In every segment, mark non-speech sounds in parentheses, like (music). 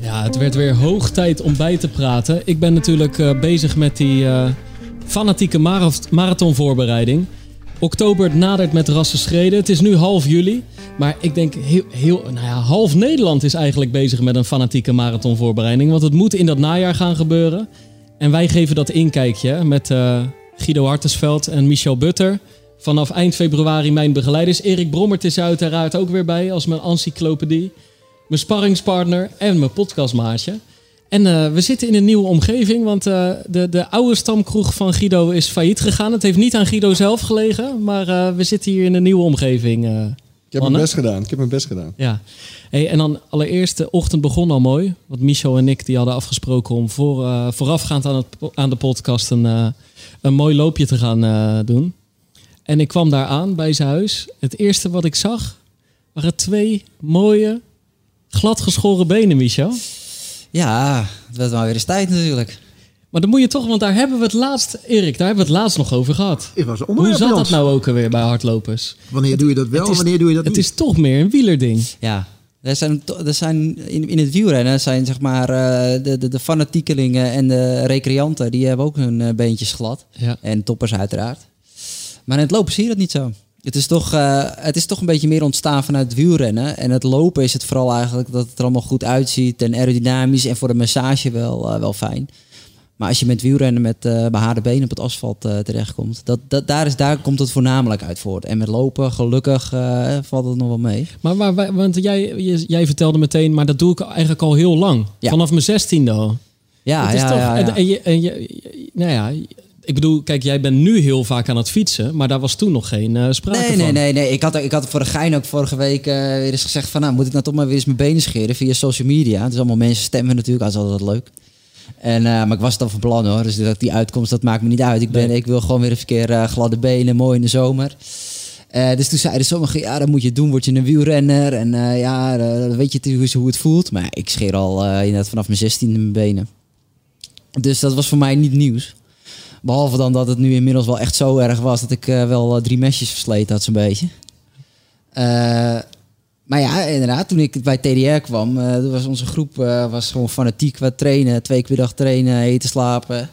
Ja, het werd weer hoog tijd om bij te praten. Ik ben natuurlijk eh, bezig met die eh, fanatieke marath- marathonvoorbereiding. Oktober nadert met rassen schreden. Het is nu half juli. Maar ik denk heel, heel nou ja, half Nederland is eigenlijk bezig met een fanatieke marathonvoorbereiding. Want het moet in dat najaar gaan gebeuren. En wij geven dat inkijkje met eh, Guido Hartesveld en Michel Butter. Vanaf eind februari mijn begeleiders. Erik Brommert is er uiteraard ook weer bij als mijn encyclopedie mijn sparringspartner en mijn podcastmaatje. En eh, we zitten in een nieuwe omgeving, want eh, de, de oude stamkroeg van Guido is failliet gegaan. Het heeft niet aan Guido zelf gelegen, maar we zitten hier in een nieuwe omgeving. Ik heb mijn best gedaan. Ik heb mijn best gedaan. ja. Hey, en dan allereerst, de ochtend begon al mooi. Want Michel en ik die hadden afgesproken om voor, eh, voorafgaand aan, het, aan de podcast een, eh, een mooi loopje te gaan eh, doen. En ik kwam daar aan bij zijn huis. Het eerste wat ik zag waren twee mooie, gladgeschoren benen, Michel. Ja, het werd wel weer eens tijd natuurlijk. Maar dan moet je toch, want daar hebben we het laatst, Erik, daar hebben we het laatst nog over gehad. Het was Hoe zat dat nou ook alweer bij hardlopers? Wanneer doe je dat wel Het is- wanneer doe je dat Het niet? is toch meer een wielerding. Ja, er zijn, er zijn in, in het wielrennen zijn zeg maar eh, de, de, de fanatiekelingen en de recreanten, die hebben ook hun eh, beentjes glad. Ja. En toppers uiteraard. Maar in het lopen zie je dat niet zo. Het is, toch, eh, het is toch een beetje meer ontstaan vanuit het wielrennen. En het lopen is het vooral eigenlijk dat het er allemaal goed uitziet en aerodynamisch en voor de massage wel, wel fijn. Maar als je met wielrennen met eh behaarde benen op het asfalt eh, terechtkomt, dat, dat, daar, is, daar komt het voornamelijk uit voort. En met lopen, gelukkig, eh, valt het nog wel mee. Maar, maar, want jij, jij vertelde meteen, maar dat doe ik eigenlijk al heel lang. Ja. Vanaf mijn zestiende al. Ja, is ja, toch, ja, ja. En, en je, en je, nou ja, ik bedoel, kijk, jij bent nu heel vaak aan het fietsen, maar daar was toen nog geen sprake Nee, van. nee, nee, nee. Ik had, ik had voor de gein ook vorige week weer eens gezegd van... nou, moet ik nou toch maar weer eens mijn benen scheren via social media. Dus allemaal mensen stemmen natuurlijk, dat is altijd leuk. En, eh, maar ik was het al van plan hoor, dus dat die uitkomst, dat maakt me niet uit. Ik, ben, Nee. ik wil gewoon weer even een keer eh, gladde benen, mooi in de zomer. Eh, dus toen zeiden sommigen, ja, dat moet je doen, word je een wielrenner. En ja, dan weet je hoe het voelt. Maar ik scheer al inderdaad vanaf mijn zestiende mijn benen. Dus dat was voor mij niet nieuws. Behalve dan dat het nu inmiddels wel echt zo erg was dat ik wel drie mesjes versleten had, zo'n beetje. Maar ja, inderdaad, toen ik bij TDR kwam, eh, was onze groep eh, was gewoon fanatiek qua trainen. Twee keer per dag trainen, eten, slapen.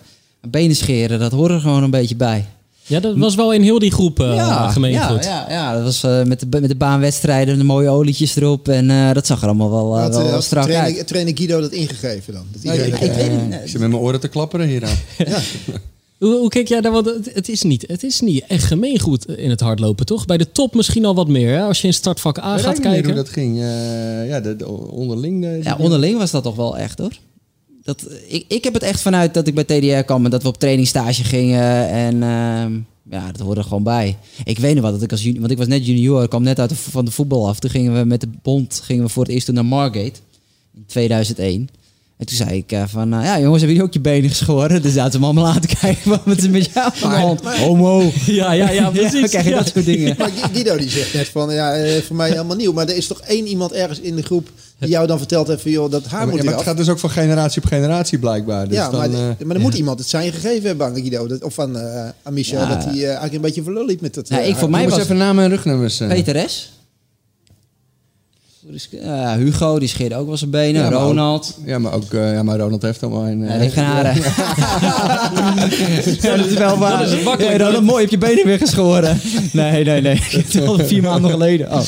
Benen scheren, dat hoort er gewoon een beetje bij. Ja, dat was wel in heel die groep uh, ja, gemeengoed. ja, ja, dat was eh, met, de, met de baanwedstrijden, de mooie olietjes erop. En eh, dat zag er allemaal wel, eh, Had, wel, had strak trainer, uit. trainer Guido dat ingegeven dan? Dat Nou, iedereen ik, ik weet niet. Ik zit met mijn oren te klapperen hier aan. (laughs) Hoe, hoe kijk jij daar? Want het, het, is niet, het is niet echt gemeengoed in het hardlopen, toch? Bij de top misschien al wat meer, hè? Als je in startvak A Ik weet gaat kijken. hoe dat ging. Eh, ja, de, de onderling. de- Ja, onderling was dat toch wel echt hoor. Dat, ik, ik heb het echt vanuit dat ik bij TDR kwam en dat we op trainingstage gingen. En ehm, ja, dat hoorde er gewoon bij. Ik weet nog wat, dat ik als junior, want ik was net junior, ik kwam net uit de, van de voetbal af. Toen gingen we met de bond gingen we voor het eerst naar Margate in 2001. En toen zei ik eh, van, eh, ja jongens, hebben jullie ook je benen geschoren? Dus zaten ze me allemaal laten (laughs) kijken, wat is er met jou aan de hand? Homo. (laughs) Ja, ja, ja, precies. krijg je Ja. dat soort dingen. (laughs) Maar Guido die zegt net van, ja, eh, voor mij helemaal nieuw. Maar er is toch één iemand ergens in de groep die jou dan vertelt heeft van, joh, dat haar Ja, moet ja, maar het gaat dus ook van generatie op generatie blijkbaar. Dus ja, dan, maar, maar er moet iemand het zijn gegeven hebben aan Guido. Dat, of van eh aan Michel, Ja. dat hij eigenlijk een beetje verlul liep met dat. Ja, ik voor mij was- even namen en rugnummers. eh. Peter S. Ja, Hugo, die scheerde ook wel zijn benen. Ja, maar ook- Ronald. Ja, maar ook eh, ja, maar Ronald heeft al een. Haren. ja, dat is wel waar. Dat is makkelijk, Ronald, mooi, heb je benen weer geschoren. Nee, nee, nee. (laughs) Vier maanden geleden. Oh.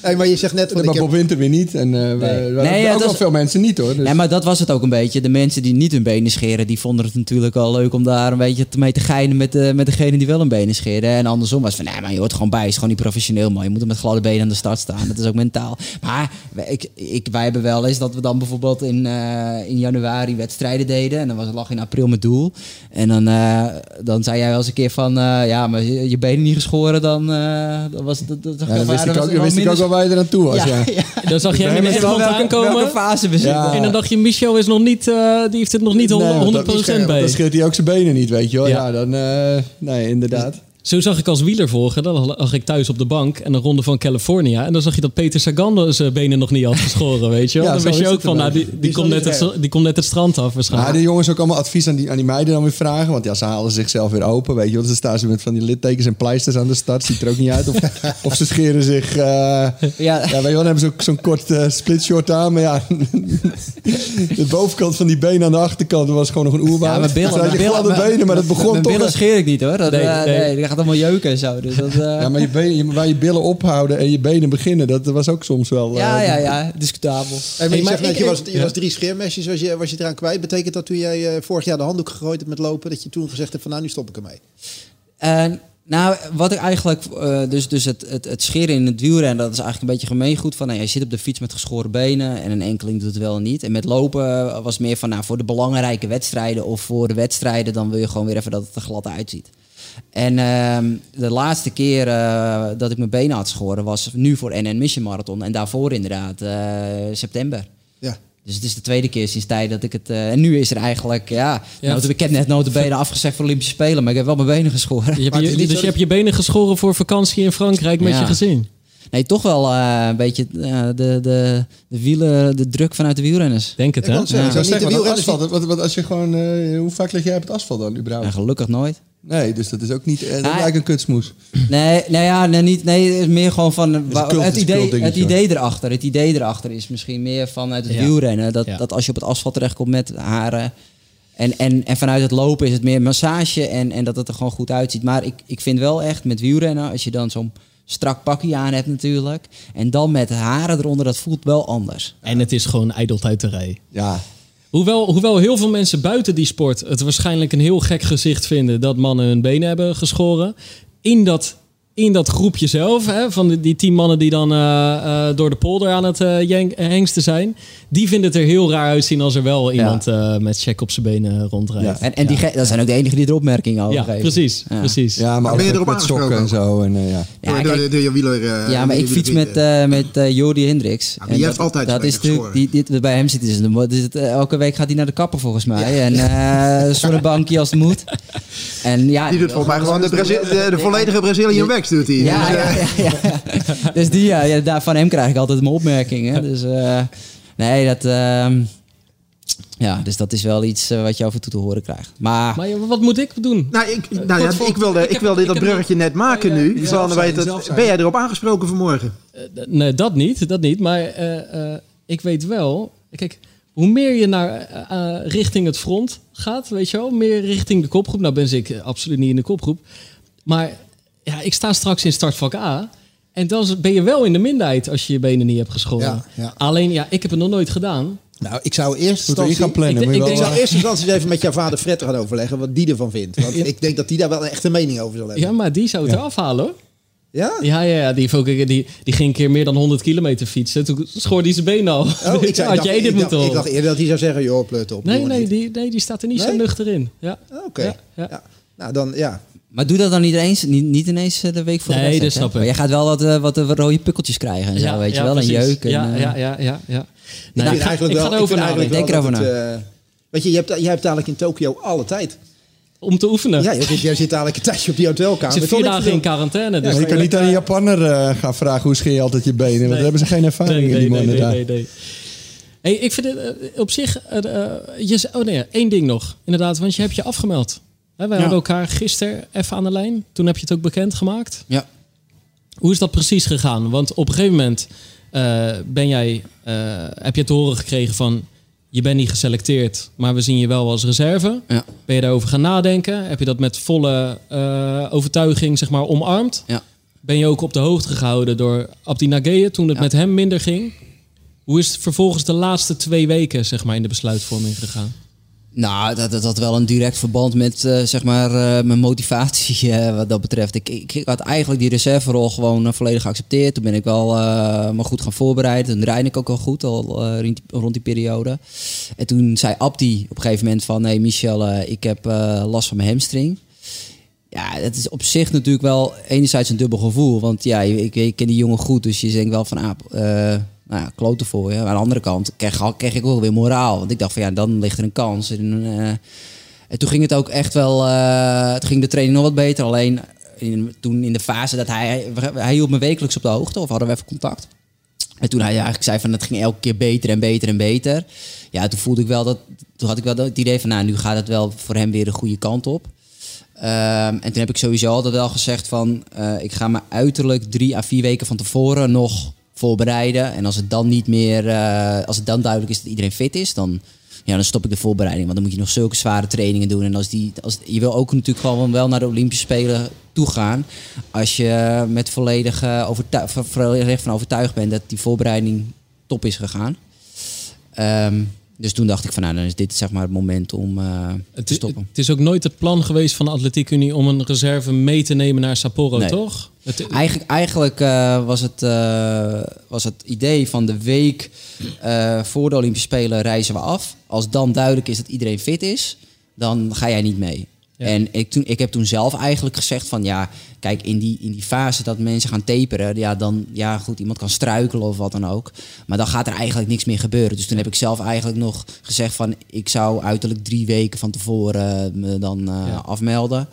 Hey, maar je zegt net, van, maar heb, Bob Winter weer niet. En eh, we- Nee. we- Nee, ja, ook dat wel veel mensen niet hoor. Dus. Ja, maar dat was het ook een beetje. De mensen die niet hun benen scheren, die vonden het natuurlijk wel leuk om daar een beetje te- mee te geinen met, de, met degene die wel hun benen scheren. En andersom was van, nee, maar je hoort gewoon bij. Het is gewoon niet professioneel, man. Je moet er met gladde benen aan de start staan. Dat is ook mentaal. Maar wij, ik, ik, wij hebben wel eens dat we dan bijvoorbeeld in, eh, in januari wedstrijden deden. En dan was het lag in april met doel. En dan, eh, dan zei jij wel eens een keer van, eh, ja, maar je, je benen niet geschoren, dan, eh, dan was het... Dat, dat, ja, dan wist ik ook, het dan wist ik minder- ook wel waar je eraan toe was. Ja. Dan zag jij echt welke, aankomen. welke fase we zitten. En dan dacht je, Michel is nog niet, eh, die heeft het nog niet Nee, 100%, want dat- 100% bij. Dan scheelt hij ook zijn benen niet, weet je wel. Ja. Ja, dan... eh, nee, inderdaad. Zo zag ik als wieler volgen. Dan lag ik thuis op de bank en een ronde van California. En dan zag je dat Peter Sagan zijn benen nog niet had (laughs) geschoren, weet je wel. Ja, dan wist je ook van, nou, die, die, Die komt net het, die komt net het strand af waarschijnlijk. de jongens ook allemaal advies aan die, aan die meiden dan weer vragen. Want ja, ze halen zichzelf weer open. Weet je, want dan staan ze met van die littekens en pleisters aan de start. Ziet er ook niet uit. Of, (laughs) of ze scheren zich. eh, Ja, ja, weet je wel, dan hebben ze ook zo'n kort eh splitshort aan. Maar ja, (laughs) de bovenkant van die benen aan de achterkant dat was gewoon nog een oerwoud. Ja, mijn billen, Ze hadden mijn billen, benen, maar dat begon mijn toch... billen echt- scheer ik niet hoor. Dat, Nee, eh, nee. nee, die gaat allemaal jeuken en zo. Dus dat, eh, Ja, maar je benen, je- waar je billen ophouden en je benen beginnen, dat was ook soms wel... eh, ja, ja, ja, discutabel. Hey, maar Hey, je maar zegt net, ik- je, was, je ja. was drie scheermesjes, was je, was je eraan kwijt. Betekent dat toen jij eh, vorig jaar de handdoek gegooid hebt met lopen, dat je toen gezegd hebt van nou, nu stop ik ermee? Eh, nou, wat ik eigenlijk, eh, dus, dus het, het, het scheren in het wielrennen, dat is eigenlijk een beetje gemeengoed. Van, nou, je zit op de fiets met geschoren benen en een enkeling doet het wel en niet. En met lopen was meer van, nou, voor de belangrijke wedstrijden of voor de wedstrijden, dan wil je gewoon weer even dat het er glad uitziet. En ehm, de laatste keer eh, dat ik mijn benen had geschoren was nu voor NN Mission Marathon. En daarvoor inderdaad eh, september. Ja. Dus het is de tweede keer sinds tijd dat ik het... eh, en nu is er eigenlijk, ja... Ja. nota- ik heb net notabene afgezegd voor Olympische Spelen, maar ik heb wel mijn benen geschoren. Je hebt je, dus zo je hebt je benen geschoren voor vakantie in Frankrijk met Ja. je gezin. Nee, toch wel eh, een beetje de, de, de wielen, de druk vanuit de wielrenners. Denk het, Ik hè? Ja. Niet de zeggen, want wielrenners asfalt, wat, wat, als je gewoon, eh, hoe vaak lig jij op het asfalt dan überhaupt? En gelukkig nooit. Nee, dus dat is ook niet, eh, dat is Nou, eigenlijk een kutsmoes. Nee, nou ja, nee, niet, nee, het is meer gewoon van wa- het, idee, het idee erachter. Het idee erachter is misschien meer vanuit het Ja. wielrennen. Dat, Ja. dat als je op het asfalt terechtkomt met haren. En, en, en vanuit het lopen is het meer massage en, en dat het er gewoon goed uitziet. Maar ik, ik vind wel echt met wielrennen, als je dan zo'n strak pakje aan hebt natuurlijk. En dan met haren eronder, dat voelt wel anders. En het is gewoon ijdeltuiterij. Ja, Hoewel, hoewel heel veel mensen buiten die sport het waarschijnlijk een heel gek gezicht vinden dat mannen hun benen hebben geschoren. In dat, in dat groepje zelf, hè, van die, die tien mannen die dan eh, eh, door de polder aan het eh, hengsten zijn, die vinden het er heel raar uitzien als er wel iemand eh, met check op zijn benen rondrijdt. Ja. En, en die, dat zijn ook de enigen die er opmerkingen over Ja, geven. precies. Ja. precies. ja maar ben je met, erop met sokken en zo. En, eh, ja. Ja, door, kijk, door, door je wieler... eh, Ja, maar ik fiets met, eh met Jordi Hendricks. Ja, maar En die dat- heeft altijd dat is natuurlijk, die, dit, Bij hem zit dus dus het, elke week gaat hij naar de kapper volgens mij. En eh (laughs) zonnebankje als het moet. En ja, Die doet volgens mij gewoon de, Brazi- de, de volledige Brazilian Wax doet hij. Ja, Dus, ja, eh, ja, ja. (laughs) Dus die, ja, ja, daar, van hem krijg ik altijd mijn opmerkingen. Dus eh, nee, dat... ehm, ja, dus dat is wel iets eh, wat je af en toe te horen krijgt. Maar, Maar ja, wat moet ik doen? Nou, ik, nou ja, ik wilde, ik heb- wilde ik dat bruggetje net maken ja, nu. het, jezelf zijn. ben jij erop aangesproken vanmorgen? Eh, d- nee, dat niet, dat niet. Maar eh, eh, ik weet wel, kijk, hoe meer je naar richting het front gaat, weet je wel, meer richting de kopgroep. Nou ben ik absoluut niet in de kopgroep. Maar ja, ik sta straks in startvak A. En dan ben je wel in de minderheid als je je benen niet hebt geschoren. Ja, ja. Alleen, ja, ik heb het nog nooit gedaan. Nou, ik zou eerst Moet erin gaan plannen. Ik- ik wel, denk- Ik zou eh, eerst instantie eens even met jouw vader Fred gaan overleggen wat die ervan vindt. Want ik denk dat die daar wel een echte mening over zal hebben. Ja, maar die zou het eraf halen hoor. Ja? Ja, ja, ja die, die, die ging een keer meer dan 100 kilometer fietsen. Toen schoorde hij zijn benen al. Oh, ik, (laughs) zei, Had jij dit ik, dacht, moeten ik dacht eerder dat hij zou zeggen, joh, pleut op. Nee, nee niet. die, nee, die staat er niet zo nuchter in. Ja. Oké. Ja, ja. Ja. Nou, dan ja. Maar doe dat dan niet, eens, niet, niet ineens eh, de week voor de Nee, wedstrijd, dat snap ik. Maar jij gaat wel wat, eh, wat, eh, wat rode pukkeltjes krijgen en zo, weet je wel. precies. Een jeuk. En, ja, ja, ja, ja, ja. Ik Nou, vind ga- eigenlijk ik wel, ga ik erover vind eigenlijk Denk erover dat het, eh, Weet je, je hebt, je hebt dadelijk in Tokio alle tijd. Om te oefenen. Ja, je zit, jij zit dadelijk een tijdje op die hotelkamer. ik zit vier dagen in quarantaine. Dus maar je kan niet aan een Japanner eh, gaan vragen hoe scheer je altijd je benen. Want Nee. daar hebben ze geen ervaring nee, in, nee, die nee, mannen nee, daar. nee, nee. Hey, ik vind het op zich... eh, je, oh nee, één ding nog. Inderdaad, want je hebt je afgemeld. Hè, wij hadden elkaar gisteren even aan de lijn. Toen heb je het ook bekendgemaakt. Ja. Hoe is dat precies gegaan? Want op een gegeven moment eh, ben jij, eh, heb je te horen gekregen van... je bent niet geselecteerd, maar we zien je wel als reserve. Ja. Ben je daarover gaan nadenken? Heb je dat met volle eh, overtuiging zeg maar, omarmd? Ja. Ben je ook op de hoogte gehouden door Abdi Nageye toen het Ja. met hem minder ging? Hoe is het vervolgens de laatste twee weken zeg maar, in de besluitvorming gegaan? Nou, dat, dat had wel een direct verband met eh, zeg maar, eh, mijn motivatie (laughs) eh, wat dat betreft. Ik, ik, ik had eigenlijk die reserverol gewoon volledig geaccepteerd. Toen ben ik wel me goed gaan voorbereiden. Toen rijd ik ook al goed al rond, die, periode. En toen zei Abdi op een gegeven moment van... nee Michel, eh, ik heb last van mijn hamstring. Ja, het is op zich natuurlijk wel enerzijds een dubbel gevoel. Want ja, ik, ik ken die jongen goed, dus je denkt wel van... Ah, nou kloten voor je. Maar aan de andere kant kreeg, kreeg ik ook weer moraal. Want ik dacht van ja, dan ligt er een kans. En, eh, en toen ging het ook echt wel... eh, toen ging de training nog wat beter. Alleen in, toen in de fase dat hij... Hij hield me wekelijks op de hoogte, of hadden we even contact. En toen hij eigenlijk zei van het ging elke keer beter en beter en beter. Ja, toen voelde ik wel dat... Toen had ik wel het idee van, nou, nu gaat het wel voor hem weer de goede kant op. Ehm, en toen heb ik sowieso altijd wel gezegd van... eh, ik ga me uiterlijk drie à vier weken van tevoren nog voorbereiden. En als het dan niet meer... eh, als het dan duidelijk is dat iedereen fit is, dan... Ja, dan stop ik de voorbereiding. Want dan moet je nog zulke zware trainingen doen. En als die, als, je wil ook natuurlijk gewoon wel naar de Olympische Spelen toe gaan. Als je met volledige overtuig, van- overtuigd bent dat die voorbereiding top is gegaan. Ehm, dus toen dacht ik van nou, dan is dit zeg maar het moment om eh, Het te stoppen. het is ook nooit het plan geweest van de Atletiek Unie om een reserve mee te nemen naar Sapporo, Nee. toch? Het, Eigenlijk, eigenlijk eh, was, het, eh, was het idee van de week voor de Olympische Spelen reizen we af. Als dan duidelijk is dat iedereen fit is, dan ga jij niet mee. Ja. En ik, toen, ik heb toen zelf eigenlijk gezegd van ja, kijk, in die, in die fase dat mensen gaan taperen, ja, dan, ja goed, iemand kan struikelen of wat dan ook. Maar dan gaat er eigenlijk niks meer gebeuren. Dus toen heb ik zelf eigenlijk nog gezegd van ik zou uiterlijk drie weken van tevoren me dan eh, Ja. afmelden.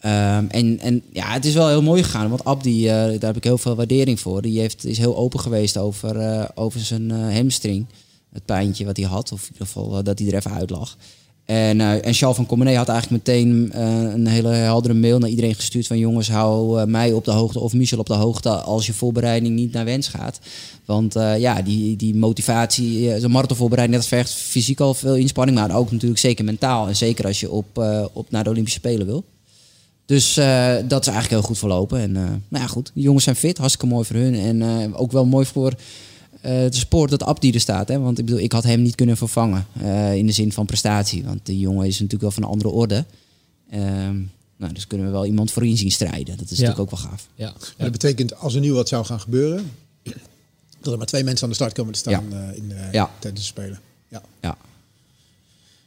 Ehm, en, en ja, het is wel heel mooi gegaan. Want Abdi, eh, daar heb ik heel veel waardering voor. Die heeft, is heel open geweest over, eh, over zijn hamstring. Het pijntje wat hij had. Of in ieder geval dat hij er even uit lag. En, eh en Charles van Comenee had eigenlijk meteen eh, een hele heldere mail naar iedereen gestuurd. Van jongens, hou eh, mij op de hoogte of Michel op de hoogte als je voorbereiding niet naar wens gaat. Want ja, die, die motivatie, zo'n marathonvoorbereiding, dat vergt fysiek al veel inspanning. Maar ook natuurlijk zeker mentaal. En zeker als je op, op naar de Olympische Spelen wil. Dus dat is eigenlijk heel goed verlopen. En nou ja, goed. De jongens zijn fit. Hartstikke mooi voor hun. En ook wel mooi voor eh, de sport dat Abdi er staat. Hè? Want ik bedoel, ik had hem niet kunnen vervangen. eh, in de zin van prestatie. Want die jongen is natuurlijk wel van een andere orde. Ehm, nou, dus kunnen we wel iemand voorin zien strijden. Dat is Ja. natuurlijk ook wel gaaf. ja. Maar dat betekent als er nu wat zou gaan gebeuren, dat er maar twee mensen aan de start komen te staan eh, in, eh, Ja. tijdens de Spelen. Ja. Ja.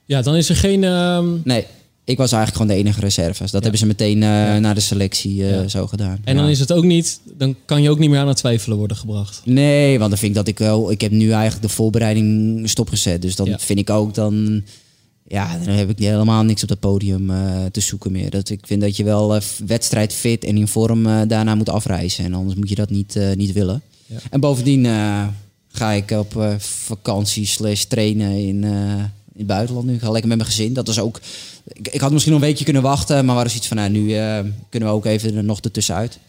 ja, dan is er geen... ehm, Nee, ik was eigenlijk gewoon de enige reserves. Dat hebben ze meteen eh, na de selectie eh, Ja. zo gedaan. en dan is het ook niet... Dan kan je ook niet meer aan het twijfelen worden gebracht. Nee, want dan vind ik dat ik wel... Ik heb nu eigenlijk de voorbereiding stopgezet. Dus dan vind ik ook dan... Ja, dan heb ik helemaal niks op dat podium eh, te zoeken meer. Dat, ik vind dat je wel eh, wedstrijdfit en in vorm daarna moet afreizen. En anders moet je dat niet, niet willen. En bovendien ga ik op vakantie slash trainen in, in het buitenland nu. Ik ga lekker met mijn gezin. Dat is ook... Ik, ik had misschien nog een weekje kunnen wachten. Maar waar is iets van... Nou, nu eh, kunnen we ook even er nog ertussenuit.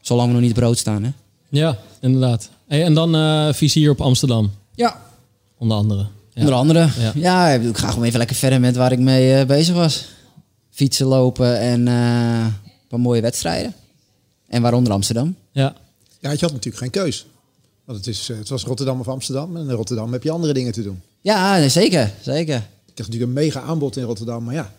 Zolang we nog niet brood staan, hè? Ja, inderdaad. Hey, en dan eh vizier op Amsterdam, Ja, onder andere. Ja. Onder andere. Ja. Ja. ik ga gewoon even lekker verder met waar ik mee eh, bezig was. Fietsen, lopen en eh, een paar mooie wedstrijden. En waaronder Amsterdam. Ja. ja, je had natuurlijk geen keus. Want het, is, het was Rotterdam of Amsterdam. En in Rotterdam heb je andere dingen te doen. Ja, nee, zeker. Zeker. Krijgt natuurlijk een mega aanbod in Rotterdam. Maar ja,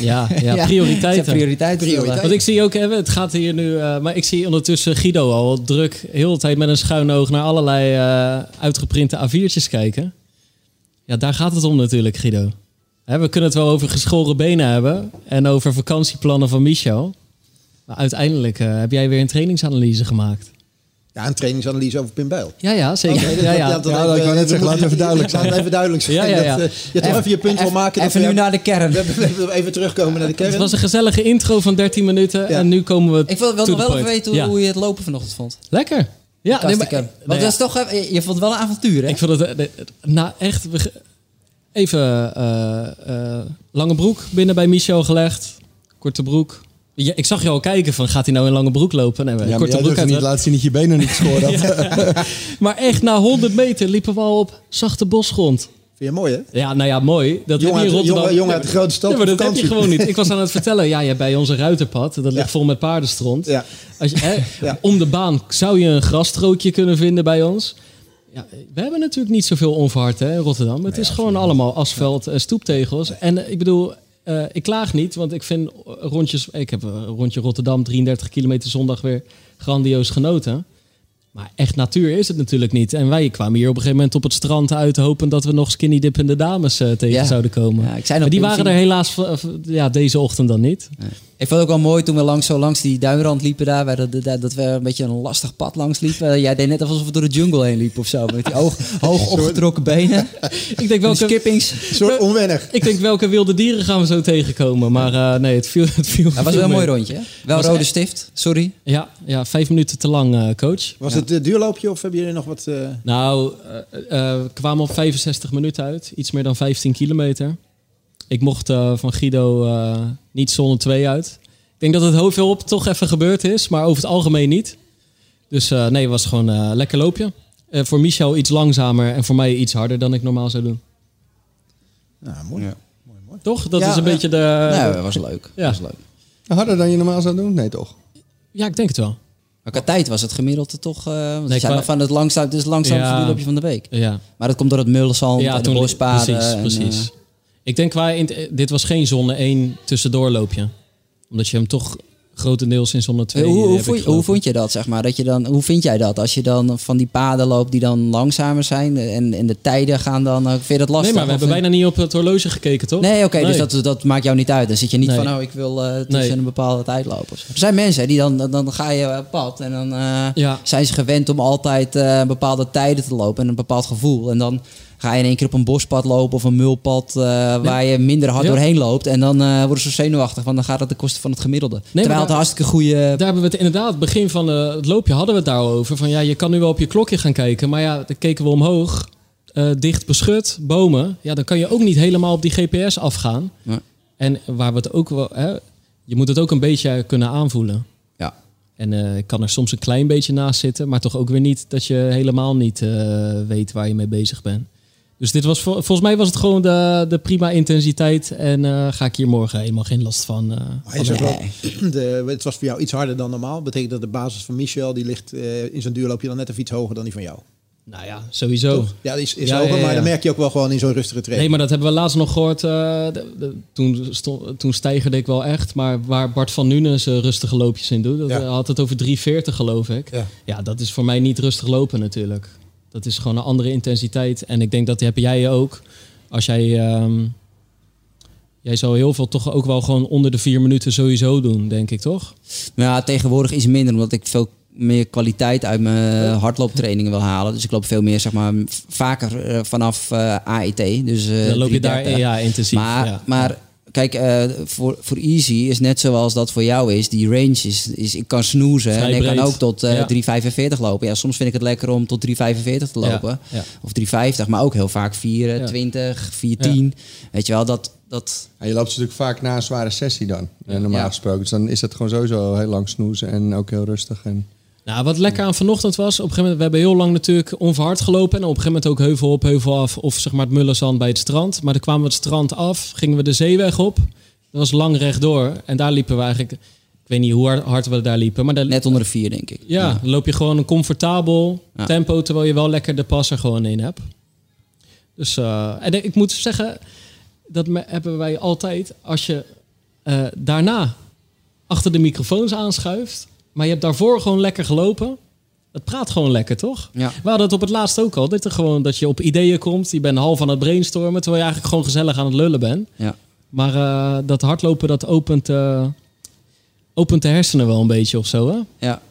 Ja, (laughs) ja, Ja, prioriteiten. ja, prioriteiten. Prioriteit. Want ik zie ook, hè, het gaat hier nu, eh, maar ik zie ondertussen Guido al druk, heel de tijd met een schuin oog naar allerlei eh, uitgeprinte A4'tjes kijken. Ja, daar gaat het om natuurlijk, Guido. Hè, we kunnen het wel over geschoren benen hebben en over vakantieplannen van Michel. Maar uiteindelijk eh, heb jij weer een trainingsanalyse gemaakt. Ja een trainingsanalyse over Pim Bijl. Ja, ja, zeker. Oké, Ja, ja. dat- dat Ja, even- ik wou net zeggen, laat even duidelijk Laat het even duidelijk zijn. Ja, ja, ja. Dat, eh, je toch even je punt wil maken. dat Even nu naar de kern. (laughs) even terugkomen naar de kern. Het was een gezellige intro van 13 minuten Ja. en nu komen we Ik wil, wil nog wel even weten hoe, Ja. hoe je het lopen vanochtend vond. Lekker. Ja, nee, maar, nee, Want ja. dat is toch, even- je vond het wel een avontuur, hè? Ik vond het eh, nou echt even eh, eh, lange broek binnen bij Michel gelegd, korte broek. Ja, ik zag je al kijken van gaat hij nou in lange broek lopen? Nee, Ja, korte broek uit. niet laat zien dat je benen niet gescoord had. (laughs) Maar echt na 100 meter liepen we al op zachte bosgrond. Vind je mooi, hè? Ja, nou ja, mooi. Dat Jongen heb je in uit- Rotterdam. jongen- jongen uit de grote stad Ja, maar dat heb je gewoon niet. Ik was aan het (laughs) vertellen, ja, je hebt bij onze ruiterpad, dat ligt Ja. vol met paardenstront. Ja. Als je, hè, (laughs) Ja. Om de baan zou je een grasstrookje kunnen vinden bij ons. Ja, we hebben natuurlijk niet zoveel onverhard hè, in Rotterdam. Het is gewoon allemaal asfalt en stoeptegels. En eh, ik bedoel, eh, ik klaag niet, want ik vind rondjes... Ik heb een rondje Rotterdam, 33 kilometer zondag weer grandioos genoten. Maar echt natuur is het natuurlijk niet. En wij kwamen hier op een gegeven moment op het strand uit... hopen dat we nog skinny dippende dames eh, tegen Ja. zouden komen. Ja, ik zei maar die waren er helaas ja, deze ochtend dan niet. Ik vond het ook wel mooi toen we langs, zo langs die duinrand liepen daar, waar dat, dat, dat we een beetje een lastig pad langs liepen. Jij deed net alsof we door de jungle heen liepen of zo, met die (laughs) hoog, hoog opgetrokken benen. (laughs) Ik denk welke, skippings. (laughs) Soort onwennig. ik denk welke wilde dieren gaan we zo tegenkomen. Maar eh, nee, het viel, het viel Dat was wel een mooi rondje. hè? Wel Was rode echt- stift, sorry. Ja, ja, vijf minuten te lang, eh, coach. Was het een duurloopje of hebben jullie nog wat... eh, Nou, eh, eh, we kwamen op 65 minuten uit. Iets meer dan 15 kilometer. Ik mocht eh, van Guido eh, niet zone 2 uit. Ik denk dat het veel op toch even gebeurd is, maar over het algemeen niet. Dus eh, nee, het was gewoon een lekker loopje. Eh, voor Michel iets langzamer en voor mij iets harder dan ik normaal zou doen. nou, mooi. Ja. Toch? Dat Ja, is een ja. beetje de... nee, dat was leuk. Ja. Was leuk. Harder dan je normaal zou doen? Nee, toch? Ja, ik denk het wel. Maar qua tijd was het gemiddelde toch... eh want Nee, qua- nog van het langzaam, het is het langzaamste Ja. van de week. Ja, Maar dat komt door het Mullenzand en de bospaden. Precies, en, precies. Eh, Ik denk qua... dit was geen zone 1 tussendoorloopje. Omdat je hem toch grotendeels in zone 2 hoe, hoe, hebt vond, je- hoe vond je dat, zeg maar? Dat je dan, hoe vind jij dat? Als je dan van die paden loopt die dan langzamer zijn en, en de tijden gaan dan... eh, Vind je dat lastig? Nee, maar we hebben vind- bijna niet op het horloge gekeken, toch? Nee, oké, dus Nee. dat, dat maakt jou niet uit. Dan zit je niet Nee. van, oh, ik wil eh, tussen Nee. een bepaalde tijd lopen. Er zijn mensen, die dan, dan- ga je op pad en dan eh, Ja. zijn ze gewend om altijd eh, bepaalde tijden te lopen en een bepaald gevoel. En dan ga je in één keer op een bospad lopen of een mulpad eh, waar je minder hard Ja. doorheen loopt. En dan eh, worden ze zenuwachtig, want dan gaat het de kosten van het gemiddelde. Terwijl maar het daar- een hartstikke goede... Daar hebben we het inderdaad, begin van eh, het loopje hadden we het daarover. Van ja, je kan nu wel op je klokje gaan kijken. Maar ja, dan keken we omhoog. dicht beschut, bomen. Ja, dan kan je ook niet helemaal op die GPS afgaan. Ja. En waar we het ook wel... Hè, je moet het ook een beetje kunnen aanvoelen. Ja. En ik kan er soms een klein beetje naast zitten. Maar toch ook weer niet dat je helemaal niet weet waar je mee bezig bent. Dus dit was, vol- volgens mij was het gewoon de, de prima intensiteit. En eh, ga ik hier morgen helemaal geen last van. wel, Nee. (clears throat) de, het was voor jou iets harder dan normaal. Betekent dat de basis van Michel, die ligt eh, in zijn duurloopje dan net even iets hoger dan die van jou. nou ja, sowieso. Toch? Ja, die is, is Ja, hoger, ja, ja, maar dan merk je ook wel gewoon in zo'n rustige training. Nee, maar dat hebben we laatst nog gehoord. eh, de- de- toen, stond, toen stijgerde ik wel echt. Maar waar Bart van Nuenen zijn rustige loopjes in doet, dat had het over 3,40 geloof ik. Ja. Ja, dat is voor mij niet rustig lopen natuurlijk. Dat is gewoon een andere intensiteit. En ik denk dat die heb jij ook. Als jij... ehm, jij zou heel veel toch ook wel gewoon onder de vier minuten sowieso doen, denk ik, toch? Ja, tegenwoordig iets minder, omdat ik veel meer kwaliteit uit mijn hardlooptrainingen wil halen. Dus ik loop veel meer, zeg maar, vaker eh, vanaf eh AET. Dus, eh, Dan loop je daar 330. ja, intensief. Maar, ja. maar kijk, eh, voor, voor Easy is net zoals dat voor jou is. Die range is, is ik kan snoezen en ik kan ook tot eh Ja. 3,45 lopen. Ja, soms vind ik het lekker om tot 3,45 te lopen. ja. Of 3,50, maar ook heel vaak 4,20, 4,10. Weet je wel, dat... dat je loopt natuurlijk vaak na een zware sessie dan, eh, normaal Ja. gesproken. Dus dan is het gewoon sowieso heel lang snoezen en ook heel rustig. En... Nou, wat lekker aan vanochtend was, op een gegeven moment, we hebben heel lang natuurlijk onverhard gelopen. En op een gegeven moment ook heuvel op, heuvel af. Of zeg maar het Mullenzand bij het strand. Maar dan kwamen we het strand af, gingen we de zeeweg op. Dat was lang rechtdoor. En daar liepen we eigenlijk, ik weet niet hoe hard, we daar liepen. Maar daar, net onder de 4, denk ik. ja, dan loop je gewoon een comfortabel Ja. tempo, terwijl je wel lekker de pas er gewoon in hebt. Dus, eh, en ik moet zeggen, dat hebben wij altijd, als je eh, daarna achter de microfoons aanschuift, maar je hebt daarvoor gewoon lekker gelopen. Het praat gewoon lekker, toch? Ja. We hadden het op het laatst ook al. Dat, er gewoon, dat je op ideeën komt. Je bent half aan het brainstormen, terwijl je eigenlijk gewoon gezellig aan het lullen bent. Ja. Maar eh, dat hardlopen, dat opent, eh, opent de hersenen wel een beetje of zo, hè? Ja.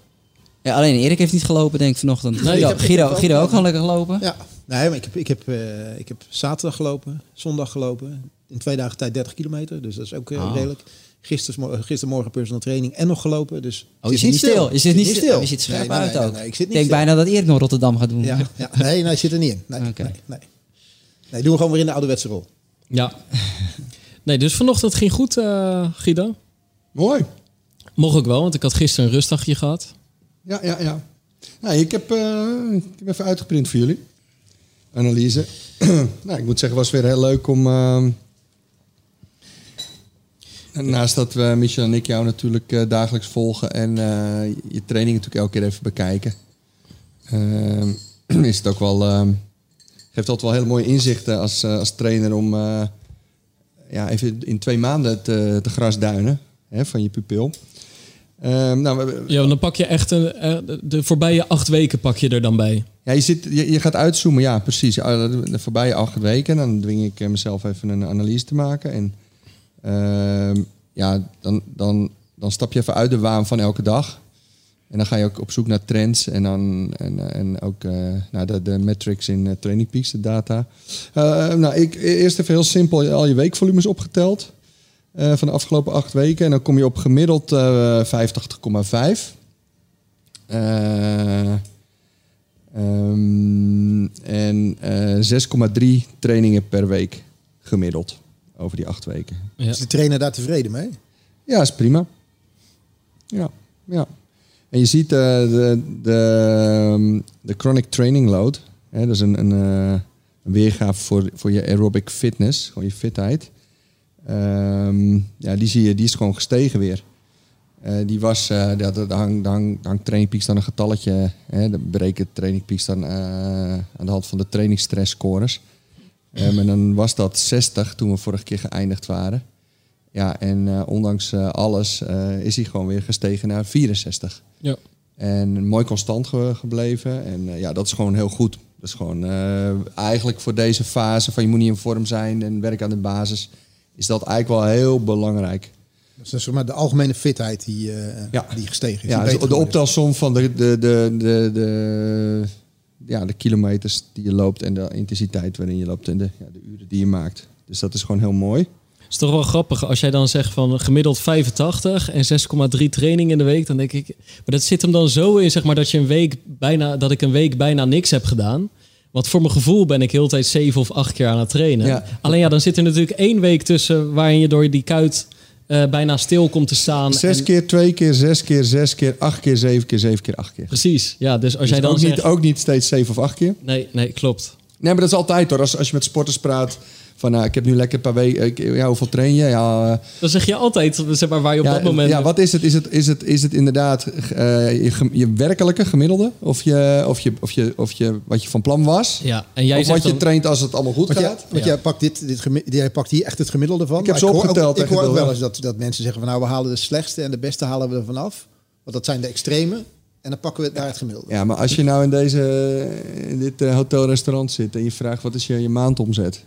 ja, alleen Erik heeft niet gelopen, denk ik, vanochtend. Nee, Guido, ik heb- ik Guido, heb Guido ook gewoon lekker gelopen? Ja, nee, maar ik heb, ik, heb, eh, ik heb zaterdag gelopen, zondag gelopen. In twee dagen tijd 30 kilometer, dus dat is ook Ah. redelijk. Gistermorgen, gistermorgen personal training en nog gelopen. Dus Oh, je zit niet stil. Je zit niet stil. stil. Je zit scherp Nee, nee, uit nee, ook. nee, ik zit Ik niet denk stil. bijna dat Erik nog Rotterdam gaat doen. Ja, ja. Nee, nee, zit er niet in. Nee, Oké. nee, nee. nee, doen we gewoon weer in de ouderwetse rol. Ja. (laughs) Nee, dus vanochtend ging goed, eh, Guido. Mooi. Mocht ook wel, want ik had gisteren een rustdagje gehad. Ja, ja, ja. Nou, ik, heb, eh, ik heb even uitgeprint voor jullie. Analyse. (clears throat) nou, ik moet zeggen, het was weer heel leuk om... ehm, naast dat we, Michel en ik, jou natuurlijk eh, dagelijks volgen... en eh, je training natuurlijk elke keer even bekijken... ehm, (clears throat) is het ook wel... geeft altijd wel hele mooie inzichten als, eh, als trainer om... eh, ja, even in twee maanden te, te grasduinen hè, van je pupil. Ehm, nou, we- Ja, dan pak je echt een, eh, de- voorbije acht weken pak je er dan bij. Ja, je, zit, je, je gaat uitzoomen, ja, precies. De voorbije acht weken, dan dwing ik eh, mezelf even een analyse te maken. En ja, dan, dan dan stap je even uit de waan van elke dag. En dan ga je ook op zoek naar trends en, dan, en, en ook uh, naar de, de metrics in uh, Training Peaks, de data. Uh, nou, ik, eerst even heel simpel al je weekvolumes opgeteld van de afgelopen acht weken. En dan kom je op gemiddeld 85,5. Um, en 6,3 trainingen per week gemiddeld over die acht weken. Ja. Is de trainer daar tevreden mee? Ja, is prima. Ja, ja. En je ziet uh, de, de, de chronic training load. Hè, dat is een, een, uh, een, weergave voor, voor je aerobic fitness, gewoon je fitheid. Um, ja, die zie je, die is gewoon gestegen weer. Uh, die was, uh, daar hangt hang, hang Training Peaks dan een getalletje. Hè, de berekent Training Peaks dan aan de hand van de trainingsstress scores. Um, en dan was dat 60 toen we vorige keer geëindigd waren. Ja, en uh, ondanks uh, alles uh, is hij gewoon weer gestegen naar 64. Ja. En mooi constant ge gebleven. En ja, dat is gewoon heel goed. Dat is gewoon eigenlijk voor deze fase van je moet niet in vorm zijn en werk aan de basis, is dat eigenlijk wel heel belangrijk. Dus zeg maar de algemene fitheid die, ja. die gestegen is. Ja, dus de optelsom van de, de, de, de, de, ja, de kilometers die je loopt en de intensiteit waarin je loopt en de, ja, de uren die je maakt. Dus dat is gewoon heel mooi is toch wel grappig als jij dan zegt van gemiddeld 85 en 6,3 training in de week. Dan denk ik, maar dat zit hem dan zo in, zeg maar, dat je een week bijna, dat ik een week bijna niks heb gedaan. Want voor mijn gevoel ben ik heel tijd zeven of acht keer aan het trainen. Alleen ja, dan zit er natuurlijk één week tussen waarin je door die kuit uh, bijna stil komt te staan. Zes keer, twee keer, zes keer, zes keer, acht keer, zeven keer, zeven keer, acht keer. Precies, ja. Dus als dus jij dan ook, zegt... niet, ook niet steeds zeven of acht keer? Nee, nee, klopt. Nee, maar dat is altijd hoor. Als, als je met sporters praat van nou, ik heb nu lekker een paar weken. Ja, hoeveel train je? Ja, uh, dan zeg je altijd zeg maar, waar je op dat moment. Ja, wat is het? Is het, is het, is het inderdaad uh, je, je, werkelijke gemiddelde? Of, je, of, je, of, je, of je, wat je van plan was? Ja, en jij of wat je traint als het allemaal goed gaat? want jij pakt, dit, dit, jij pakt hier echt het gemiddelde van. Ik heb ze opgeteld. Ik hoor ook wel eens dat, dat mensen zeggen van nou, we halen de slechtste en de beste halen we er vanaf. Want dat zijn de extreme. En dan pakken we het naar het gemiddelde. Ja, maar als je nou in, deze, in dit hotelrestaurant zit en je vraagt wat is je, je maandomzet?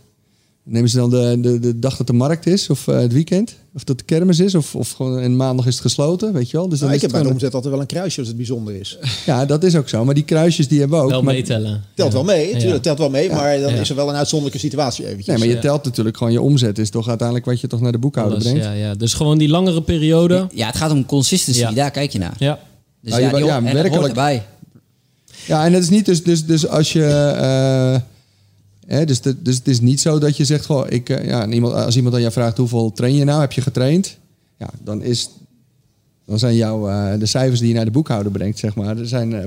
Nemen ze dan de, de, de dag dat de markt is of uh, het weekend? Of dat de kermis is? Of, of gewoon in maandag is het gesloten, weet je wel? Dus dan nou, ik heb bij de omzet altijd wel een kruisje als het bijzonder is. (laughs) Ja, dat is ook zo. Maar die kruisjes die hebben we ook. Wel maar... meetellen. Telt wel mee, tuurlijk, telt wel mee. Maar dan is er wel een uitzonderlijke situatie eventjes. Nee, maar je telt natuurlijk gewoon je omzet. Is toch uiteindelijk wat je toch naar de boekhouder Alles, brengt? Ja, ja. Dus gewoon die langere periode. Ja, het gaat om consistency. Daar kijk je naar. Ja. Dus ja, die, ja, werkelijk. erbij. Ja, en dat is niet dus, dus, dus als je... Uh, Hè, dus, de, dus het is niet zo dat je zegt, goh, ik, uh, ja, iemand, als iemand aan jou vraagt hoeveel train je nou, heb je getraind? Ja, dan, is, dan zijn jouw, uh, de cijfers die je naar de boekhouder brengt, zeg maar, er zijn uh,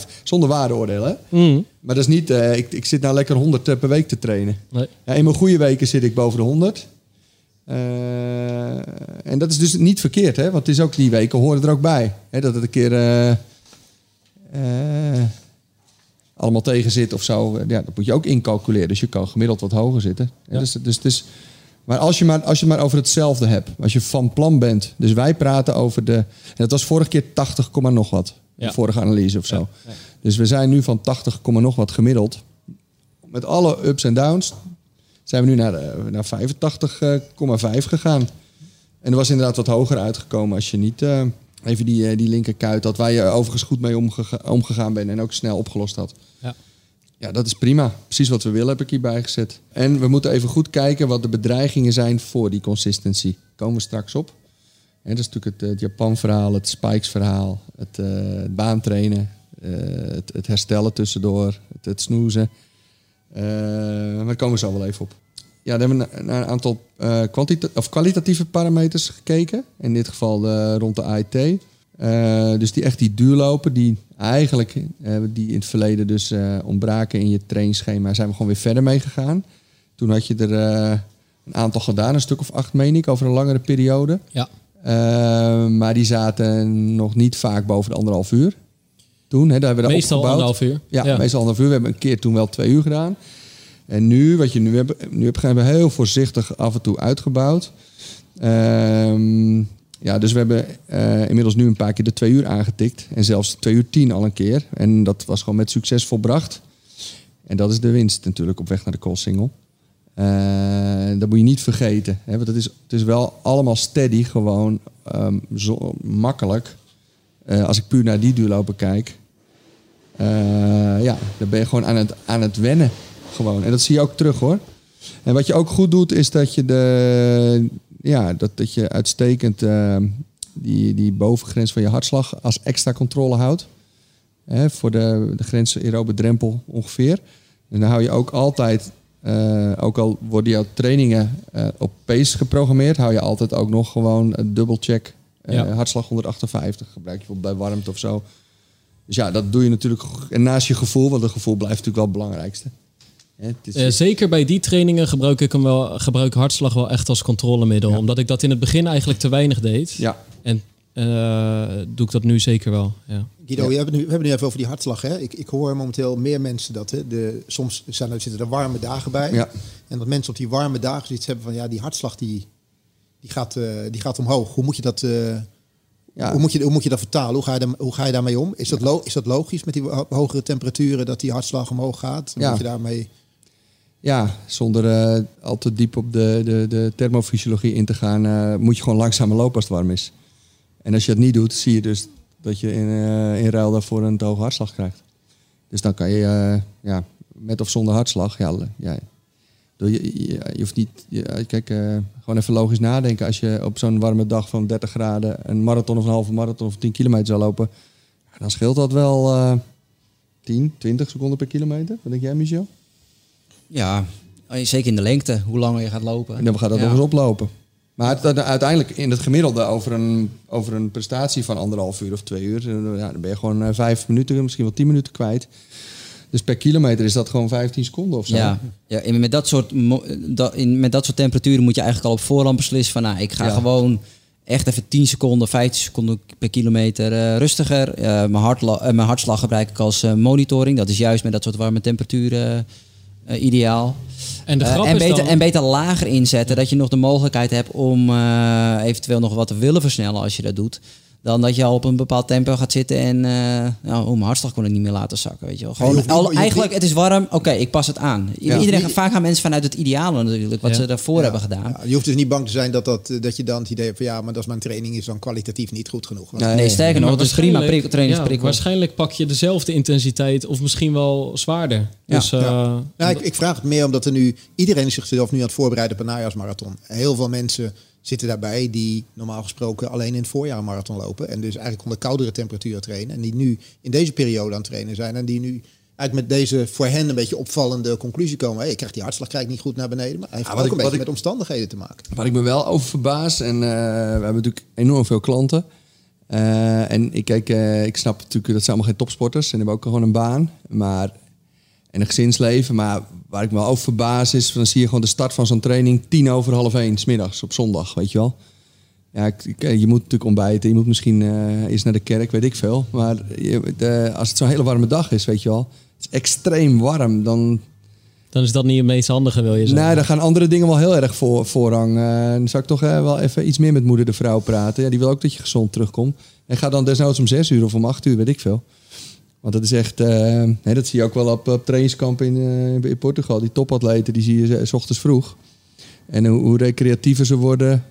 85,5. Zonder waardeoordeel, hè? Mm. Maar dat is niet, ik, ik zit nou lekker 100 per week te trainen. Nee. Ja, in mijn goede weken zit ik boven de 100. en dat is dus niet verkeerd, hè? Want het is ook die weken horen er ook bij. Hè? Dat het een keer allemaal tegen zit of zo. Ja, dat moet je ook incalculeren. Dus je kan gemiddeld wat hoger zitten. Ja. Dus, dus, dus, maar als je maar, als je maar over hetzelfde hebt. Als je van plan bent. Dus wij praten over de... En dat was vorige keer 80, nog wat. Ja. De vorige analyse of zo. Ja. Dus we zijn nu van 80, nog wat gemiddeld. Met alle ups en downs zijn we nu naar, naar 85,5 gegaan. En er was inderdaad wat hoger uitgekomen als je niet... Uh, even die, die linkerkuit had, waar je overigens goed mee omgega omgegaan bent en ook snel opgelost had. Ja. ja, dat is prima. Precies wat we willen heb ik hierbij gezet. En we moeten even goed kijken wat de bedreigingen zijn voor die consistency. Komen we straks op. En dat is natuurlijk het, het Japan-verhaal, het Spikes-verhaal, het, uh, het baantrainen, uh, het, het, herstellen tussendoor, het, het snoezen. Uh, maar daar komen we zo wel even op. Ja, dan hebben we naar een aantal of kwalitatieve parameters gekeken. In dit geval rond de AIT. Uh, dus die echt die duurlopen, die eigenlijk uh, die in het verleden dus uh, ontbraken in je trainschema, zijn we gewoon weer verder mee gegaan. Toen had je er een aantal gedaan, een stuk of acht meen ik, over een langere periode. Ja. maar die zaten nog niet vaak boven de anderhalf uur. Toen, hè, daar hebben we meestal anderhalf uur. Ja, ja, meestal anderhalf uur. We hebben een keer toen wel twee uur gedaan. En nu, wat je nu hebt, nu hebben we heel voorzichtig af en toe uitgebouwd. Ehm ja, dus we hebben uh, inmiddels nu een paar keer de twee uur aangetikt. En zelfs twee uur tien al een keer. En dat was gewoon met succes volbracht. En dat is de winst natuurlijk op weg naar de call single. Eh, dat moet je niet vergeten. Hè? Want het is, het is wel allemaal steady, gewoon ehm, zo makkelijk. Eh, als ik puur naar die duurlopen kijk. eh, ja, dan ben je gewoon aan het, aan het wennen. Gewoon. En dat zie je ook terug hoor. En wat je ook goed doet, is dat je, de, ja, dat, dat je uitstekend ehm, die, die bovengrens van je hartslag als extra controle houdt. Hè, voor de, de grens aerobe drempel ongeveer. En dan hou je ook altijd, eh, ook al worden jouw trainingen eh, op pace geprogrammeerd, hou je altijd ook nog gewoon een dubbelcheck. eh Ja. Hartslag 158 gebruik je bijvoorbeeld bij warmte of zo. Dus ja, dat doe je natuurlijk. En naast je gevoel, want het gevoel blijft natuurlijk wel het belangrijkste. Eh, zeker bij die trainingen gebruik ik hem wel, gebruik ik hartslag wel echt als controlemiddel. Ja. Omdat ik dat in het begin eigenlijk te weinig deed. ja, En eh, doe ik dat nu zeker wel. Ja. Guido, we, hebben nu, we hebben nu even over die hartslag. Hè? Ik, ik hoor momenteel meer mensen dat. Hè? De, soms zijn er, zitten er warme dagen bij. ja. En dat mensen op die warme dagen zoiets hebben van... ja, die hartslag die, die, gaat, eh, die gaat omhoog. Hoe moet je dat... eh, ja. Hoe, moet je, hoe moet je dat vertalen? Hoe ga je, daar, hoe ga je daarmee om? Is dat, lo- is dat logisch met die ho- hogere temperaturen dat die hartslag omhoog gaat? Ja. Moet je daarmee... Ja, zonder eh, al te diep op de, de, de thermofysiologie in te gaan, eh, moet je gewoon langzamer lopen als het warm is. En als je dat niet doet, zie je dus dat je in, eh in ruil daarvoor een te hoge hartslag krijgt. Dus dan kan je, ja, met of zonder hartslag, ja, ja je, je, je hoeft niet, kijk, gewoon even logisch nadenken. Als je op zo'n warme dag van 30 graden een marathon of een halve marathon of 10 kilometer zou lopen, dan scheelt dat wel eh 10, 20 seconden per kilometer. Wat denk jij, Michel? Ja, zeker in de lengte, hoe langer je gaat lopen. En dan gaat dat Ja. nog eens oplopen. Maar het- uiteindelijk in het gemiddelde over een, over een prestatie van anderhalf uur of twee uur, eh, ja, dan ben je gewoon eh, vijf minuten, misschien wel tien minuten kwijt. Dus per kilometer is dat gewoon 15 seconden of zo. Ja, ja en met, dat soort, mo- dat, in, met dat soort temperaturen moet je eigenlijk al op voorhand beslissen van... Nou, ik ga Ja. gewoon echt even 10 seconden, 15 seconden per kilometer eh, rustiger. Eh, mijn, eh, mijn hartslag gebruik ik als eh, monitoring. Dat is juist met dat soort warme temperaturen eh, ideaal. En de Eh, en, is beter, dan... en beter lager inzetten, dat je nog de mogelijkheid hebt om eh, eventueel nog wat te willen versnellen als je dat doet. Dan dat je al op een bepaald tempo gaat zitten en eh nou, oh, mijn hartslag kon ik niet meer laten zakken. Weet je wel. Gewoon, je niet- al- eigenlijk, het is warm, oké, ik pas het aan. Ja. Iedereen, vaak gaan mensen vanuit het ideale natuurlijk, wat Ja. ze daarvoor Ja, hebben gedaan. ja, je hoeft dus niet bang te zijn dat, dat, dat je dan het idee hebt van... ja, maar dat is mijn training is dan kwalitatief niet goed genoeg. Want Nee, Nee, sterker nog, is prima trainingsprikkel. Ja, waarschijnlijk pak je dezelfde intensiteit of misschien wel zwaarder. Ja. Dus, eh, Ja. Nou, ik, ik vraag het meer omdat er nu iedereen zichzelf nu aan het voorbereiden op een najaarsmarathon. Heel veel mensen zitten daarbij die normaal gesproken alleen in het voorjaar een marathon lopen. En dus eigenlijk onder koudere temperaturen trainen. En die nu in deze periode aan het trainen zijn. En die nu eigenlijk met deze voor hen een beetje opvallende conclusie komen. Hey, ik krijg die hartslag krijg ik niet goed naar beneden. Maar hij heeft Ja, ook wat een beetje wat met omstandigheden te maken. Waar ik me wel over verbaas, en eh, we hebben natuurlijk enorm veel klanten. Eh, en ik, kijk, eh, ik snap natuurlijk dat ze allemaal geen topsporters en hebben ook gewoon een baan. Maar, en een gezinsleven. Maar waar ik me over verbaas is, dan zie je gewoon de start van zo'n training tien over half één, smiddags op zondag, weet je wel. Ja, ik, ik- je moet natuurlijk ontbijten, je moet misschien eh eens naar de kerk, weet ik veel. Maar je, de, als het zo'n hele warme dag is, weet je wel, het is extreem warm, dan dan is dat niet het meest handige, wil je zeggen. Nee, dan gaan andere dingen wel heel erg voor, voorrang. Eh, dan zou ik toch eh, wel even iets meer met moeder de vrouw praten. Ja, die wil ook dat je gezond terugkomt. En ga dan desnoods om zes uur of om acht uur, weet ik veel. Want dat is echt... eh, hè, dat zie je ook wel op, op trainingskamp in, eh, in Portugal. Die topatleten, die zie je s ochtends vroeg. En hoe, hoe recreatiever ze worden...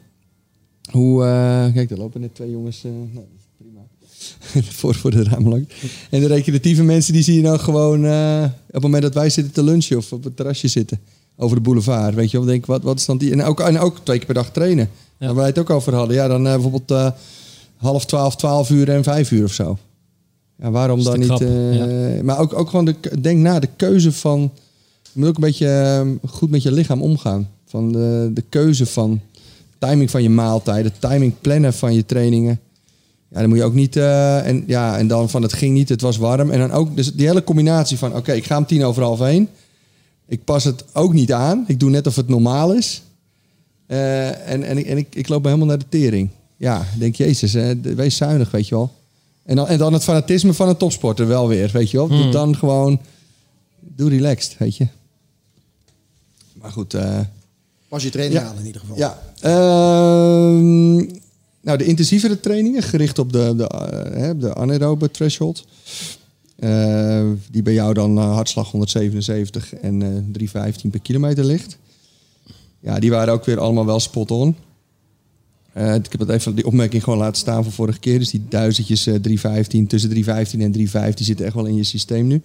Hoe... eh, kijk, daar lopen net twee jongens... nou, dat is prima. (laughs) voor, voor de raam langs. En de recreatieve mensen die zie je dan gewoon op het moment dat wij zitten te lunchen of op het terrasje zitten. Over de boulevard. Weet je wel, denk wat, wat is dan die. En ook, en ook twee keer per dag trainen. Ja. Waar wij het ook over hadden. Ja, dan bijvoorbeeld half twaalf, twaalf uur en vijf uur of zo. Ja, waarom dan niet? krap, eh, Maar ook, ook gewoon, de, denk na, de keuze van. Je moet ook een beetje eh, goed met je lichaam omgaan. Van de, de keuze van timing van je maaltijden, timing plannen van je trainingen. Ja, dan moet je ook niet. eh, en, ja, en dan van het ging niet, het was warm. En dan ook dus die hele combinatie van: oké, ik ga om tien over half één. Ik pas het ook niet aan. Ik doe net of het normaal is. Eh, en en, ik, en ik, ik loop helemaal naar de tering. Ja, denk Jezus, hè, wees zuinig, weet je wel. En dan, en dan het fanatisme van een topsporter wel weer, weet je wel. Hmm. Dan gewoon, doe relaxed, weet je. Maar goed, eh, Pas je training Ja. aan in ieder geval. ja. Ehm, nou, de intensievere trainingen, gericht op de, de, eh, hè, de anaerobe threshold. Eh, die bij jou dan hartslag 177 en eh 315 per kilometer ligt. Ja, die waren ook weer allemaal wel spot on. Eh, ik heb het even die opmerking gewoon laten staan van vorige keer. Dus die duizendjes eh 315, tussen 315 en 315 die zitten echt wel in je systeem nu.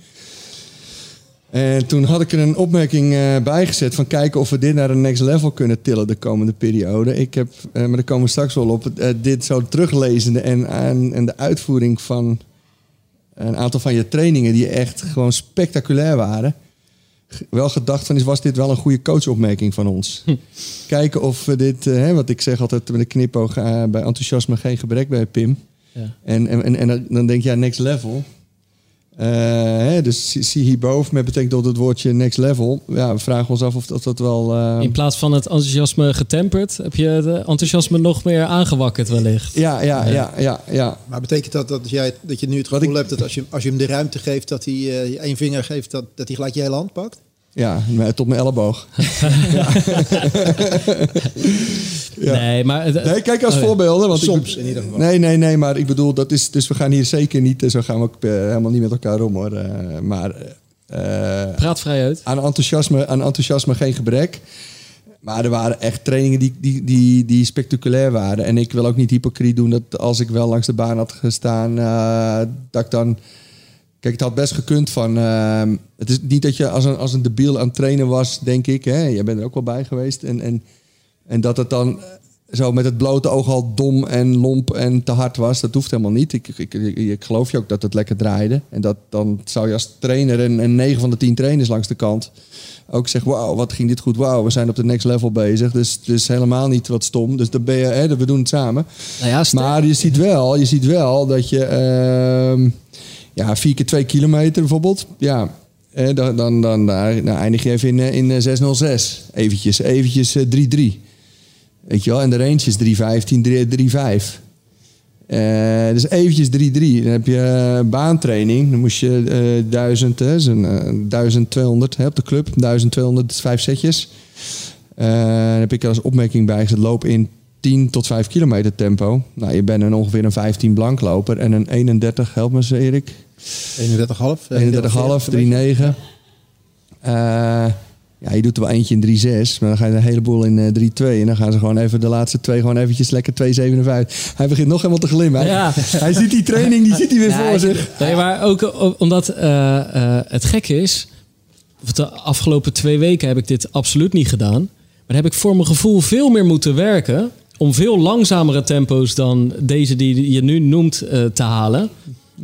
En toen had ik er een opmerking eh, bij gezet van kijken of we dit naar een next level kunnen tillen de komende periode. Ik heb, maar daar komen we straks wel op, dit zo teruglezende en, en, en de uitvoering van een aantal van je trainingen die echt gewoon spectaculair waren. Wel gedacht van, is, was dit wel een goede coachopmerking van ons? Kijken of we dit, eh, hè, wat ik zeg altijd met een knipoog, eh, bij enthousiasme geen gebrek bij Pim. Ja. En, en, en, en dan- denk je, ja, next level. Eh, hè, dus zie- hierboven met betrekking tot het woordje next level. Ja, we vragen ons af of dat, dat wel... eh, In plaats van het enthousiasme getemperd, heb je het enthousiasme nog meer aangewakkerd wellicht. ja, ja, ja, ja, ja. Maar betekent dat dat, jij, dat je nu het gevoel ik- hebt dat als je, als je hem de ruimte geeft, dat hij eh, je één vinger geeft, dat, dat hij gelijk je hele hand pakt? Ja, tot mijn elleboog. (laughs) Ja. Nee, maar... Nee, kijk als Oh voorbeelden. Want ik Soms be- in ieder geval. Nee, nee, nee, maar ik bedoel, dat is, dus we gaan hier zeker niet, zo gaan we ook eh, helemaal niet met elkaar om hoor. Eh, maar eh, Praat vrij uit. aan, enthousiasme, aan enthousiasme geen gebrek. Maar er waren echt trainingen die, die, die, die spectaculair waren. En ik wil ook niet hypocriet doen dat als ik wel langs de baan had gestaan, eh, dat ik dan. Kijk, het had best gekund van. eh, het is niet dat je als een, als een debiel aan het trainen was, denk ik. Hè? Jij bent er ook wel bij geweest. En, en, en dat het dan eh, zo met het blote oog al dom en lomp en te hard was. Dat hoeft helemaal niet. Ik, ik, ik, ik geloof je ook dat het lekker draaide. En dat, dan zou je als trainer en, en 9 van de 10 trainers langs de kant ook zeggen: Wauw, wat ging dit goed? Wauw, we zijn op de next level bezig. Dus, dus helemaal niet wat stom. Dus dan ben je, hè, we doen het samen. Nou ja, Maar je ziet wel, je ziet wel dat je ehm, ja, vier keer twee kilometer bijvoorbeeld. Ja, eh, dan, dan, dan, dan eindig je even in, eh, in eh, 606. Eventjes, eventjes eh, 3-3. Weet je wel, en de range is 315, 3-5. Eh, dus eventjes 3-3. Dan heb je eh, baantraining. Dan moest je eh 1000, hè, eh, 1200 hè, op de club. 1200, dus vijf setjes. Eh, dan heb ik er als opmerking bij gezet. Loop in 10 tot 5 kilometer tempo. Nou, je bent een ongeveer een 15 blankloper. En een 31, help me eens Erik. 31,5. 31,5, 3,9. Eh ja, je doet er wel eentje in 3,6. Maar dan ga je een heleboel in eh 3,2. En dan gaan ze gewoon even de laatste twee gewoon eventjes lekker 2,57. Hij begint nog helemaal te glimmen. Hij- Ja. Hij ziet die training, die ziet hij weer Ja, voor zich. Nee, maar ook omdat eh, eh, het gekke is. De afgelopen twee weken heb ik dit absoluut niet gedaan. Maar heb ik voor mijn gevoel veel meer moeten werken. Om veel langzamere tempo's dan deze die je nu noemt eh, te halen.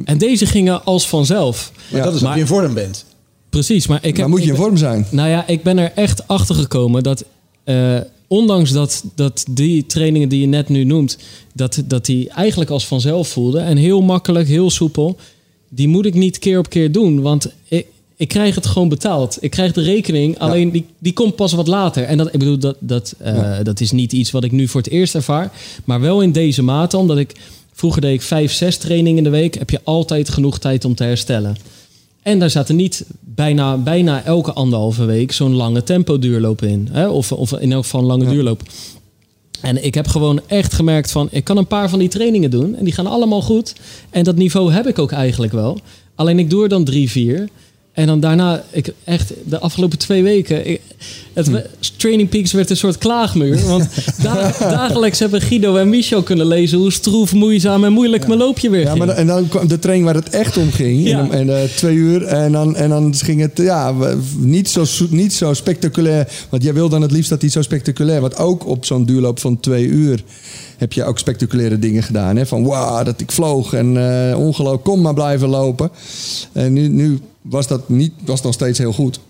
En deze gingen als vanzelf. Maar Ja, dat is maar- je in vorm bent. Precies, maar ik heb. Maar moet je in vorm zijn. Nou ja, ik ben er echt achter gekomen dat. eh, ondanks dat, dat die trainingen die je net nu noemt. Dat, dat die eigenlijk als vanzelf voelden. En heel makkelijk, heel soepel. Die moet ik niet keer op keer doen. Want ik, ik krijg het gewoon betaald. Ik krijg de rekening. Alleen die, die komt pas wat later. En dat, ik bedoel, dat, dat, eh, dat is niet iets wat ik nu voor het eerst ervaar. Maar wel in deze mate. Omdat ik. Vroeger deed ik vijf, zes trainingen in de week. Heb je altijd genoeg tijd om te herstellen. En daar zaten niet bijna, bijna elke anderhalve week zo'n lange tempo duurloop in. Hè? Of, of in elk geval een lange duurloop. En ik heb gewoon echt gemerkt van... ik kan een paar van die trainingen doen en die gaan allemaal goed. En dat niveau heb ik ook eigenlijk wel. Alleen ik doe er dan drie, vier. En dan daarna, ik, echt de afgelopen twee weken... Ik, het, Hm. Training Peaks werd een soort klaagmuur. Want (laughs) da- dagelijks hebben Guido en Michel kunnen lezen... hoe stroef, moeizaam en moeilijk mijn loopje weer Ja, ging. maar en dan kwam de training waar het echt om ging. Ja. En, eh, twee uur. En dan, en dan ging het ja, niet, zo, niet zo spectaculair. Want jij wil dan het liefst dat die zo spectaculair. Want ook op zo'n duurloop van twee uur heb je ook spectaculaire dingen gedaan. Hè? Van wauw, dat ik vloog. En eh ongelooflijk, kom maar blijven lopen. En nu, nu was dat niet, was nog steeds heel goed.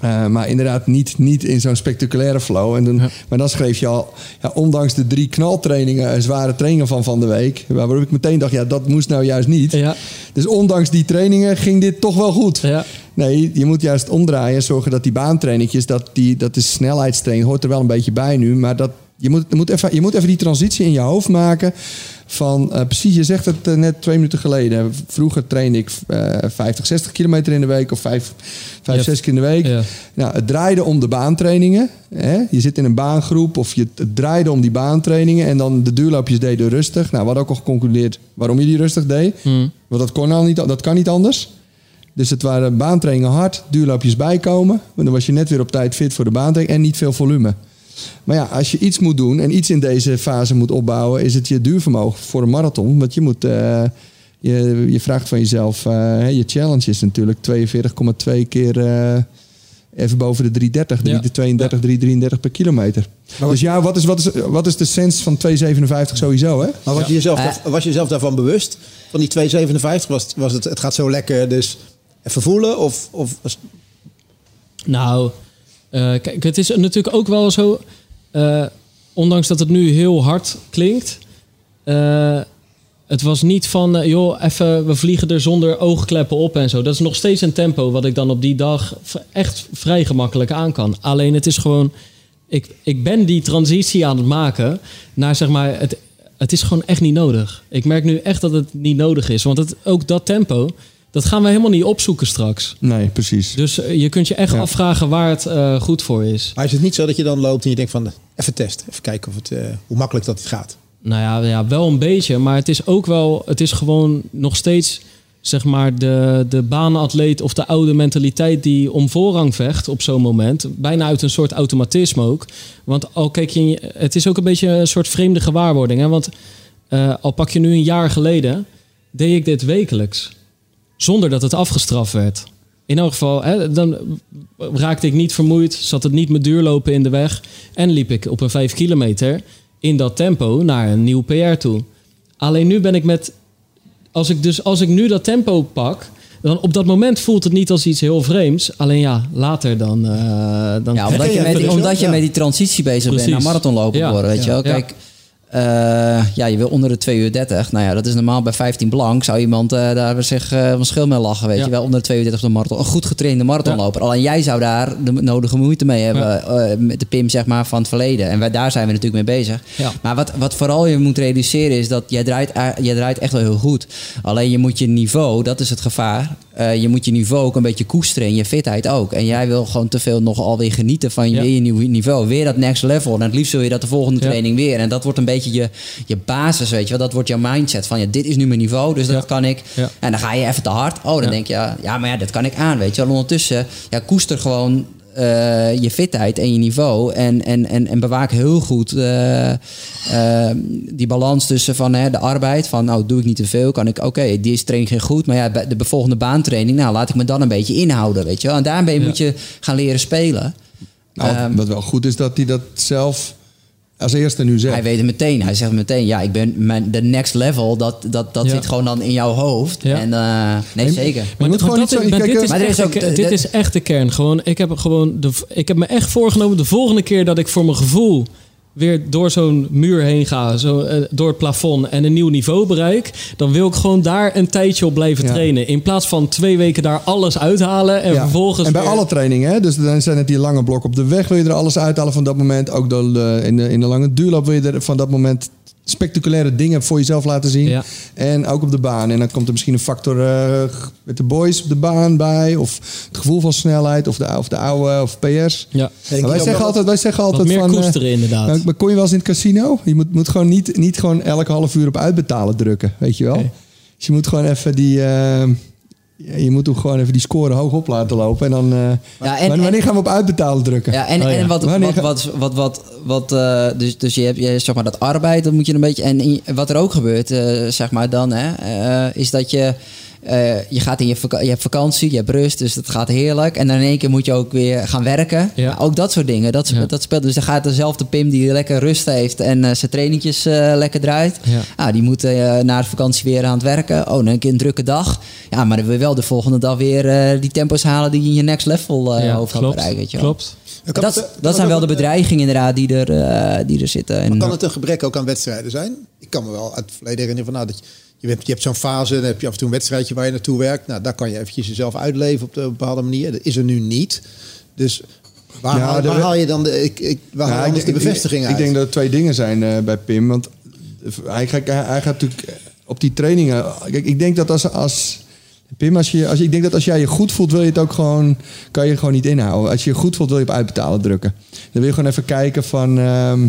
Eh, maar inderdaad niet, niet in zo'n spectaculaire flow. En dan, Maar dan schreef je al, ja, ondanks de drie knaltrainingen, en zware trainingen van van de week, waarop ik meteen dacht, ja, dat moest nou juist niet. Ja, Dus ondanks die trainingen ging dit toch wel goed. ja. Nee, je moet juist omdraaien en zorgen dat die baantrainingjes, dat, die, dat is snelheidstraining, hoort er wel een beetje bij nu. Maar dat, je, moet, moet even, je moet even die transitie in je hoofd maken van, eh, precies, je zegt het eh, net twee minuten geleden. Vroeger trainde ik eh 50, 60 kilometer in de week of 5, 5 Ja. 6 keer in de week. Ja. Nou, het draaide om de baantrainingen. Hè? Je zit in een baangroep of je, het draaide om die baantrainingen. En dan de duurloopjes deden rustig. Nou, we hadden ook al geconcludeerd waarom je die rustig deed. Hmm. Want dat kon al niet, dat kan niet anders. Dus het waren baantrainingen hard, duurloopjes bijkomen. Want dan was je net weer op tijd fit voor de baantraining en niet veel volume. Maar ja, als je iets moet doen en iets in deze fase moet opbouwen, is het je duurvermogen voor een marathon. Want je moet, eh, je, je vraagt van jezelf, eh, hè, je challenge is natuurlijk 42,2 keer eh, even boven de 330, Ja. 332, 333 per kilometer. Dus ja, wat is, wat, is, wat is de sens van 257 sowieso, hè? Maar was, je jezelf, daar- was je jezelf daarvan bewust? Van die 2,57 was, was het, het gaat zo lekker, dus even voelen? Of, of was, Nou, kijk, het is natuurlijk ook wel zo. eh, ondanks dat het nu heel hard klinkt. eh, het was niet van, eh, joh, even, we vliegen er zonder oogkleppen op en zo. Dat is nog steeds een tempo wat ik dan op die dag echt vrij gemakkelijk aan kan. Alleen het is gewoon, ik, ik ben die transitie aan het maken naar zeg maar, het, het is gewoon echt niet nodig. Ik merk nu echt dat het niet nodig is. Want het, ook dat tempo, dat gaan we helemaal niet opzoeken straks. Nee, precies. Dus eh, je kunt je echt Ja. afvragen waar het eh, goed voor is. maar is het niet zo dat je dan loopt en je denkt van, even testen, even kijken of het, eh, hoe makkelijk dat het gaat? Nou ja, ja, wel een beetje. Maar het is ook wel, het is gewoon nog steeds, zeg maar, de, de baanatleet of de oude mentaliteit die om voorrang vecht op zo'n moment. Bijna uit een soort automatisme ook. Want al kijk je, het is ook een beetje een soort vreemde gewaarwording. Hè? Want eh, al pak je nu een jaar geleden, deed ik dit wekelijks. Zonder dat het afgestraft werd. In elk geval, hè, dan raakte ik niet vermoeid, zat het niet met duurlopen in de weg. En liep ik op een 5 kilometer in dat tempo naar een nieuw PR toe. Alleen nu ben ik met. Als ik, dus, als ik nu dat tempo pak. Dan op dat moment voelt het niet als iets heel vreemds. Alleen ja, later dan. eh, dan Ja, omdat je, met die, omdat je met die transitie bezig bent naar marathonlopen Ja. worden, weet je wel. Ja. Eh, ja, je wil onder de 2 uur 30. Nou ja, dat is normaal bij 15 blank. Zou iemand eh, daar zich eh, van schil mee lachen, weet Ja. je wel. Onder de 2 uur 30 op de marathon. Een goed getrainde marathonloper. Alleen jij zou daar de nodige moeite mee hebben met de PIM zeg maar, van het verleden. En wij, daar zijn we natuurlijk mee bezig. Maar wat, wat vooral je moet realiseren is dat jij draait, jij draait echt wel heel goed. Alleen je moet je niveau, dat is het gevaar. Eh, je moet je niveau ook een beetje koesteren en je fitheid ook. En jij wil gewoon te veel nog alweer genieten van je, Ja. weer je nieuw niveau. Weer dat next level. En het liefst wil je dat de volgende Ja. training weer. En dat wordt een beetje je, je basis, weet je wel. Dat wordt jouw mindset van ja, dit is nu mijn niveau, dus dat kan ik. En dan ga je even te hard. Oh, dan denk je, ja, ja, maar ja, dat kan ik aan, weet je wel. Ondertussen, ja, koester gewoon eh, je fitheid en je niveau. En, en, en, en bewaak heel goed eh, eh, die balans tussen van hè, de arbeid. Van nou, doe ik niet te veel. Kan ik, oké, deze training ging goed. Maar ja, de volgende baantraining, nou, laat ik me dan een beetje inhouden, weet je wel. En daarmee Ja. moet je gaan leren spelen. Nou, Ehm, wat wel goed is dat hij dat zelf als eerste nu zegt. Hij weet het meteen. Hij zegt meteen, ja, ik ben mijn, de next level. Dat, dat, dat Ja. zit gewoon dan in jouw hoofd. Ja. En eh, nee, zeker. je moet gewoon dat niet zo- is- maar dit is maar is echt ook- dit is echt de kern. Gewoon, ik, heb gewoon de, ik heb me echt voorgenomen de volgende keer dat ik voor mijn gevoel weer door zo'n muur heen ga, zo, eh, door het plafond en een nieuw niveau bereik, dan wil ik gewoon daar een tijdje op blijven Ja. trainen. In plaats van twee weken daar alles uithalen en Ja. vervolgens. En bij weer- alle trainingen, hè? dus dan zijn het die lange blokken op de weg, wil je er alles uithalen van dat moment. Ook de, de- in, de, in de lange duurloop wil je er van dat moment spectaculaire dingen voor jezelf laten zien. Ja. En ook op de baan. En dan komt er misschien een factor eh, met de boys op de baan bij. Of het gevoel van snelheid. Of de, of de oude of PS. Ja. Maar wij, zeggen altijd, wij zeggen altijd meer van... eh, koesteren inderdaad. nou, maar kon je wel eens in het casino? Je moet, moet gewoon niet, niet gewoon elke half uur op uitbetalen drukken. Weet je wel? Dus je moet gewoon even die... eh, ja, je moet ook gewoon even die score hoog op laten lopen. En dan... eh, Ja, en- wanneer en- gaan we op uitbetalen drukken? Ja, en, Oh, ja. en wat, Wanneer wat, wat, wat, wat, wat eh, dus, dus je hebt je, zeg maar dat arbeid, dat moet je een beetje. En in- wat er ook gebeurt, eh, zeg maar dan, hè, eh, is dat je. Eh, je gaat in je, je hebt vakantie, je hebt rust, dus dat gaat heerlijk. En dan in één keer moet je ook weer gaan werken. Ja. Nou, ook dat soort dingen, dat, Ja. dat speelt. Dus dan gaat dezelfde Pim die lekker rust heeft en eh, zijn trainingjes eh, lekker draait. Ja. Ah, die moet eh, na de vakantie weer aan het werken. Oh, dan een keer een drukke dag. Ja, maar dan wil je wel de volgende dag weer eh, die tempo's halen die je in je next level eh Ja, hoofd gaat klopt. bereiken. Weet je wel. klopt. Kan Dat, het, dat het zijn wel de bedreigingen inderdaad die er, eh, die er zitten. Maar kan het een gebrek ook aan wedstrijden zijn? Ik kan me wel uit het verleden herinneren van nou, dat je, je hebt, je hebt zo'n fase, dan heb je af en toe een wedstrijdje waar je naartoe werkt. Nou, daar kan je eventjes jezelf uitleven op een bepaalde manier. Dat is er nu niet. Dus waar, Ja, haal, waar haal je dan de, ik, ik, waar Nou, anders de bevestiging ik, uit? Ik denk dat er twee dingen zijn eh, bij Pim. Want hij, gaat- hij, hij gaat natuurlijk op die trainingen... Kijk, ik denk dat als... als Pim, als je, als je, ik denk dat als jij je goed voelt, wil je het ook gewoon, kan je gewoon niet inhouden. Als je je goed voelt, wil je op uitbetalen drukken. Dan wil je gewoon even kijken van, ehm,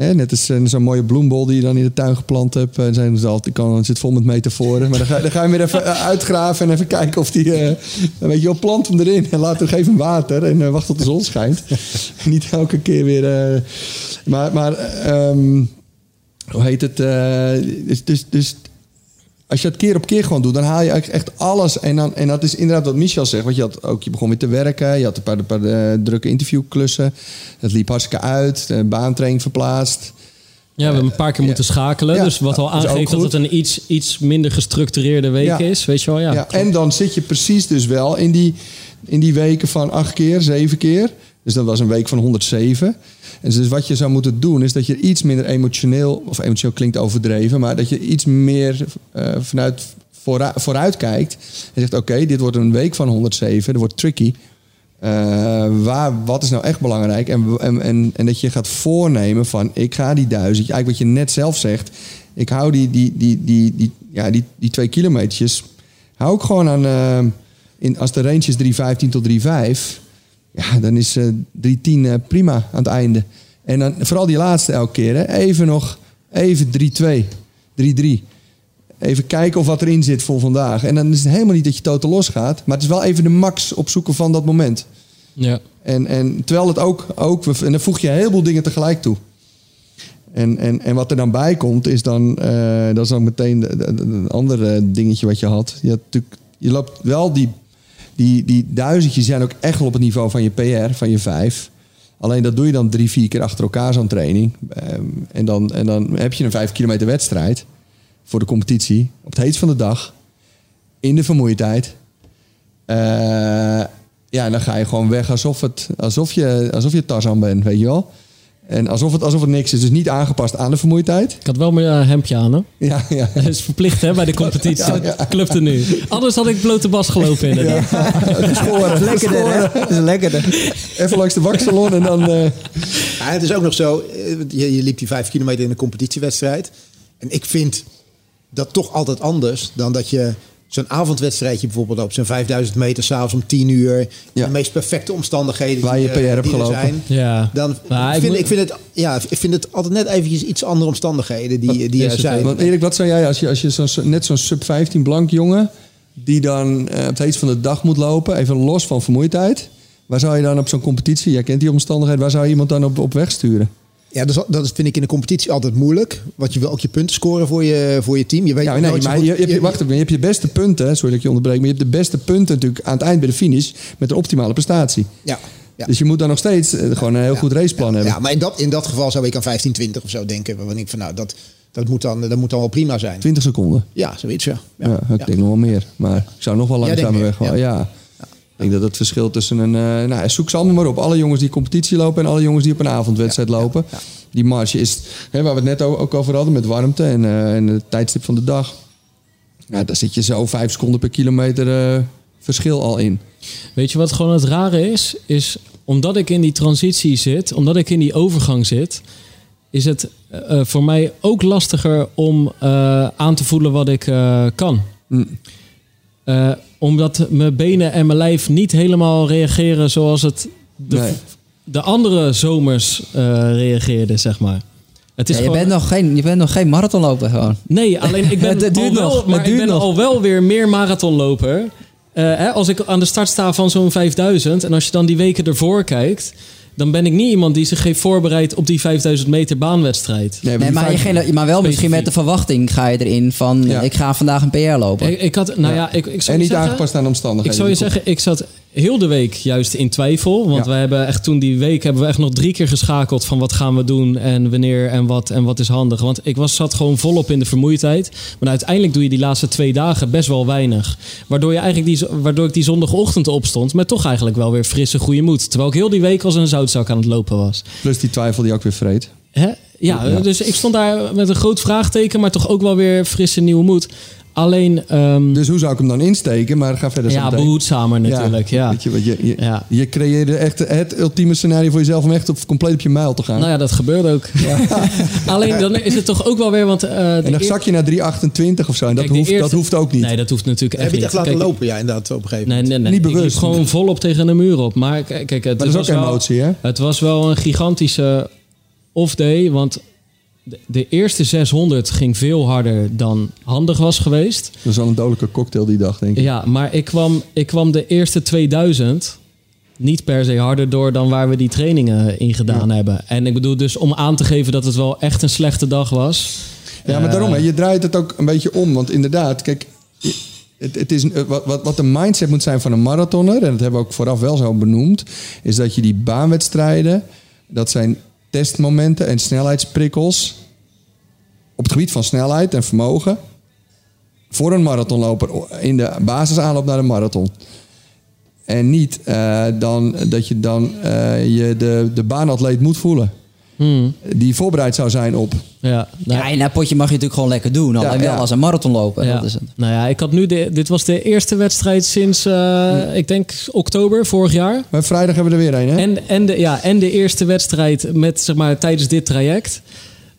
Hè, net als eh, zo'n mooie bloembol die je dan in de tuin geplant hebt. En zijn ze altijd, kan, zit vol met metaforen. Maar dan ga, dan ga je weer even eh, uitgraven en even kijken of die... eh, dan weet je plant hem erin en laat hem water. En eh, wacht tot de zon schijnt. (laughs) Niet elke keer weer... eh, maar, maar ehm, hoe heet het? eh, dus, dus, dus als je het keer op keer gewoon doet, dan haal je eigenlijk echt alles. En, dan, en dat is inderdaad wat Michel zegt. Want je, had ook, je begon weer te werken. Je had een paar, een paar eh, drukke interviewklussen. Het liep hartstikke uit. De baantraining verplaatst. Ja, we hebben een paar keer moeten schakelen. Ja, dus wat al aangeeft dat het een iets, iets minder gestructureerde week Ja. is. Weet je wel, ja. Ja, en dan zit je precies dus wel in die, in die weken van acht keer, zeven keer. Dus dat was een week van 107. Dus wat je zou moeten doen, is dat je iets minder emotioneel, of emotioneel klinkt overdreven, maar dat je iets meer eh, vanuit vooruit, vooruit kijkt. En zegt: Oké, dit wordt een week van 107, dat wordt tricky. Eh, waar, wat is nou echt belangrijk? En, en, en, en dat je gaat voornemen van ik ga die duizend, eigenlijk wat je net zelf zegt, ik hou die, die, die, die, die, ja, die, die twee kilometertjes, hou ik gewoon aan, eh, in, als de range is 315 tot 35, ja, dan is eh 310 eh, prima aan het einde. En dan vooral die laatste elke keer, hè, even nog, even 3-2, 3-3. Even kijken of wat erin zit voor vandaag. En dan is het helemaal niet dat je totaal los gaat. Maar het is wel even de max opzoeken van dat moment. ja. En, en terwijl het ook, ook... En dan voeg je een heleboel dingen tegelijk toe. En, en, en wat er dan bij komt, is dan... eh, dat is dan meteen een ander dingetje wat je had. Je, had natuurlijk, je loopt wel die, die, die duizendjes zijn ook echt op het niveau van je PR, van je vijf. Alleen dat doe je dan drie, vier keer achter elkaar zo'n training. Ehm, en, dan, en dan heb je een vijf kilometer wedstrijd voor de competitie. Op het heetst van de dag. In de vermoeidheid. Eh, ja, en dan ga je gewoon weg alsof, het, alsof, je, alsof je Tarzan bent, weet je wel. En alsof het, alsof het niks is. Dus niet aangepast aan de vermoeidheid. Ik had wel mijn eh, hempje aan, hè? (laughs) Ja, ja. Dat is verplicht, hè, bij de competitie. (laughs) Ja, ja. Club er nu. Anders had ik blote bas gelopen, inderdaad. (laughs) Scoren. Lekkerder, hè? Dat is lekkerder. Even langs de waksalon en dan... eh, Ja, het is ook nog zo, eh, je, je liep die vijf kilometer in een competitiewedstrijd. En ik vind dat toch altijd anders dan dat je zo'n avondwedstrijdje bijvoorbeeld op zo'n 5000 meter s'avonds om 10 uur. Ja. de meest perfecte omstandigheden Waar die, je eh, PR hebt die gelopen. zijn. Ja. Dan ik vind, moet- ik, vind het, ja, ik vind het altijd net eventjes iets andere omstandigheden die, die er zijn. ook. Want Erik, wat zou jij als je, als je net zo'n sub 15 blank jongen... die dan eh, op het heetst van de dag moet lopen, even los van vermoeidheid... waar zou je dan op zo'n competitie, jij kent die omstandigheid... waar zou je iemand dan op, op weg sturen? Ja, dat, is, dat vind ik in de competitie altijd moeilijk. Want je wil ook je punten scoren voor je, voor je team. Je weet Ja, nee, maar je, je, hebt je- wacht even, je hebt je beste punten, sorry dat ik je onderbreek... maar je hebt de beste punten natuurlijk aan het eind bij de finish... met een optimale prestatie. Ja, ja. Dus je moet dan nog steeds eh, gewoon een heel goed raceplan hebben. Ja, maar in dat, in dat geval zou ik aan 15, 20 of zo denken. Waarvan ik van nou, dat, dat, moet dan, dat moet dan wel prima zijn. 20 seconden. Ja, zoiets ja. Ja, ik denk nog wel meer. Maar ik zou nog wel langzamer weg. Ja. Ik denk dat het verschil tussen een... eh, nou, zoek ze allemaal maar op. Alle jongens die competitie lopen en alle jongens die op een avondwedstrijd lopen. Die marge is, hè, waar we het net ook over hadden met warmte en, eh, en het tijdstip van de dag. Ja, daar zit je zo vijf seconden per kilometer eh, verschil al in. Weet je wat gewoon het rare is? Is omdat ik in die transitie zit, omdat ik in die overgang zit, is het voor mij ook lastiger om eh, aan te voelen wat ik eh, kan. Mm. Omdat mijn benen en mijn lijf niet helemaal reageren zoals het de, Nee. de andere zomers eh reageerde, zeg maar. Het is Ja, je, gewoon- bent nog geen, je bent nog geen marathonloper gewoon. Nee, alleen ik (laughs) ben, Het duurt al, wel, nog, maar het ik ben nog. al wel weer meer marathonloper. Eh, hè, als ik aan de start sta van zo'n 5000 en als je dan die weken ervoor kijkt, dan ben ik niet iemand die zich heeft voorbereid op die 5000 meter baanwedstrijd. Nee, maar, je vijf- geen, maar wel misschien met de verwachting ga je erin van... Ja. ik ga vandaag een PR lopen. Ik, ik had, nou ja, ik, ik zou en niet zeggen, aangepast aan de Ik omstandigheden. zou je zeggen, ik zat heel de week juist in twijfel. Want Ja. we hebben echt toen die week hebben we echt nog drie keer geschakeld van wat gaan we doen en wanneer en wat en wat is handig. Want ik was, zat gewoon volop in de vermoeidheid. Maar uiteindelijk doe je die laatste twee dagen best wel weinig. Waardoor, je eigenlijk die, waardoor ik die zondagochtend opstond met toch eigenlijk wel weer frisse goede moed. Terwijl ik heel die week als een zoutzak aan het lopen was. Plus die twijfel die ook weer vreet. Hè? Ja, Ja. dus ik stond daar met een groot vraagteken, maar toch ook wel weer frisse nieuwe moed. Alleen, ehm, Dus hoe zou ik hem dan insteken? Maar ga verder zo ja, behoedzamer natuurlijk. Ja. Weet je, wat je, je, Ja. je creëerde echt het ultieme scenario voor jezelf om echt op, compleet op je mijl te gaan. Nou ja, dat gebeurt ook. (laughs) Alleen dan is het toch ook wel weer, want... eh, de en dan eer- zak je naar 3,28 of zo. En dat, Kijk, de hoeft, eerste- dat hoeft ook niet. Nee, dat hoeft natuurlijk Heb echt je het niet. echt laten Kijk, lopen? Ja, inderdaad, op een gegeven Nee, moment. nee, nee. Niet Ik bewust. liep gewoon volop tegen een muur op. Maar k- kijk, het, maar dat is ook was wel, emotie, hè? het was wel een gigantische off-day. Want de, de eerste 600 ging veel harder dan handig was geweest. Dat is al een dodelijke cocktail die dag, denk ik. Ja, maar ik kwam, ik kwam de eerste 2000 niet per se harder door dan waar we die trainingen in gedaan hebben. En ik bedoel dus om aan te geven dat het wel echt een slechte dag was. Ja, maar daarom, hè, je draait het ook een beetje om. Want inderdaad, kijk, het, het is, een- wat, wat, wat de mindset moet zijn van een marathoner, en dat hebben we ook vooraf wel zo benoemd, is dat je die baanwedstrijden, dat zijn testmomenten en snelheidsprikkels op het gebied van snelheid en vermogen voor een marathonloper in de basisaanloop naar de marathon. En niet eh, dan, dat je dan eh, je de, de baanatleet moet voelen. Hmm, Die voorbereid zou zijn op. ja, nou, Ja, in dat potje mag je natuurlijk gewoon lekker doen. Alleen Ja, wel ja. als een marathon lopen. Ja. Dat is het. Nou ja, ik had nu de, dit was de eerste wedstrijd sinds, eh, ik denk, oktober vorig jaar. Maar vrijdag hebben we er weer een, hè? En, en, de, ja, en de eerste wedstrijd met, zeg maar, tijdens dit traject.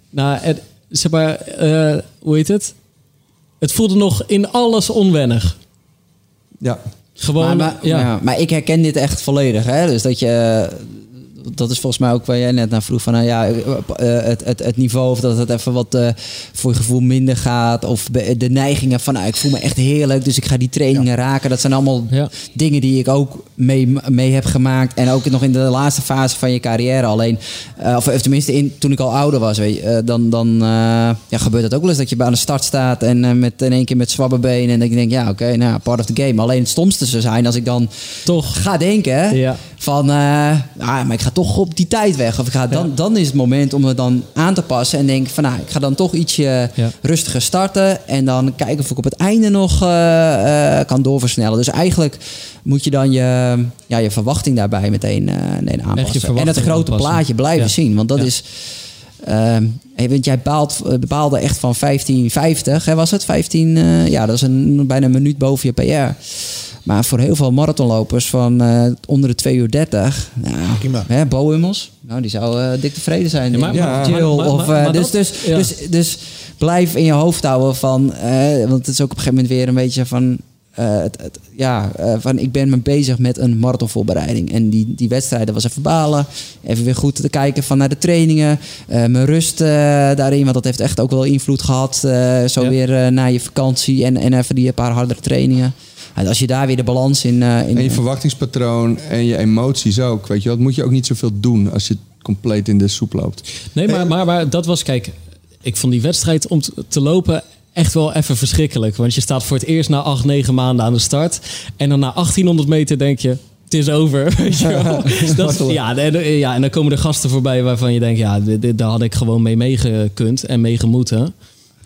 Nou, het, zeg maar, eh, hoe heet het? Het voelde nog in alles onwennig. Ja. Gewoon, maar, maar, ja. ja, maar ik herken dit echt volledig. Hè? Dus dat je. Dat is volgens mij ook waar jij net naar vroeg. Van, nou ja, eh, het, het, het niveau of dat het even wat eh, voor je gevoel minder gaat. Of de neigingen van nou, ik voel me echt heerlijk. Dus ik ga die trainingen raken. Dat zijn allemaal Ja. dingen die ik ook mee, mee heb gemaakt. En ook nog in de laatste fase van je carrière. Alleen, eh, of, of tenminste in, toen ik al ouder was. Weet je, eh, dan dan eh, ja, gebeurt het ook wel eens dat je bij aan de start staat. En eh, met, in één keer met zwabberbenen. En dat je denkt, ja oké, nou part of the game. Alleen het stomste zou zijn als ik dan Toch. ga denken Ja. Van, ah, maar ik ga toch op die tijd weg. Of ik ga, dan, dan is het moment om het dan aan te passen. En denk van, nou, ik ga dan toch ietsje Ja. rustiger starten. En dan kijken of ik op het einde nog eh, eh, kan doorversnellen. Dus eigenlijk moet je dan je, ja, je verwachting daarbij meteen, meteen aanpassen. En het grote aanpassen. plaatje blijven Ja. zien. Want dat is... ehm, hey, want jij bepaalt, bepaalde echt van 15,50, hè, was het? 15, eh, ja, dat is een, bijna een minuut boven je PR. Maar voor heel veel marathonlopers van eh, onder de 2 uur 30, nou. Hè, Bo Hummels, nou, die zou eh, dik tevreden zijn. Ja, maar- denk ik. maar- Jill, maar- maar- of, dus, dat- dus, ja. dus, dus blijf in je hoofd houden van, eh, want het is ook op een gegeven moment weer een beetje van, eh, het, het- ja, eh, van ik ben me bezig met een marathonvoorbereiding. En die, die wedstrijden was even balen. Even weer goed te kijken van naar de trainingen. eh, mijn rust eh, daarin, want dat heeft echt ook wel invloed gehad. eh, zo Ja. weer eh, na je vakantie en, en even die paar hardere trainingen. En als je daar weer de balans in... eh, in En je verwachtingspatroon en je emoties ook. Weet je, dat moet je ook niet zoveel doen als je compleet in de soep loopt. Nee, maar, maar, maar dat was, kijk, ik vond die wedstrijd om te, lopen echt wel even verschrikkelijk. Want je staat voor het eerst na acht, negen maanden aan de start. En dan na 1800 meter denk je, het is over. (laughs) Weet je wel? (laughs) Dat is- ja, en, ja, en dan komen er gasten voorbij waarvan je denkt, ja, dit, dit- daar had ik gewoon mee meegekund en meegemoeten.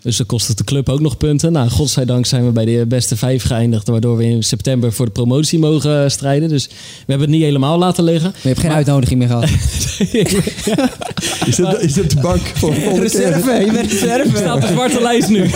Dus dan kost het de club ook nog punten. Nou, godzijdank zijn we bij de beste vijf geëindigd. Waardoor we in september voor de promotie mogen strijden. Dus we hebben het niet helemaal laten liggen. Maar je hebt geen uitnodiging meer gehad. (laughs) Is dat, is dat de bank voor de (laughs) volgende keer? reserve, je bent reserve. staat op de zwarte lijst nu. (laughs)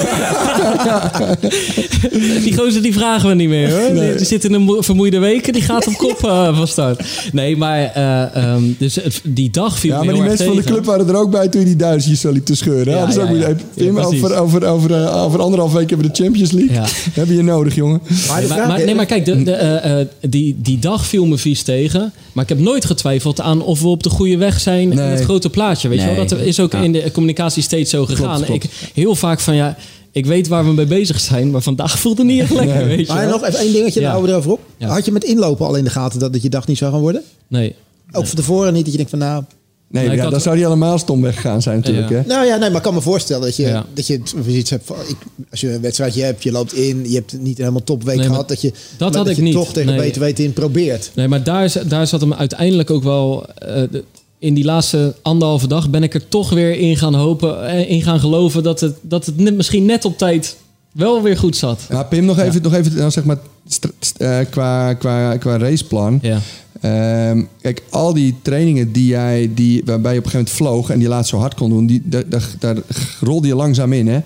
die gozer die vragen we niet meer hoor. Die, die zit in een mo- vermoeide weken, die gaat op kop eh, van start. Nee, maar eh, ehm, dus het- die dag viel Ja, maar heel die erg mensen van de club waren er ook bij toen je die duizendjes zo liep te scheuren. Ja, Ja, dus ook ja, ja. Pim, Ja. Over, over, over, eh, over anderhalf week hebben we de Champions League. Ja. (laughs) Heb je nodig, jongen. Maar Maar, nee, maar kijk, de, de, eh, eh, die, die dag viel me vies tegen. Maar ik heb nooit getwijfeld aan of we op de goede weg zijn in Nee. het grote plaatje. Weet je wel? Dat is ook Ja. in de communicatie steeds zo gegaan. klopt. Ik, heel vaak van ja, ik weet waar we mee bezig zijn, maar vandaag voelde het niet echt lekker. Weet je Maar nog even één dingetje, Ja. daar houden we erover op. Ja. Had je met inlopen al in de gaten dat het je dag niet zou gaan worden? Nee. Ook van tevoren niet dat je denkt van nou... Nee, ja, had- dan zou die helemaal stom weggegaan zijn natuurlijk. Ja. Hè? Nou ja, nee, maar ik kan me voorstellen dat je, Ja. dat je zoiets hebt van... Ik, als je een wedstrijdje hebt, je loopt in, je hebt niet een helemaal topweek Nee, gehad. Dat je, dat had ik je niet. toch tegen Nee. beter weten in probeert. Nee, maar daar, is- daar zat hem uiteindelijk ook wel. eh, de- in die laatste anderhalve dag ben ik er toch weer in gaan hopen, eh, in gaan geloven dat het, dat het net, misschien net op tijd wel weer goed zat. Maar Pim, nog even, nog even nou, zeg maar, st- st- eh, qua, qua, qua raceplan. Ja. Ehm, kijk, al die trainingen die jij, die, waarbij je op een gegeven moment vloog en die laatst zo hard kon doen, die, daar, daar, daar rolde je langzaam in. Hè?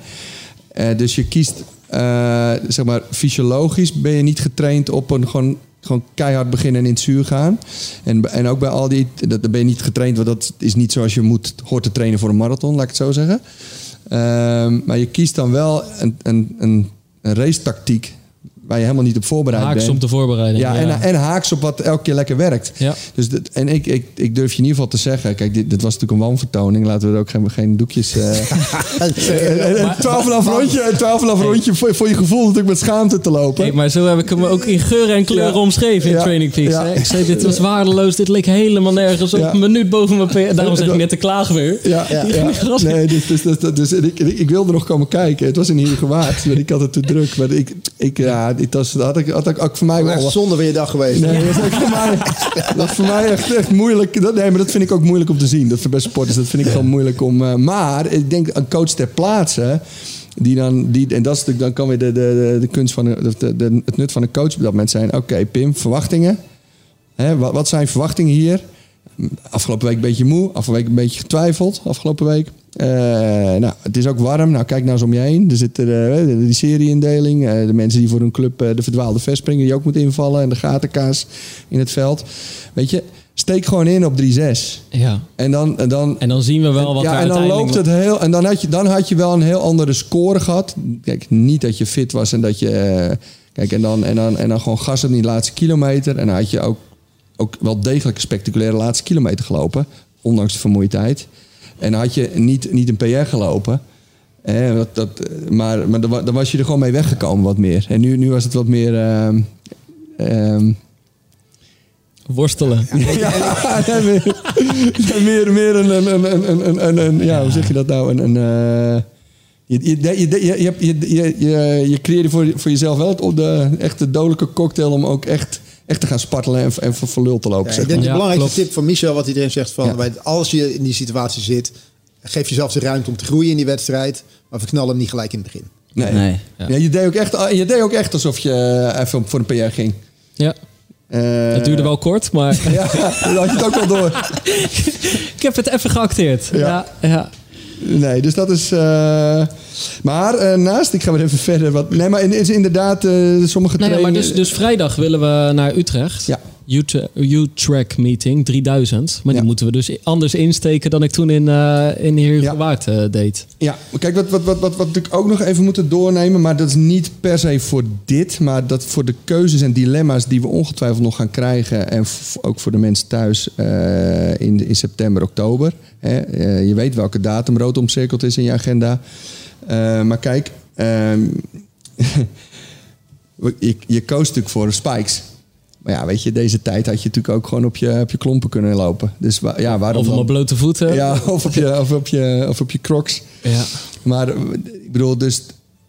Eh, dus je kiest, eh, zeg maar, fysiologisch ben je niet getraind op een gewoon, gewoon keihard beginnen en in het zuur gaan. En, en ook bij al die, dat, ben je niet getraind, want dat is niet zoals je moet, hoort te trainen voor een marathon, laat ik het zo zeggen. Ehm, maar je kiest dan wel een, een, een, een racetactiek waar je helemaal niet op voorbereid Haaks bent. om de voorbereiding. Ja, En, en haaks op wat elke keer lekker werkt. Ja. Dus dat, en ik, ik, ik durf je in ieder geval te zeggen... Kijk, dit, dit was natuurlijk een wanvertoning. Laten we er ook geen, geen doekjes... eh (laughs) een 12,5 rondje, een 12,5 rondje voor, voor je gevoel natuurlijk met schaamte te lopen. Hey, maar zo heb ik hem ook in geuren en kleuren Ja. omschreven in. Training Peaks. Hè. Ik zei, dit was waardeloos, dit leek helemaal nergens op. Een minuut boven mijn PR. Daarom zeg ik net de klaagweer. Ja, Nee, dus, dus, dus, dus, ik, ik, ik wilde nog komen kijken. Het was in ieder gewaard. Maar ik had het te druk. Maar ik, ik, ja, dit was, dat had ik, had ik ook voor mij Echt wel... zonde van je dag geweest. Nee, dat is voor mij, (laughs) dat voor mij echt, echt moeilijk. Dat, nee, maar dat vind ik ook moeilijk om te zien. Dat voor bij sporters, dat vind ik gewoon moeilijk om... eh, maar ik denk een coach ter plaatse... Die dan, die, en dat is natuurlijk, dan kan weer de, de, de, kunst van de, de, de- het nut van een coach op dat moment zijn. Oké, Pim, verwachtingen. Hè, wat, wat zijn verwachtingen hier? Afgelopen week een beetje moe, afgelopen week een beetje getwijfeld. Afgelopen week. Eh, nou, het is ook warm. Nou, kijk nou eens om je heen. Er zit er, eh, die serieindeling. eh, de mensen die voor hun club de verdwaalde verspringen, die ook moeten invallen. En de gatenkaas in het veld. Weet je, steek gewoon in op 3-6. Ja. En dan, en dan En dan zien we wel wat ja, er en dan loopt het heel. En dan had, je, dan had je wel een heel andere score gehad. Kijk, niet dat je fit was en dat je. kijk, en dan, en, dan, en dan gewoon gas op die laatste kilometer. En dan had je ook, ook wel degelijk een spectaculaire laatste kilometer gelopen. Ondanks de vermoeidheid. En dan had je niet, niet een PR gelopen. Eh, dat, dat, maar maar dan, dan was je er gewoon mee weggekomen wat meer. En nu, nu was het wat meer. ehm, ehm, Worstelen. (laughs) ja, meer, meer, meer een, een, een, een, een, een, een- ja, hoe zeg je dat nou? Een, een, eh, je, je, je, je, je, je, je, je, je creëerde voor, voor jezelf wel het, op de echte dodelijke cocktail om ook echt, echt te gaan spartelen en, en voor, voor lul te lopen. Ja, ik denk de belangrijkste klopt. tip van Michel, wat iedereen zegt, van, als je in die situatie zit, geef jezelf de ruimte om te groeien in die wedstrijd, maar verknal hem niet gelijk in het begin. Nee. Nee. Ja. je, deed ook echt, je deed ook echt alsof je eh, even voor een PR ging. Ja. Eh, Het duurde wel kort, maar (laughs) Ja, dan had je het ook wel door. (laughs) ik heb het even geacteerd. Ja. Ja. Ja, Nee, dus dat is. eh, maar eh, naast, ik ga weer even verder. Wat, nee, maar in- is inderdaad, eh, sommige Nee, maar trainingen. dus, dus vrijdag willen we naar Utrecht. Ja. U-Track meeting 3000. Maar Ja. die moeten we dus anders insteken dan ik toen in, eh in Heergewaard eh deed. Ja, kijk, wat, wat, wat, wat, wat natuurlijk ook nog even moeten doornemen, maar dat is niet per se voor dit, maar dat voor de keuzes en dilemma's die we ongetwijfeld nog gaan krijgen en ook voor de mensen thuis eh, in, in september, oktober. Hè, je weet welke datum rood omcirkeld is in je agenda. Maar kijk, ehm, (laughs) je, je koos natuurlijk voor spikes. Maar ja, weet je, deze tijd had je natuurlijk ook gewoon op je, op je klompen kunnen lopen. Dus wa- ja, waarom Of op blote voeten. Ja, (laughs) of op je, of op je, of op je crocs. Ja. Maar eh, ik bedoel, dus.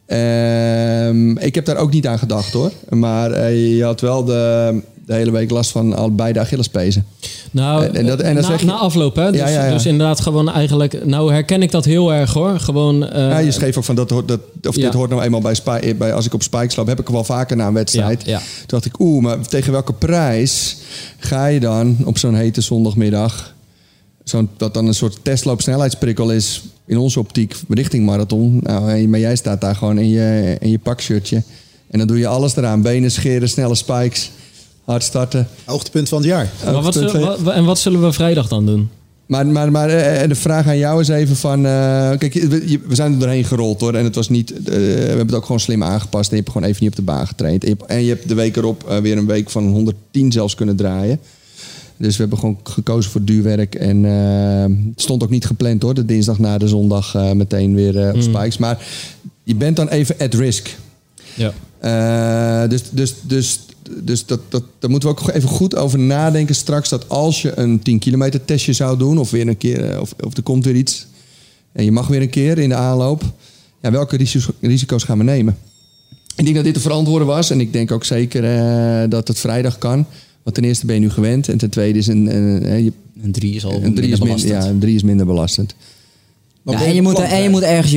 ehm, ik heb daar ook niet aan gedacht hoor. Maar eh, je had wel de, de hele week last van al beide Achillespezen. Nou, En- en dat- en dan na, zeg je- na afloop, hè? Dus, Ja, ja, ja. dus inderdaad gewoon eigenlijk... Nou herken ik dat heel erg, hoor. Gewoon... eh, ja, je schreef ook van dat, dat of dit hoort nou eenmaal bij, Spy- bij als ik op spikes loop, heb ik wel vaker na een wedstrijd. Toen dacht ik, oeh, maar tegen welke prijs ga je dan op zo'n hete zondagmiddag, zo'n dat dan een soort testloop-snelheidsprikkel is in onze optiek richting marathon. Nou, maar jij staat daar gewoon in je, in je pakshirtje. En dan doe je alles eraan. Benen scheren, snelle spikes, hard starten. Hoogtepunt van het jaar. maar wat zullen, wa- en wat zullen we vrijdag dan doen? Maar, maar, maar eh, de vraag aan jou is even van... eh, kijk, we, zijn er doorheen gerold hoor. En het was niet... eh, we hebben het ook gewoon slim aangepast. En je hebt gewoon even niet op de baan getraind. En je hebt, en je hebt de week erop eh, weer een week van 110 zelfs kunnen draaien. Dus we hebben gewoon gekozen voor duurwerk. En eh, het stond ook niet gepland hoor. De dinsdag na de zondag eh, meteen weer eh, op spikes. Maar je bent dan even at risk. Ja. Eh, dus dus, dus, dus dat, dat, daar moeten we ook even goed over nadenken straks. Dat als je een 10 kilometer testje zou doen, of weer een keer, eh, of, of er komt weer iets. En je mag weer een keer in de aanloop. Ja, welke risico's, gaan we nemen? Ik denk dat dit te verantwoorden was. En ik denk ook zeker eh, dat het vrijdag kan. Want ten eerste ben je nu gewend. En ten tweede is een, een, eh, Een drie is al een, drie, minder is min- belastend. ja, een drie is minder belastend. Ja, en, je moet, en je moet ergens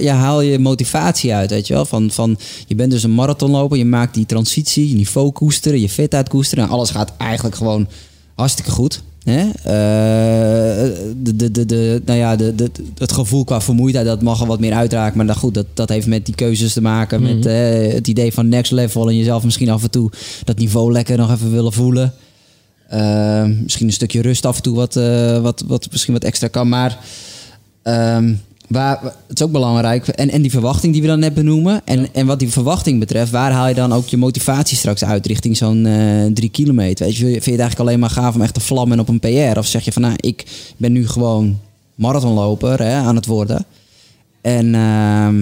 je, haal je motivatie uit, weet je wel. Van, van, je bent dus een marathonloper, je maakt die transitie, je niveau koesteren, je fitheid koesteren. En alles gaat eigenlijk gewoon hartstikke goed. Hè? Eh, de, de, de, de, nou ja, de, de, het gevoel qua vermoeidheid, dat mag al wat meer uitraken. Maar dan goed, dat, dat heeft met die keuzes te maken. Met eh, het idee van next level en jezelf misschien af en toe dat niveau lekker nog even willen voelen. Eh, misschien een stukje rust af en toe wat, eh, wat, wat misschien wat extra kan. Maar ehm, waar, het is ook belangrijk. En, en die verwachting die we dan net benoemen. En, en wat die verwachting betreft, waar haal je dan ook je motivatie straks uit richting zo'n eh, drie kilometer? Weet je, vind je het eigenlijk alleen maar gaaf om echt te vlammen op een PR? Of zeg je van, nou, ik ben nu gewoon marathonloper hè, aan het worden. En ehm,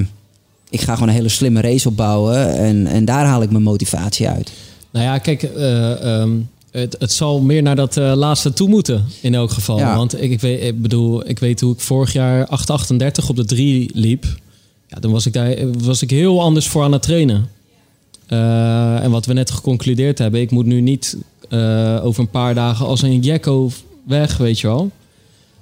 ik ga gewoon een hele slimme race opbouwen. En, en daar haal ik mijn motivatie uit. Nou ja, kijk, eh, ehm, het, het zal meer naar dat eh, laatste toe moeten in elk geval. Ja. Want ik, ik, weet, ik bedoel, ik weet hoe ik vorig jaar 8,38 op de 3 liep. Ja, dan was ik daar was ik heel anders voor aan het trainen. Eh, en wat we net geconcludeerd hebben, ik moet nu niet eh, over een paar dagen als een jekko weg, weet je wel.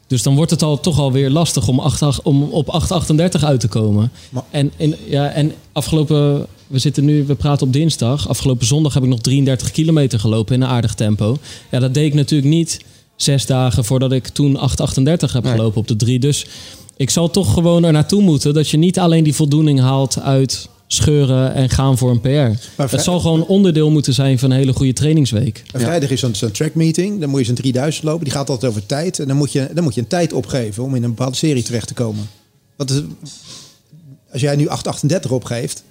Dus dan wordt het al toch alweer lastig om, 8, om op 8,38 uit te komen. Maar- En, in, ja, en afgelopen, we zitten nu, we praten op dinsdag. Afgelopen zondag heb ik nog 33 kilometer gelopen in een aardig tempo. Ja, dat deed ik natuurlijk niet zes dagen voordat ik toen 8,38 heb Nee. gelopen op de drie. Dus ik zal toch gewoon er naartoe moeten dat je niet alleen die voldoening haalt uit scheuren en gaan voor een PR. vrij- Het zal gewoon onderdeel moeten zijn van een hele goede trainingsweek. En vrijdag is zo'n zo'n track meeting. Dan moet je zo'n 3000 lopen. Die gaat altijd over tijd. En dan moet, je, dan moet je een tijd opgeven om in een bepaalde serie terecht te komen. Wat is, als jij nu 838 opgeeft,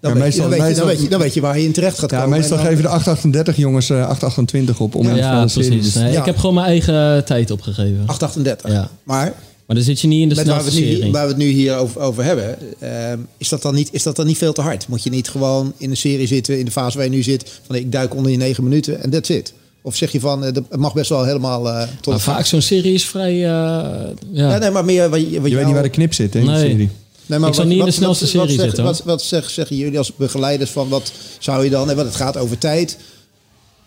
dan, Ja, weet, je, meestal- dan, weet je, dan, weet je, dan weet je waar je in terecht gaat Ja, komen. meestal dan- geven de 838 jongens eh, 828 op om in Ja, de serie. precies. Dus- Nee, Ja. Ik heb gewoon mijn eigen tijd opgegeven. 838. Ja. Maar Maar dan zit je niet in de met waar we, nu, waar we het nu hier over, over hebben, ehm, is, dat dan niet, is dat dan niet veel te hard? Moet je niet gewoon in een serie zitten, in de fase waar je nu zit, van ik duik onder je 9 minuten en that's it? Of zeg je van, eh, het mag best wel helemaal eh, tot Maar vaak zo'n serie is vrij... eh, ja. Ja, nee, maar meer wat, je- wat Je weet jou- niet waar de knip zit hè, in de serie. Nee, maar Ik zal wat- niet in de wat- snelste wat, serie wat zitten, wat wat zeg, zeggen jullie als begeleiders van wat zou je dan... hè, Want het gaat over tijd.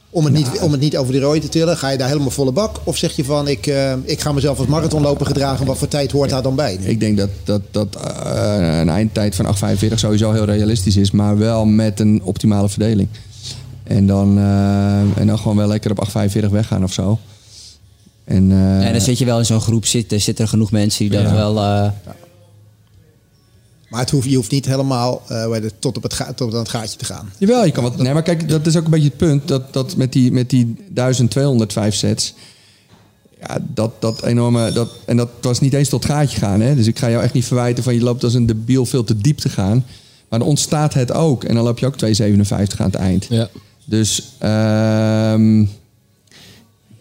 Om het, niet, om het niet over de rooi te tillen, ga je daar helemaal volle bak? Of zeg je van, ik, eh, ik ga mezelf als marathonloper gedragen. Wat voor tijd hoort daar dan bij? Ik denk dat, dat, dat eh, een eindtijd van 845 sowieso heel realistisch is, maar wel met een optimale verdeling. En dan, eh, en dan gewoon wel lekker op 845 weggaan of zo. En, eh, en dan zit je wel in zo'n groep zitten. Zitten er genoeg mensen die dat Ja. wel... eh, Maar het hoeft, je hoeft niet helemaal eh, tot, op het ga, tot aan het gaatje te gaan. Jawel, je kan wat. Nee, maar kijk, dat is ook een beetje het punt. Dat, dat met, die, met die 1205 sets. Ja, dat, dat enorme. Dat, en dat was niet eens tot gaatje gaan. Hè? Dus ik ga jou echt niet verwijten van je loopt als een debiel veel te diep te gaan. Maar dan ontstaat het ook. En dan loop je ook 2,57 aan het eind. Ja. Dus, ehm,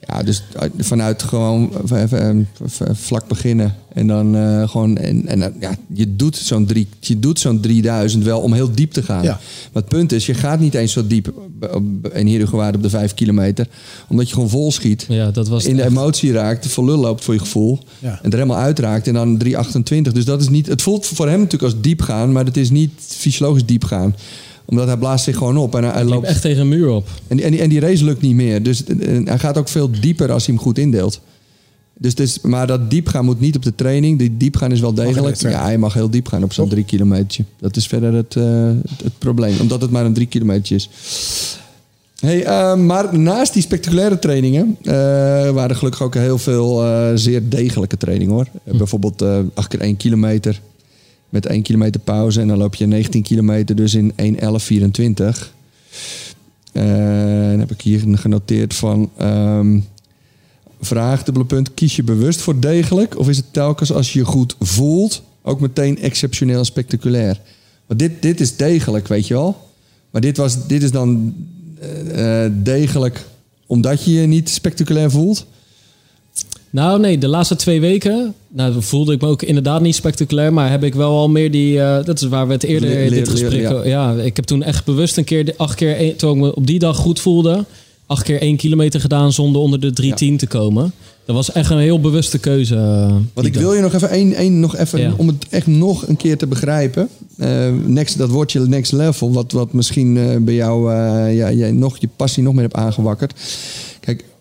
ja, dus vanuit gewoon eh, eh, vlak beginnen. En dan eh, gewoon, en, en eh, ja, je doet zo'n drie, je doet zo'n 3000 wel om heel diep te gaan. Ja. Maar het punt is, je gaat niet eens zo diep in Heerhugowaard op de 5 kilometer. Omdat je gewoon vol schiet. ja, dat was In de echt- emotie raakt, vol lul loopt voor je gevoel. Ja. En er helemaal uitraakt. En dan 3,28. Dus dat is niet. Het voelt voor hem natuurlijk als diep gaan. Maar het is niet fysiologisch diep gaan. Omdat hij blaast zich gewoon op. En hij, loopt. echt tegen een muur op. En die, en, die, en die race lukt niet meer. Dus hij gaat ook veel dieper als hij hem goed indeelt. Dus, dus, maar dat diep gaan moet niet op de training. Die diep gaan is wel degelijk. de Ja, hij mag heel diep gaan op zo'n drie kilometer. Dat is verder het, eh, het, het probleem. Omdat het maar een drie kilometer is. Hey, eh, maar naast die spectaculaire trainingen eh, waren er gelukkig ook heel veel eh, zeer degelijke trainingen hoor. Eh, Bijvoorbeeld eh 8 keer 1 kilometer met 1 kilometer pauze en dan loop je 19 kilometer dus in 1.11.24. Eh, dan heb ik hier genoteerd van ehm, vraag, dubbele punt, kies je bewust voor degelijk of is het telkens als je je goed voelt ook meteen exceptioneel spectaculair? Want dit, dit is degelijk, weet je wel. Maar dit, was, dit is dan eh, eh, degelijk omdat je je niet spectaculair voelt. Nou nee, de laatste twee weken nou, voelde ik me ook inderdaad niet spectaculair. Maar heb ik wel al meer die... eh, dat is waar we het eerder in dit leer- gesprek... ja. ik heb toen echt bewust een keer... Acht keer toen ik me op die dag goed voelde... Acht keer één kilometer gedaan zonder onder de 310 te komen. Dat was echt een heel bewuste keuze. eh, Want ik dag. wil je nog even één, één nog even Ja. om het echt nog een keer te begrijpen. Eh, next, dat woordje next level, wat, wat misschien bij jou ja, jij nog je passie nog meer hebt aangewakkerd.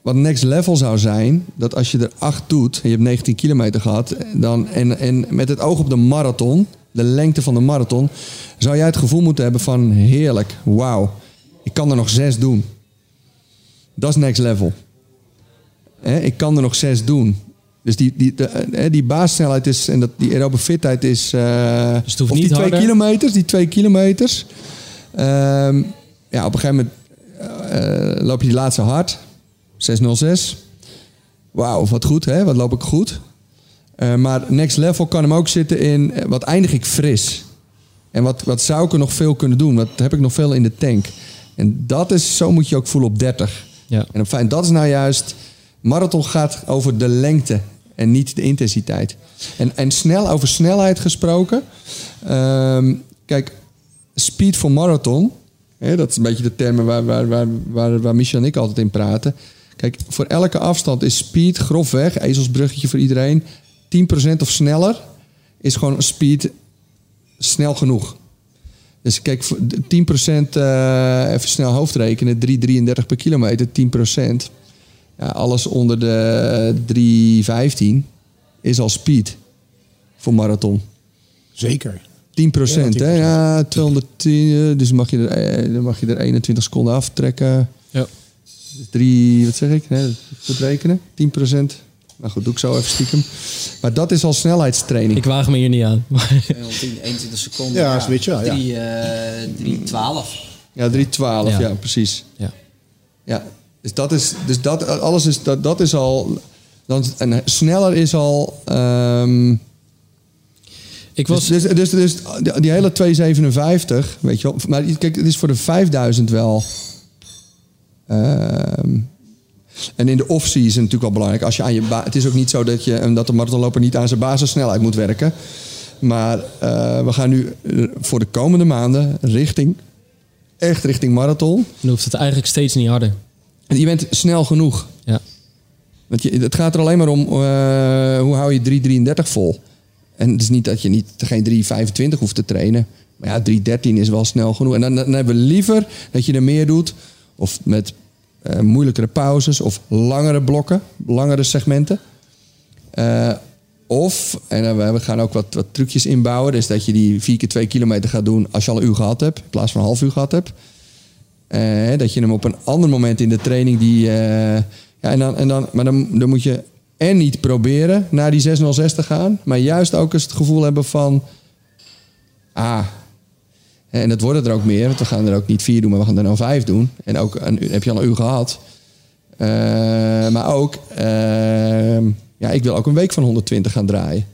Wat next level zou zijn, dat als je er acht doet, en je hebt 19 kilometer gehad, dan, en, en met het oog op de marathon, de lengte van de marathon, zou jij het gevoel moeten hebben van heerlijk, wauw, ik kan er nog zes doen. Dat is next level. Ik kan er nog zes doen. Dus die, die, de, eh, die basissnelheid is en dat, die aerobe fitheid is. eh Dus of die twee harder? kilometers, die twee kilometers. Ehm, ja, op een gegeven moment eh, loop je die laatste hard. 606. Wauw, wat goed hè, wat loop ik goed. Eh, maar next level kan hem ook zitten in eh, wat eindig ik fris. En wat, wat zou ik er nog veel kunnen doen? Wat heb ik nog veel in de tank? En dat is, zo moet je ook voelen op 30. Ja. En op fijn, dat is nou juist. Marathon gaat over de lengte en niet de intensiteit. En, en snel over snelheid gesproken. Ehm, kijk, speed voor marathon. Hè, dat is een beetje de termen waar, waar, waar, waar, waar Michel en ik altijd in praten. Kijk, voor elke afstand is speed grofweg, ezelsbruggetje voor iedereen, 10% of sneller is gewoon speed snel genoeg. Dus kijk, voor de 10% eh, even snel hoofdrekenen, 3,33 per kilometer, 10%. Ja, alles onder de 3,15 is al speed voor marathon. Zeker. 10 procent, Ja, hè? Ja, 210. eh, Dus mag je er, eh, dan mag je er 21 seconden aftrekken. Ja. Dus drie, wat zeg ik? Hè? Goed rekenen. 10 procent. Nou goed, doe ik zo even stiekem. Maar dat is al snelheidstraining. Ik waag me hier niet aan. 210, 21 seconden. Ja, zoiets wel, ja. 3, eh 312. Ja, 312, ja. Ja. precies. Ja. Ja, dus dat is, dus dat, alles is, dat, dat is al, dan, en sneller is al, ehm, Ik was, dus, dus, dus, dus die, die hele 257, weet je wel, maar kijk, het is voor de 5000 wel, en in de off-season natuurlijk wel belangrijk. Als je aan je het is ook niet zo dat, je, dat de marathonloper niet aan zijn basissnelheid moet werken. Maar eh, we gaan nu eh, voor de komende maanden richting, echt richting marathon. dan hoeft het eigenlijk steeds niet harder. En je bent snel genoeg. Ja. Want je, het gaat er alleen maar om, eh, hoe hou je 3,33 vol? En het is niet dat je niet, geen 3,25 hoeft te trainen. Maar ja, 3,13 is wel snel genoeg. En dan, dan hebben we liever dat je er meer doet. Of met eh, moeilijkere pauzes. Of langere blokken, langere segmenten. Eh, of, en eh, we- gaan ook wat, wat trucjes inbouwen. Dus dat je die 4 keer 2 kilometer gaat doen als je al een uur gehad hebt. In plaats van een half uur gehad hebt. Dat je hem op een ander moment in de training die. ja, en dan, en dan, maar dan, dan moet je en niet proberen naar die 606 te gaan, maar juist ook eens het gevoel hebben van. Ah. En dat worden er ook meer, want we gaan er ook niet vier doen, maar we gaan er nou vijf doen. En ook een, heb je al een uur gehad. Eh, maar ook, ehm, ja, ik wil ook een week van 120 gaan draaien.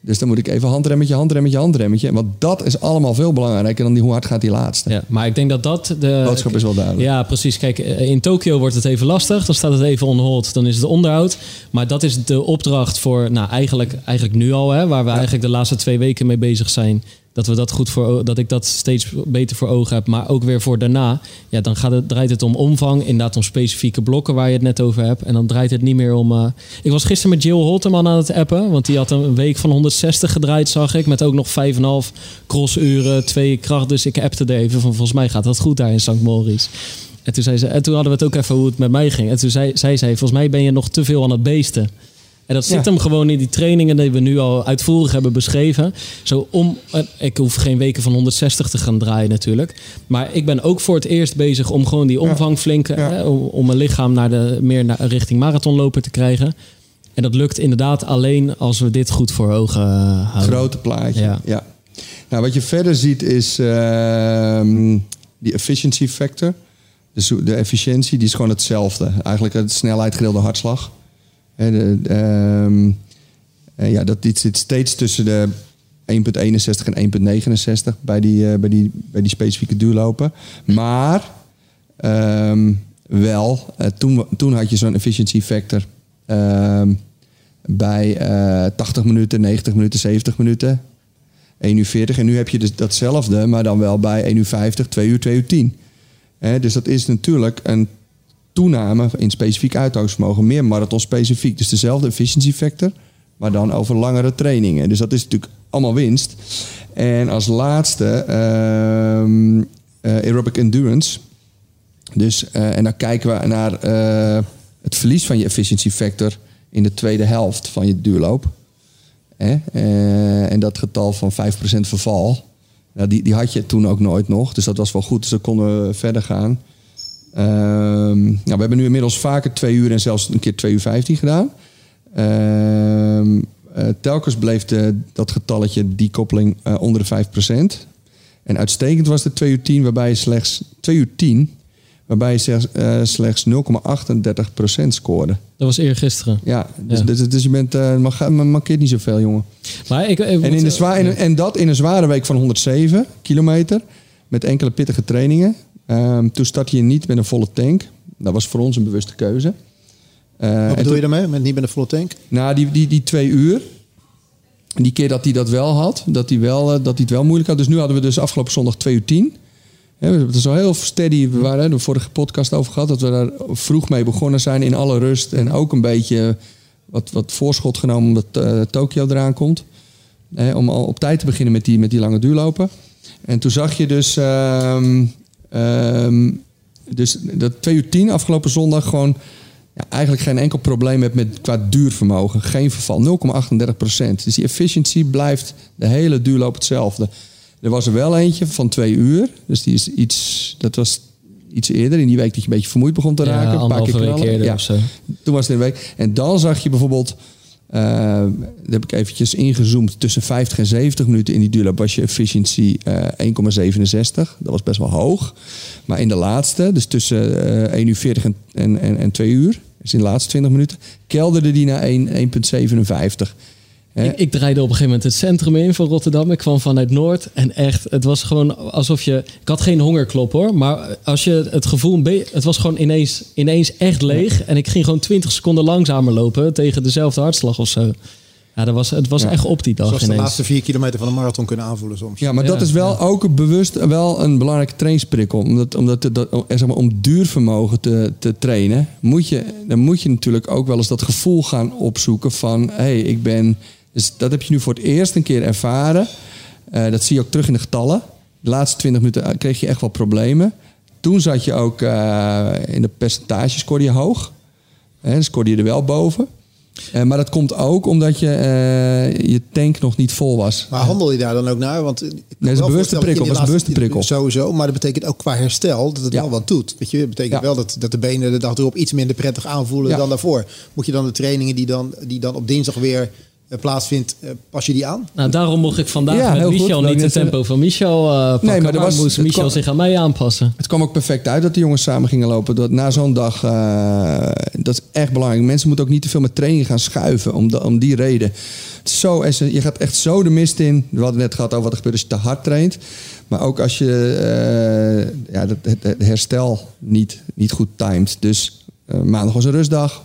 Dus dan moet ik even handremmetje, handremmetje, handremmetje. Want dat is allemaal veel belangrijker dan die, hoe hard gaat die laatste. Ja, maar ik denk dat dat de boodschap is wel duidelijk. Ja, precies. Kijk, eh, in Tokio wordt het even lastig. Dan staat het even on hold. Dan is het onderhoud. Maar dat is de opdracht voor, nou, eigenlijk, eigenlijk nu al, hè, waar we eigenlijk de laatste twee weken mee bezig zijn. Dat we dat goed voor, dat ik dat steeds beter voor ogen heb. Maar ook weer voor daarna. Ja, dan gaat het, draait het om omvang. Inderdaad, om specifieke blokken waar je het net over hebt. En dan draait het niet meer om. eh, Ik was gisteren met Jill Holterman aan het appen. Want die had een week van 160 gedraaid, zag ik. Met ook nog 5,5 crossuren, twee kracht. Dus ik appte er even van, volgens mij gaat dat goed daar in St. Moritz. En toen, zei ze, en toen hadden we het ook even hoe het met mij ging. En toen zei, zei volgens mij ben je nog te veel aan het beesten. En dat zit Ja. hem gewoon in die trainingen die we nu al uitvoerig hebben beschreven. Zo om, eh, ik hoef geen weken van 160 te gaan draaien natuurlijk. Maar ik ben ook voor het eerst bezig om gewoon die omvang flink... Ja. Hè, om, mijn lichaam naar de, meer naar, richting marathonloper te krijgen. En dat lukt inderdaad alleen als we dit goed voor ogen eh, houden. Grote plaatje. Ja. Ja. Nou, wat je verder ziet is ehm, die efficiency factor. Dus de efficiëntie, die is gewoon hetzelfde. Eigenlijk het snelheid gedeeld door hartslag. De, de, ehm, eh, ja, dat dit zit steeds tussen de 1,61 en 1,69 bij die, eh, bij, die, bij die specifieke duurlopen. Maar ehm, wel, eh, toen, toen had je zo'n efficiency factor ehm, bij eh 80 minuten, 90 minuten, 70 minuten. 1 uur 40. En nu heb je dus datzelfde, maar dan wel bij 1 uur 50, 2 uur, 2 uur 10. Hè, dus dat is natuurlijk een toename in specifiek uithoudingsvermogen. Meer marathon specifiek. Dus dezelfde efficiency factor, maar dan over langere trainingen. Dus dat is natuurlijk allemaal winst. En als laatste ehm, eh, aerobic endurance. Dus, eh, en dan kijken we naar eh, het verlies van je efficiency factor in de tweede helft van je duurloop. Eh, en dat getal van 5% verval, nou, die, die had je toen ook nooit nog. Dus dat was wel goed. Dus dan konden we verder gaan. Ehm, nou, we hebben nu inmiddels vaker twee uur en zelfs een keer twee uur 15 gedaan. Ehm, eh, telkens bleef de, dat getalletje die koppeling eh, onder de 5%. En uitstekend was de 2 uur 10, waarbij je slechts 2 uur 10 Waarbij je slechts, eh, slechts 0,38% scoorde. Dat was eergisteren. Ja, dus, Ja. dus, dus je bent, eh mag- man mankeert niet zoveel, jongen. Maar ik, ik En, in de zwa- en, en dat in een zware week van 107 kilometer. Met enkele pittige trainingen. Ehm, toen startte je niet met een volle tank. Dat was voor ons een bewuste keuze. Eh, Wat bedoel je daarmee? Met niet met een volle tank? Nou, die, die, die twee uur. Die keer dat hij dat wel had, dat hij, wel, eh, dat hij het wel moeilijk had. Dus nu hadden we dus afgelopen zondag twee uur tien. Hè, we hebben zo heel steady. We waren de vorige podcast over gehad. Dat we daar vroeg mee begonnen zijn in alle rust. En ook een beetje wat, wat voorschot genomen omdat eh, Tokio eraan komt. Hè, om al op tijd te beginnen met die, met die lange duurlopen. En toen zag je dus, ehm, ehm, dus dat twee uur tien afgelopen zondag gewoon ja, eigenlijk geen enkel probleem hebt met qua duurvermogen. Geen verval, 0,38 procent. Dus die efficiency blijft de hele duurloop hetzelfde. Er was er wel eentje van twee uur. Dus die is iets, dat was iets eerder in die week dat je een beetje vermoeid begon te ja, raken. een paar keer knallen. Ja. Toen was het een week. En dan zag je bijvoorbeeld, eh daar heb ik eventjes ingezoomd, tussen 50 en 70 minuten in die duurloop was je efficiency eh 1,67. Dat was best wel hoog. Maar in de laatste, dus tussen eh 1 uur 40 en, en, en, en 2 uur, dus in de laatste 20 minuten, kelderde die naar 1 1,57. Ik, ik draaide op een gegeven moment het centrum in van Rotterdam. Ik kwam vanuit Noord. En echt, het was gewoon alsof je... Ik had geen hongerklop hoor. Maar als je het gevoel... Het was gewoon ineens, ineens echt leeg. En ik ging gewoon 20 seconden langzamer lopen. Tegen dezelfde hartslag of zo. Ja, dat was, het was Ja. echt op die dag Zoals de ineens. laatste vier kilometer van een marathon kunnen aanvoelen soms. Ja, maar Ja, dat is wel ook bewust wel een belangrijke trainingsprikkel. Omdat, omdat dat, eh, zeg maar, om duurvermogen te, te trainen, moet je, dan moet je natuurlijk ook wel eens dat gevoel gaan opzoeken van hé, hey, ik ben. Dus dat heb je nu voor het eerst een keer ervaren. Eh, dat zie je ook terug in de getallen. De laatste 20 minuten eh, kreeg je echt wel problemen. Toen zat je ook eh, in de percentages scoorde je hoog. Hè, scoorde je er wel boven. Maar dat komt ook omdat je, je tank nog niet vol was. Maar handel je daar dan ook naar? Want ik kan een wel bewuste prikkel, dat is een bewuste prikkel. Sowieso, maar dat betekent ook qua herstel dat het Ja. wel wat doet. Weet je, dat betekent Ja. wel dat, dat de benen de dag erop iets minder prettig aanvoelen Ja. dan daarvoor. Moet je dan de trainingen die dan, die dan op dinsdag weer plaatsvindt, eh, pas je die aan? Nou, daarom mocht ik vandaag Ja, met goed. Michel Wou niet het net tempo van Michel eh pakken. Nee, maar maar was- moest Michel kwam- zich aan mij aanpassen. Het kwam ook perfect uit dat de jongens samen gingen lopen. Dat na zo'n dag, eh, dat is echt belangrijk. Mensen moeten ook niet te veel met training gaan schuiven. Om, de- om die reden. Het is zo, je gaat echt zo de mist in. We hadden net gehad over wat er gebeurt als je te hard traint. Maar ook als je eh, ja, het, het- het herstel niet, niet goed timed. Dus eh, maandag was een rustdag.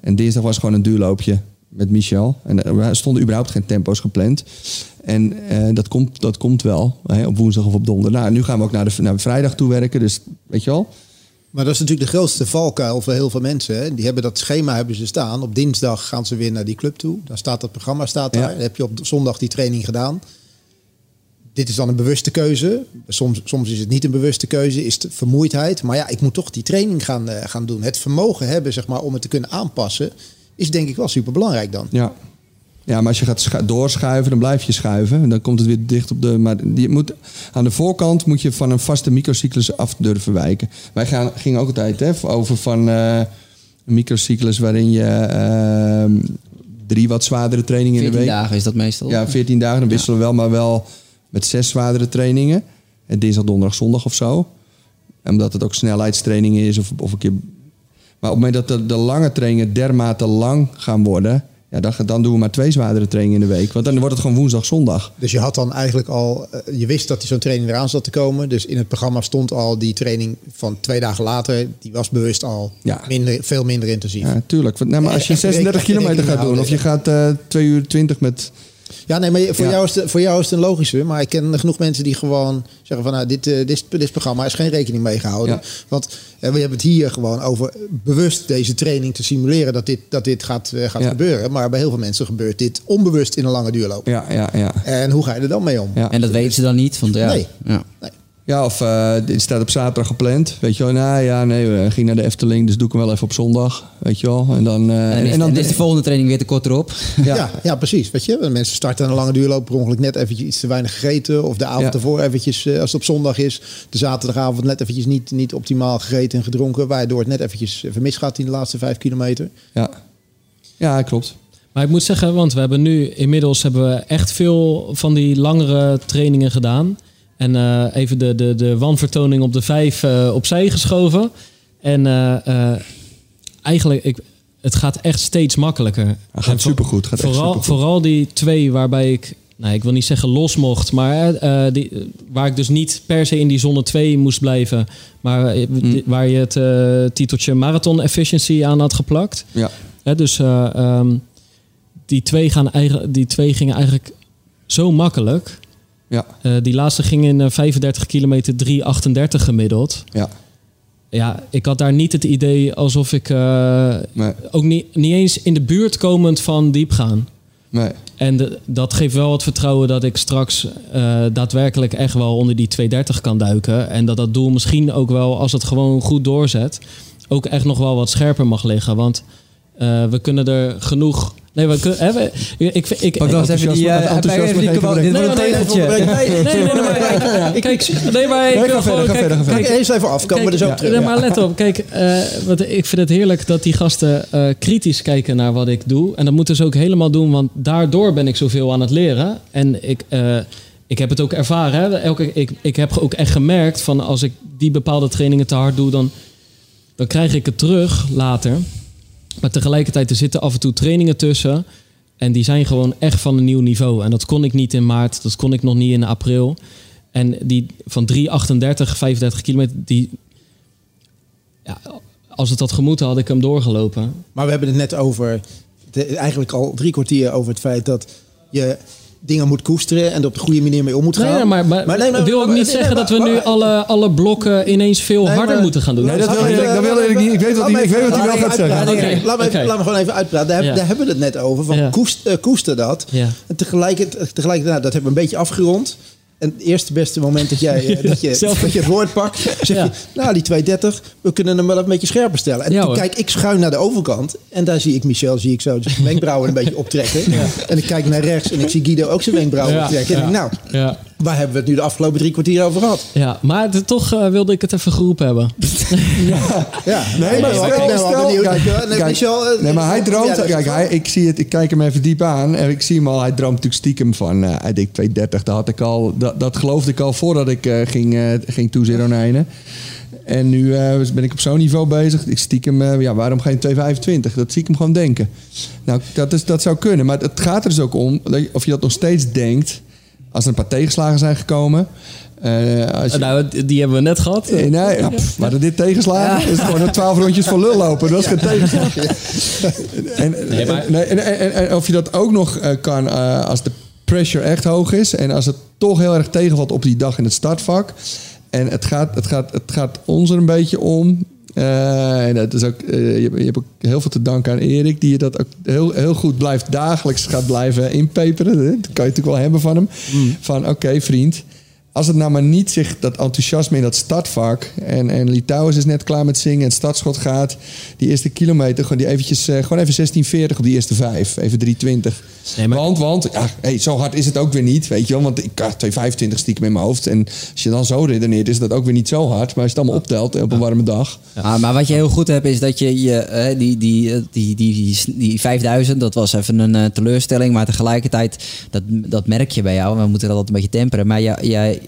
En dinsdag was gewoon een duurloopje met Michel. En er stonden überhaupt geen tempo's gepland. En eh, dat, komt, dat komt wel hè, op woensdag of op donderdag. Nou, nu gaan we ook naar de, naar vrijdag toe werken. Dus weet je wel. Maar dat is natuurlijk de grootste valkuil voor heel veel mensen. Hè. Die hebben dat schema hebben ze staan. Op dinsdag gaan ze weer naar die club toe. Dan staat dat programma staat daar. Ja. Dan heb je op zondag die training gedaan. Dit is dan een bewuste keuze. Soms, soms is het niet een bewuste keuze, is het vermoeidheid. Maar ja, ik moet toch die training gaan, eh, gaan doen. Het vermogen hebben zeg maar, om het te kunnen aanpassen, is denk ik wel super belangrijk dan. Ja. Ja, maar als je gaat schu- doorschuiven, dan blijf je schuiven. En dan komt het weer dicht op de. Maar je moet, aan de voorkant moet je van een vaste microcyclus af durven wijken. Wij gaan, gingen ook altijd hè, over van eh, een microcyclus waarin je ehm, drie wat zwaardere trainingen in de 14 week. dagen is dat meestal. Ja, 14 dagen. Dan wisselen we wel, maar wel met zes zwaardere trainingen. En dinsdag, donderdag, zondag of zo. En omdat het ook snelheidstrainingen is of, of een keer... Maar op het moment dat de, de lange trainingen dermate lang gaan worden... Ja, dan, dan doen we maar twee zwaardere trainingen in de week. Want dan wordt het gewoon woensdag, zondag. Dus je had dan eigenlijk al, eh, je wist dat die zo'n training eraan zat te komen. Dus in het programma stond al die training van twee dagen later. Die was bewust al Ja. minder, veel minder intensief. Ja, tuurlijk. Nou, maar als je Echt 36 rekening kilometer gaat doen... of je gaat eh 2 uur 20 met... Ja, nee, maar voor, Ja. jou is het, voor jou is het een logische. Maar ik ken genoeg mensen die gewoon zeggen van... Nou, dit, eh, dit, dit programma is geen rekening mee gehouden. Ja. Want eh, we hebben het hier gewoon over bewust deze training te simuleren... dat dit, dat dit gaat, eh, gaat Ja. gebeuren. Maar bij heel veel mensen gebeurt dit onbewust in een lange duurloop. Ja, ja, ja. En hoe ga je er dan mee om? ja. En dat weten ze dan niet. Want, ja, Nee. Ja. Nee. Ja, of eh, dit staat op zaterdag gepland. Weet je wel, nou ja, nee, we gingen naar de Efteling, dus doe ik hem wel even op zondag. Weet je wel. En dan. eh, En, is, en is de volgende training weer te kort erop. (laughs) Ja. Ja. Ja, precies. Weet je, mensen starten een lange duurloop per ongeluk net eventjes iets te weinig gegeten. Of de avond Ja. ervoor eventjes, eh, als het op zondag is, de zaterdagavond net eventjes niet, niet optimaal gegeten en gedronken. Waardoor het net eventjes even misgaat in de laatste vijf kilometer. Ja. ja, klopt. Maar ik moet zeggen, want we hebben nu inmiddels hebben we echt veel van die langere trainingen gedaan. En eh, even de, de, de wanvertoning op de vijf eh, opzij geschoven. En eh, eigenlijk, ik, het gaat echt steeds makkelijker. Hij En gaat voor- supergoed. Gaat echt Vooral, supergoed. vooral die twee waarbij ik, nou, ik wil niet zeggen los mocht, maar die, waar ik dus niet per se in die zone 2 moest blijven, maar die- waar je het titeltje Marathon Efficiency aan had geplakt. Ja. Hè, dus ehm, die, twee gaan eigen, die twee gingen eigenlijk zo makkelijk. Ja. Eh, die laatste ging in eh, 35 kilometer 3,38 gemiddeld. Ja. Ja, ik had daar niet het idee alsof ik eh, Nee. ook niet, niet eens in de buurt komend van diep gaan. Nee. En de- dat geeft wel het vertrouwen dat ik straks eh, daadwerkelijk echt wel onder die 230 kan duiken. En dat dat doel misschien ook wel, als het gewoon goed doorzet, ook echt nog wel wat scherper mag liggen. Want eh, we kunnen er genoeg. Nee, we kunnen. Hè, ik, ik, ik, Pak dan eens even die... Enthousiasme- eh, Dit Nee, wordt een nee, nee, tegeltje. Nee, nee, nee, maar ik- kijk, nee, maar ik wil gewoon- kijk, eerst even af, komen we er zo terug. nee, maar let op. Kijk, eh, ik vind het heerlijk dat die gasten eh, kritisch kijken naar wat ik doe. En dat moeten ze ook helemaal doen, want daardoor ben ik zoveel aan het leren. En ik, eh, ik heb het ook ervaren. Hè. Elke, ik, ik heb ook echt gemerkt van als ik die bepaalde trainingen te hard doe, dan, dan krijg ik het terug later. Maar tegelijkertijd, er zitten af en toe trainingen tussen. En die zijn gewoon echt van een nieuw niveau. En dat kon ik niet in maart, dat kon ik nog niet in april. En die van 3,38, 35 kilometer, die... Ja, als het had gemoeten, had ik hem doorgelopen. Maar we hebben het net over, eigenlijk al drie kwartier over het feit dat je dingen moet koesteren en er op de goede manier mee om moet gaan. Nee, maar, maar, Maar nee, maar- wil ik maar- niet zeggen dat we nu alle, alle blokken ineens veel Nee, harder maar- moeten gaan doen. Nee, dat wil even- dat wil Erik niet. Ik weet wat hij- ik wel gaat zeggen. Laat me even- oké. laat me gewoon even uitpraten. Daar, Ja. daar hebben we het net over. Van Ja. koest, eh, koester dat. Ja. En tegelijkertijd, tegelijkertijd, dat hebben we een beetje afgerond. En het eerste beste moment dat, jij, eh, (laughs) dat, je, Zelf- dat je het woord pakt, zeg Ja. je, nou die 230, we kunnen hem wel een beetje scherper stellen. En Ja, toen hoor. kijk ik schuin naar de overkant en daar zie ik Michel, zie ik zo zijn wenkbrauwen een beetje optrekken. En ik kijk naar rechts en ik zie Guido ook zijn wenkbrauwen Ja, optrekken. En ik ja. nou, Ja, waar hebben we het nu de afgelopen drie kwartier over gehad? ja, maar de- toch eh, wilde ik het even geroepen hebben. (laughs) Ja, Nee, maar ik ben wel benieuwd. kijk, Michel, eh, Nee, maar hij droomt. Kijk, hij, ik, zie het, ik kijk hem even diep aan. En ik zie hem al. Hij droomt natuurlijk stiekem van. eh hij denkt 230. Dat, had ik al, dat, dat geloofde ik al voordat ik eh, ging, eh ging toezeronijnen. En nu eh, ben ik op zo'n niveau bezig. Ik stiekem, eh, ja, waarom geen 225? Dat zie ik hem gewoon denken. Nou, dat, is, dat zou kunnen. Maar het gaat er dus ook om of je dat nog steeds denkt. Als er een paar tegenslagen zijn gekomen. Eh, als je, Nou, die hebben we net gehad. Nee, nee, ja, pff, dit tegenslagen? Is het gewoon een twaalf rondjes voor lul lopen? Dat is geen tegenslag. En, Nee, maar- nee, en, en, en- en of je dat ook nog eh, kan eh, als de pressure echt hoog is. En als het toch heel erg tegenvalt op die dag in het startvak. En het gaat, het gaat, het gaat ons er een beetje om. Eh, en dat is ook, eh, je, hebt- je hebt ook heel veel te danken aan Erik, die je dat ook heel, heel goed blijft dagelijks gaat blijven inpeperen. Dat kan je natuurlijk wel hebben van hem. Van oké, vriend. Als het nou maar niet zich dat enthousiasme in dat startvak. En, en Litouwers is net klaar met zingen. En het startschot gaat. Die eerste kilometer. Gewoon, die eventjes, eh, gewoon even 16,40 op die eerste vijf. Even 3,20. Nee, maar- Want, want ja, hey, zo hard is het ook weer niet. Weet je wel. Want ik had 2,25 stiekem in mijn hoofd. En als je dan zo redeneert, is dat ook weer niet zo hard. Maar als je het allemaal optelt op een warme dag. Ah, maar wat je heel goed hebt is dat je, je eh, die, die, eh, die, die, die, die 5000, dat was even een eh, teleurstelling. Maar tegelijkertijd, dat, dat merk je bij jou. We moeten dat altijd een beetje temperen. Maar je,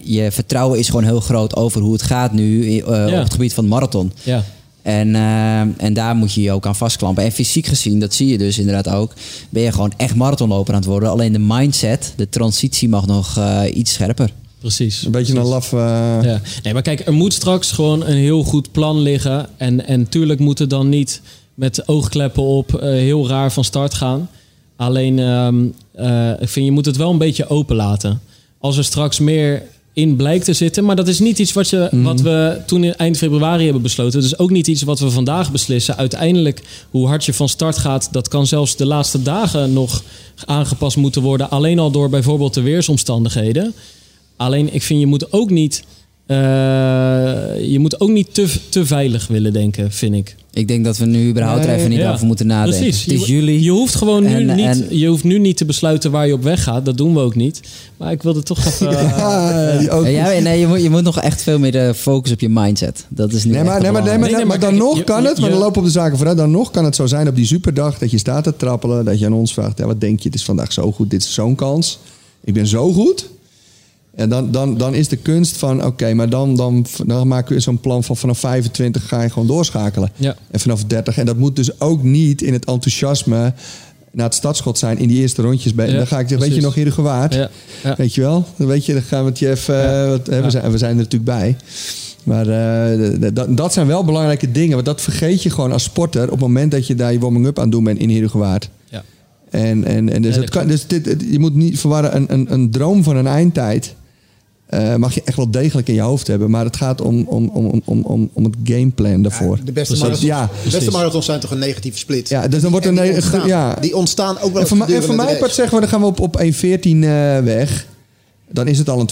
je vertrouwen is gewoon heel groot over hoe het gaat nu eh, Ja. op het gebied van de marathon. Ja. En, eh, en daar moet je je ook aan vastklampen. En fysiek gezien, dat zie je dus inderdaad ook, ben je gewoon echt marathonloper aan het worden. Alleen de mindset, de transitie mag nog eh, iets scherper. Precies. Een beetje een laf... eh, Ja. Nee, maar kijk, er moet straks gewoon een heel goed plan liggen. En, en tuurlijk moet het dan niet met oogkleppen op eh, heel raar van start gaan. Alleen, ehm, eh, ik vind je moet het wel een beetje open laten. Als er straks meer in blijkt te zitten. Maar dat is niet iets wat, je, wat we toen in eind februari hebben besloten. Dus ook niet iets wat we vandaag beslissen. Uiteindelijk, hoe hard je van start gaat, dat kan zelfs de laatste dagen nog aangepast moeten worden. Alleen al door bijvoorbeeld de weersomstandigheden. Alleen, ik vind je moet ook niet, je moet ook niet te, te veilig willen denken, vind ik. Ik denk dat we nu überhaupt er even niet Ja. over moeten nadenken. Precies. Het is Je- juli. Je hoeft gewoon nu En- niet, en- je hoeft nu niet te besluiten waar je op weg gaat. Dat doen we ook niet. Maar ik wilde toch even. (laughs) eh, ja, die ook. Eh, ja, nee, je, moet, je moet nog echt veel meer de focus op je mindset. Dat is nu Nee, maar, nee, maar, nee, maar, Nee, nee, maar maar dan kijk, nog je- kan je- het, maar dan lopen we op de zaken vooruit. Dan nog kan het zo zijn op die superdag dat je staat te trappelen. Dat je aan ons vraagt, ja, wat denk je? Het is vandaag zo goed, dit is zo'n kans. Ik ben zo goed. En dan, dan, dan is de kunst van, oké, maar dan, dan, dan maken we zo'n plan van vanaf 25 ga je gewoon doorschakelen. Ja. En vanaf 30. En dat moet dus ook niet in het enthousiasme naar het startschot zijn in die eerste rondjes. bij- Ja, dan ga ik zeggen, weet je nog Herugewaard? Ja, ja. Weet je wel? Dan weet je, dan gaan we het je even... Eh, wat, hè, we, zijn, we zijn er natuurlijk bij. Maar de- de- dat, zijn wel belangrijke dingen. Want dat vergeet je gewoon als sporter... op het moment dat je daar je warming-up aan doen bent in Herugewaard. Ja. En, en, en dus, het kan, dus dit, het- je moet niet verwarren een, een, een droom van een eindtijd. Eh, mag je echt wel degelijk in je hoofd hebben. Maar het gaat om, om, om, om- om, om, om het gameplan daarvoor. Ja, de beste, marathons, Ja, de beste marathons zijn toch een negatieve split? Ja, dus dan wordt er die een- ontstaan, ja. Die ontstaan ook wel En voor, en voor mij part zeggen we, dan gaan we op, op 1.14 eh, weg. Dan is het al een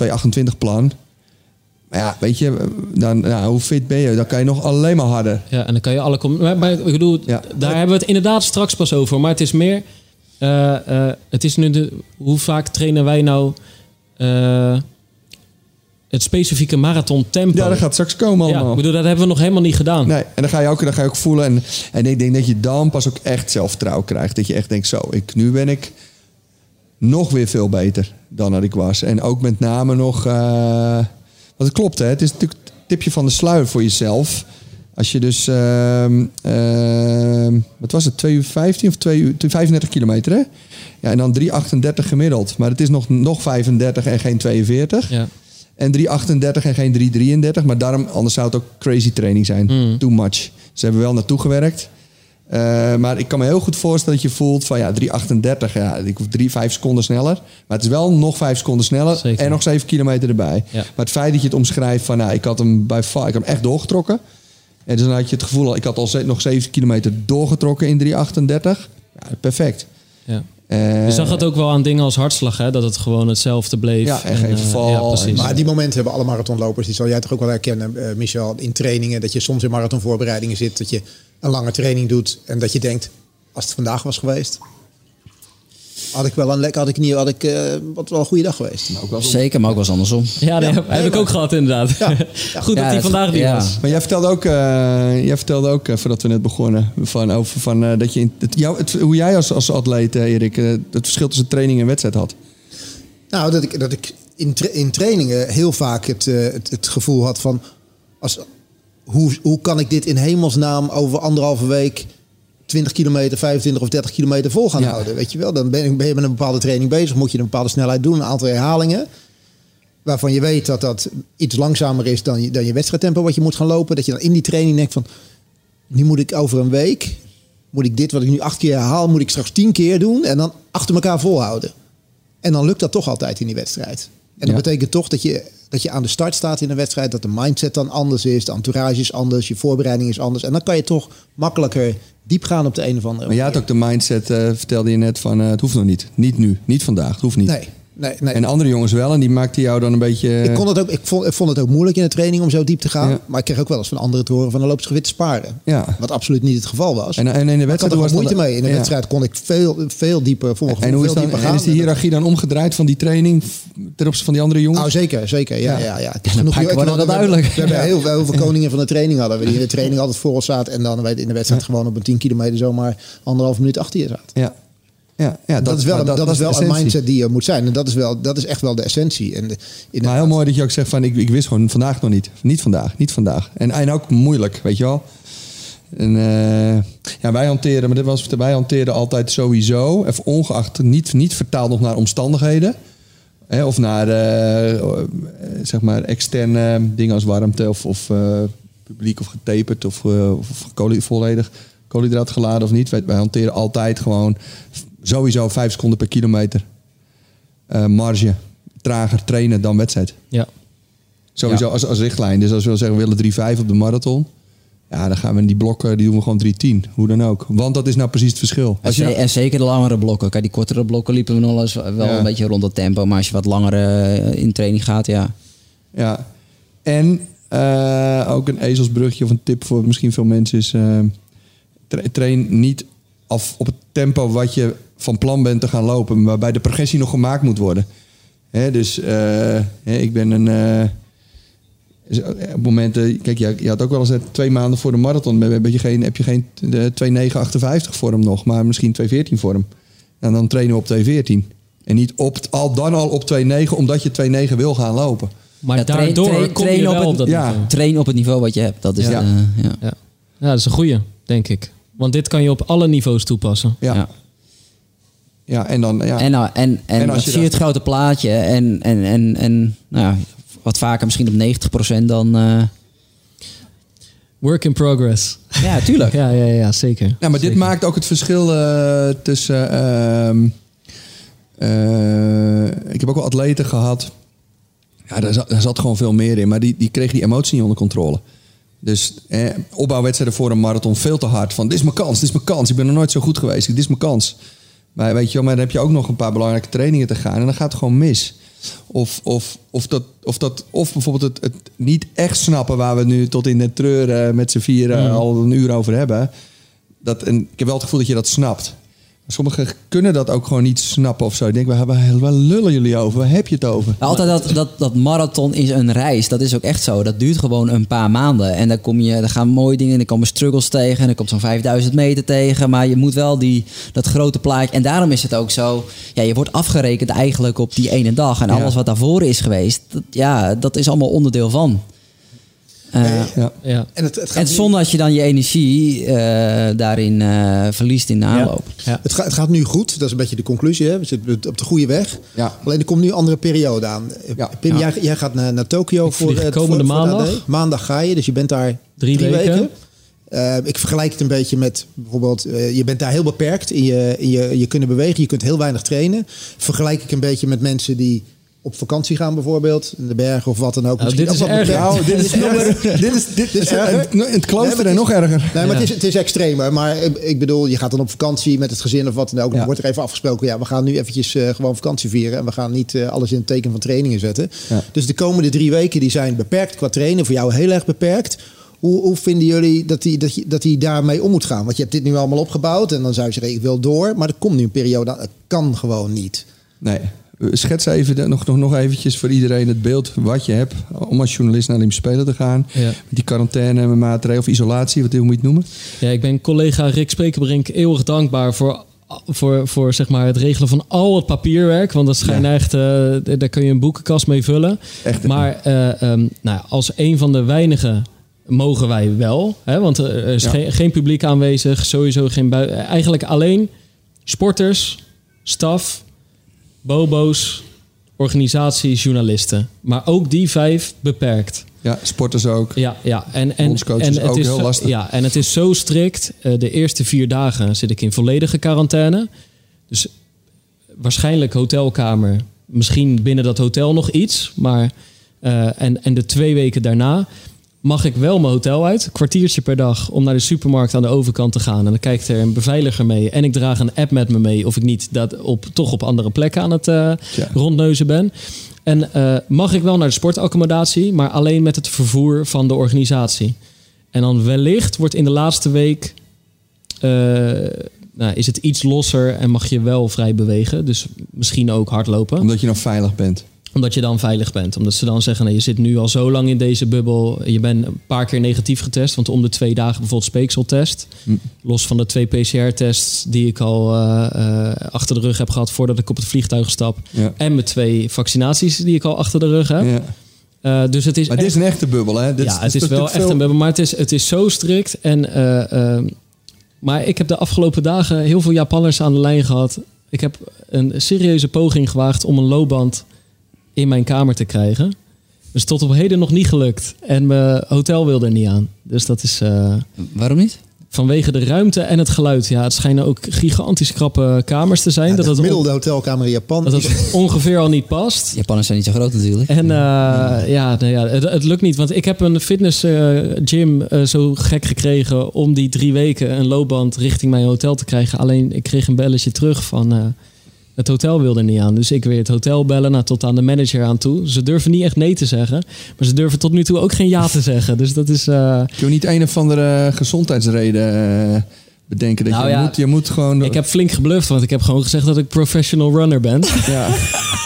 2.28 plan. Maar ja, weet je, dan, nou, hoe fit ben je? Dan kan je nog alleen maar harder. Ja, en dan kan je alle... Maar, maar ik bedoel, Ja. daar hebben we het inderdaad straks pas over. Maar het is meer... eh, eh, het is nu de... Hoe vaak trainen wij nou... het specifieke marathon tempo? Ja, dat gaat straks komen Ja, allemaal. ik bedoel, dat hebben we nog helemaal niet gedaan. Nee, en dan ga je ook, dan ga je ook voelen. En, en ik denk dat je dan pas ook echt zelfvertrouwen krijgt. Dat je echt denkt, zo, ik, nu ben ik nog weer veel beter dan dat ik was. En ook met name nog... eh want het klopt, hè. Het is natuurlijk het tipje van de sluier voor jezelf. Als je dus... ehm, ehm, wat was het? 2 uur 15 of 2 uur... 35 kilometer, hè? Ja, en dan 3,38 gemiddeld. Maar het is nog, nog 35 en geen 42. Ja. En 3,38 en geen 3,33. Maar daarom, anders zou het ook crazy training zijn. Mm. Too much. Ze hebben wel naartoe gewerkt. Eh, maar ik kan me heel goed voorstellen dat je voelt van ja, 3,38. Ja, ik hoef 3, 5 seconden sneller. Maar het is wel nog 5 seconden sneller. Zeker. En nog 7 kilometer erbij. Ja. Maar het feit dat je het omschrijft van nou, ik had hem bij ik had hem echt doorgetrokken. En dus dan had je het gevoel, ik had al nog 7 kilometer doorgetrokken in 3,38. Ja, perfect. Ja. Eh, Je zag het ook wel aan dingen als hartslag, hè? dat het gewoon hetzelfde bleef. Ja, en geen eh, Ja, precies. Maar die momenten hebben alle marathonlopers. Die zal jij toch ook wel herkennen, eh, Michel, in trainingen. Dat je soms in marathonvoorbereidingen zit. Dat je een lange training doet. En dat je denkt, als het vandaag was geweest. Had ik wel een lekker, had ik niet, had ik, eh, wat wel een goede dag geweest. ook wel Zeker, maar ook wel eens andersom. Ja, nee, Ja, heb, nee, ik maar- ook gehad inderdaad. Ja. (laughs) Goed dat Ja, die vandaag niet ja. was. Maar jij vertelde ook, eh, jij vertelde ook eh, voordat we net begonnen, van, over van, eh, dat je in, het, jou, het, hoe jij als, als atleet, Erik, eh, het verschil tussen training en wedstrijd had. Nou, dat ik, dat ik in, tra- in trainingen heel vaak het, eh, het, het gevoel had van... Als, hoe, hoe kan ik dit in hemelsnaam over anderhalve week 20 kilometer, 25 of 30 kilometer vol gaan Ja. houden? Weet je wel, dan ben, je- ben je met een bepaalde training bezig. Moet je een bepaalde snelheid doen, een aantal herhalingen. Waarvan je weet dat dat iets langzamer is dan je, dan je wedstrijdtempo wat je moet gaan lopen. Dat je dan in die training denkt van... Nu moet ik over een week... Moet ik dit wat ik nu acht keer herhaal, moet ik straks tien keer doen. En dan achter elkaar volhouden. En dan lukt dat toch altijd in die wedstrijd. En dat Ja. betekent toch dat je, dat je aan de start staat in een wedstrijd. Dat de mindset dan anders is. De entourage is anders. Je voorbereiding is anders. En dan kan je toch makkelijker diep gaan op de een of andere Maar jij had manier. ook de mindset, eh, vertelde je net, van eh, het hoeft nog niet. Niet nu, niet vandaag, het hoeft niet. Nee, nee, nee. En andere jongens wel, en die maakten jou dan een beetje... ik, kon het ook, ik, vond, ik vond het ook moeilijk in de training om zo diep te gaan. Ja. Maar ik kreeg ook wel eens van anderen te horen van dan loop je gewit te sparen. Ja. Wat absoluut niet het geval was. En, en in de Maar ik had wedstrijd er moeite mee. In de Ja. wedstrijd kon ik veel, veel dieper, mijn En hoe is, dan, en is die hiërarchie dan omgedraaid van die training ten opzichte van die andere jongens? Nou, zeker, zeker. Ja, Ja. ja. Het is genoeg. We- dat duidelijk. We hebben heel, veel- heel veel koningen van de training hadden. we Die in de training altijd voor ons zaten. En dan in de wedstrijd gewoon op een 10 kilometer zomaar anderhalf minuut achter je zaten. Ja. Ja, ja, Dat, is wel, dat, is wel een mindset die er moet zijn. En dat is, wel, dat is echt wel de essentie. En de, in Maar heel mooi dat je ook zegt van ik, ik wist gewoon vandaag nog niet. Niet vandaag, niet vandaag. En, en ook moeilijk, weet je wel. En eh, ja, wij hanteren, maar dit was wij hanteren altijd sowieso, even ongeacht, niet, niet vertaald nog naar omstandigheden. Hè, of naar eh, eh, zeg maar externe dingen als warmte of, of publiek of getaperd of, of volledig koolhydraat geladen of niet. Wij, wij hanteren altijd gewoon sowieso vijf seconden per kilometer eh, marge. Trager trainen dan wedstrijd. Ja. Sowieso Ja. als, als richtlijn. Dus als we zeggen we willen 3-5 op de marathon. Ja, dan gaan we in die blokken, die doen we gewoon 3-10. Hoe dan ook. Want dat is nou precies het verschil. En, Als je nou- en zeker de langere blokken. Kijk, die kortere blokken liepen we nog eens wel Ja. een beetje rond dat tempo. Maar als je wat langer eh, in training gaat, ja. Ja. En eh, ook een ezelsbrugje of een tip voor misschien veel mensen is... tra- train niet af op het tempo wat je van plan bent te gaan lopen... waarbij de progressie nog gemaakt moet worden. Hè, dus eh, hè, ik ben een... eh, is- op momenten, kijk, je, je had ook wel eens twee maanden voor de marathon. Heb je geen, heb je geen de 2,958 vorm nog, maar misschien 2,14 vorm. En dan trainen we op 2,14. En niet op, al dan al op 2,9 omdat je 2,9 wil gaan lopen. Maar Ja, daardoor train- kom je train op het- op dat Ja. niveau. Train op het niveau wat je hebt. Dat is Ja. ja. ja. Ja. ja, dat is een goeie, denk ik. Want dit kan je op alle niveaus toepassen. Ja, ja. En dan... Ja. En, nou, en, en, En als als je zie je het grote plaatje en, en, en, en nou ja, wat vaker misschien op 90% dan... eh, Work in progress. ja, tuurlijk. (laughs) Ja, ja, ja zeker. Nou, maar dit maakt ook het verschil eh, tussen. ehm, eh, ik heb ook wel atleten gehad. Ja, daar zat, daar zat gewoon veel meer in. Maar die, die kregen die emotie niet onder controle. Dus eh, opbouwwedstrijden voor een marathon veel te hard. Van dit is mijn kans, dit is mijn kans. Ik ben nog nooit zo goed geweest. Dit is mijn kans. Maar weet je wel, maar dan heb je ook nog een paar belangrijke trainingen te gaan. En dan gaat het gewoon mis. Of, of, of, dat, of, dat, of bijvoorbeeld het, het niet echt snappen waar we nu tot in de treur eh, met z'n vieren al een uur over hebben. Dat, en ik heb wel het gevoel dat je dat snapt. Sommigen kunnen dat ook gewoon niet snappen of zo. Ik denk, waar, waar, waar lullen jullie over? Waar heb je het over? Maar Altijd dat, dat, dat marathon is een reis. Dat is ook echt zo. Dat duurt gewoon een paar maanden. En dan, kom je, dan gaan mooie dingen. En dan komen struggles tegen. En dan komt zo'n 5000 meter tegen. Maar je moet wel die, dat grote plaatje. En daarom is het ook zo. Ja, je wordt afgerekend eigenlijk op die ene dag. En Ja. alles wat daarvoor is geweest. Dat, ja, dat is allemaal onderdeel van. Eh, Ja. Ja. En het, het gaat en nu- zonde als je dan je energie eh, daarin eh, verliest in de aanloop. Ja. Het, gaat, het gaat nu goed, dat is een beetje de conclusie. Hè? We zitten op de goede weg. Ja. Alleen er komt nu een andere periode aan. Ja. Pim, Ja. Jij, jij gaat naar, naar Tokio voor het komende voor- voor de maandag. Maandag ga je, dus je bent daar Drie weken. Ik vergelijk het een beetje met bijvoorbeeld, eh, je bent daar heel beperkt in je, in je, je kunnen bewegen, je kunt heel weinig trainen. Vergelijk ik een beetje met mensen die op vakantie gaan bijvoorbeeld, in de bergen of wat dan ook. Nou, dit is ook wat erger. beperkt. Nou, (laughs) dit is, dit is, dit is, erger. in het klooster Nee, en nog erger. Nee, maar Ja. het, is, het is extremer. Maar ik, ik bedoel, je gaat dan op vakantie met het gezin of wat dan ook. Dan Ja. wordt er even afgesproken. Ja, we gaan nu eventjes eh, gewoon vakantie vieren. En we gaan niet eh, alles in het teken van trainingen zetten. Ja. Dus de komende drie weken die zijn beperkt qua trainen. Voor jou heel erg beperkt. Hoe, hoe vinden jullie dat hij dat, je- dat die daarmee om moet gaan? Want je hebt dit nu allemaal opgebouwd. En dan zou je zeggen, ik wil door. Maar er komt nu een periode, het kan gewoon niet. Nee. Schets even de- nog, nog, nog eventjes voor iedereen het beeld wat je hebt om als journalist naar Olympische Spelen te gaan. Ja. Met die quarantaine maatregelen of isolatie, wat hoe moet je het noemen? Ja, ik ben collega Rick Spekerbrink eeuwig dankbaar voor, voor, voor zeg maar het regelen van al het papierwerk. Want dat schijnt Ja. echt, eh, daar kun je een boekenkast mee vullen. Echt. Maar eh, ehm, nou, ja, als een van de weinigen mogen wij wel. Hè? Want er is Ja. geen, geen publiek aanwezig, sowieso geen bui Eigenlijk alleen sporters, staf, bobo's, organisaties, journalisten. Maar ook die vijf beperkt. Ja, sporters ook. Ja, ja. En, en, en het ook is heel lastig. Ja, en het is zo strikt. Eh, de eerste vier dagen zit ik in volledige quarantaine. Dus waarschijnlijk hotelkamer. Misschien binnen dat hotel nog iets. Maar, eh, en, en de twee weken daarna mag ik wel mijn hotel uit. Een kwartiertje per dag om naar de supermarkt aan de overkant te gaan. En dan kijkt er een beveiliger mee. En ik draag een app met me mee. Of ik niet dat op, toch op andere plekken aan het eh, rondneuzen ben. En eh, mag ik wel naar de sportaccommodatie, maar alleen met het vervoer van de organisatie. En dan wellicht wordt in de laatste week eh, nou, is het iets losser en mag je wel vrij bewegen. Dus misschien ook hardlopen. Omdat je nog veilig bent. Omdat je dan veilig bent. Omdat ze dan zeggen, nee, je zit nu al zo lang in deze bubbel. Je bent een paar keer negatief getest. Want om de twee dagen bijvoorbeeld speekseltest. Hm. Los van de twee PCR-tests die ik al eh, eh, achter de rug heb gehad voordat ik op het vliegtuig stap. Ja. En mijn twee vaccinaties die ik al achter de rug heb. Ja. Eh, dus het is Maar dit echt- is een echte bubbel, hè? Dit ja, het is wel echt veel- een bubbel, maar het is, het is zo strikt. En, eh, eh, maar ik heb de afgelopen dagen heel veel Japanners aan de lijn gehad. Ik heb een serieuze poging gewaagd om een loopband in mijn kamer te krijgen. Dus tot op heden nog niet gelukt. En mijn hotel wilde er niet aan. Dus dat is eh, Waarom niet? vanwege de ruimte en het geluid. Ja, het schijnen ook gigantisch krappe kamers te zijn. Ja, dat, de het gemiddelde hotelkamer in Japan dat is het (laughs) ongeveer al niet past. Japanners zijn niet zo groot natuurlijk. En eh, ja, nou ja het, het lukt niet. Want ik heb een fitness eh, gym zo gek gekregen om die drie weken een loopband richting mijn hotel te krijgen. Alleen ik kreeg een belletje terug van eh, het hotel wilde niet aan. Dus ik weer het hotel bellen nou, tot aan de manager aan toe. Ze durven niet echt nee te zeggen. Maar ze durven tot nu toe ook geen ja te zeggen. Dus dat is... eh, Kun je niet een of andere gezondheidsreden... eh, bedenken dat Nou je, ja, moet, je moet gewoon... Ik heb flink gebluft, want ik heb gewoon gezegd dat ik professional runner ben. (laughs) Ja,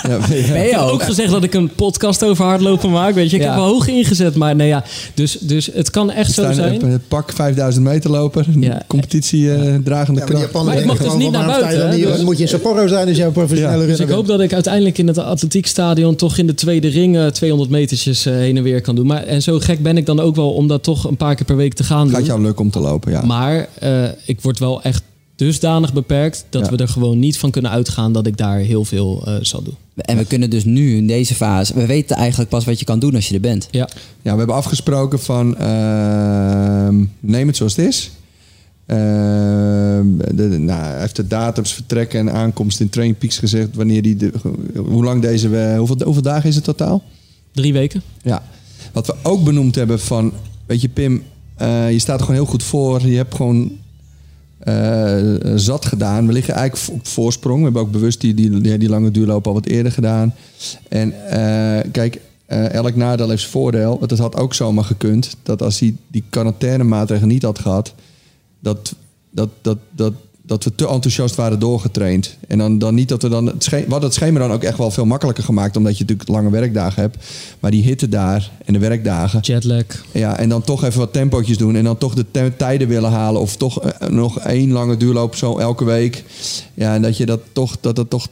ja, ja. Ben je Ik heb ook? gezegd dat ik een podcast over hardlopen maak. Weet je, ik Ja. heb hoog ingezet. Maar nee, ja. Dus, dus het kan echt zo zijn. eh, Pak 5000 meter loper. Ja. Competitie eh, dragende maar kracht. Japanen Maar ik mag dus niet naar buiten, dan? Dus- moet je in Sapporo zijn als jij een professionele Ja. runner Dus ik hoop dat ik uiteindelijk in het atletiekstadion toch in de tweede ring eh, 200 metertjes eh, heen en weer kan doen. Maar, en zo gek ben ik dan ook wel om dat toch een paar keer per week te gaan doen. Gaat jou lukken om te lopen, ja. Maar eh, ik word wel echt dusdanig beperkt dat Ja. we er gewoon niet van kunnen uitgaan dat ik daar heel veel eh, zal doen. En we kunnen dus nu in deze fase... We weten eigenlijk pas wat je kan doen als je er bent. Ja, Ja, we hebben afgesproken van ehm, neem het zoals het is. Ehm, de, de- nou, hij heeft de datums vertrekken en aankomst in Train Peaks gezegd. Wanneer die de, hoe lang deze we, hoeveel, hoeveel dagen is het totaal? drie weken. Ja. Wat we ook benoemd hebben van, weet je Pim, eh, je staat er gewoon heel goed voor. Je hebt gewoon zat gedaan. We liggen eigenlijk op voorsprong. We hebben ook bewust die, die, die, lange duurloop al wat eerder gedaan. En eh, kijk, eh, elk nadeel heeft zijn voordeel. Want het had ook zomaar gekund dat als hij die quarantainemaatregelen niet had gehad, dat, dat, dat, dat, dat we te enthousiast waren doorgetraind. En dan, dan niet dat we dan. Het schema, hadden het schema dan ook echt wel veel makkelijker gemaakt, omdat je natuurlijk lange werkdagen hebt. Maar die hitte daar en de werkdagen. Jetlag. Ja, en dan toch even wat tempootjes doen. En dan toch de tijden willen halen. Of toch eh, nog één lange duurloop zo elke week. Ja, en dat je dat toch... Dat dat toch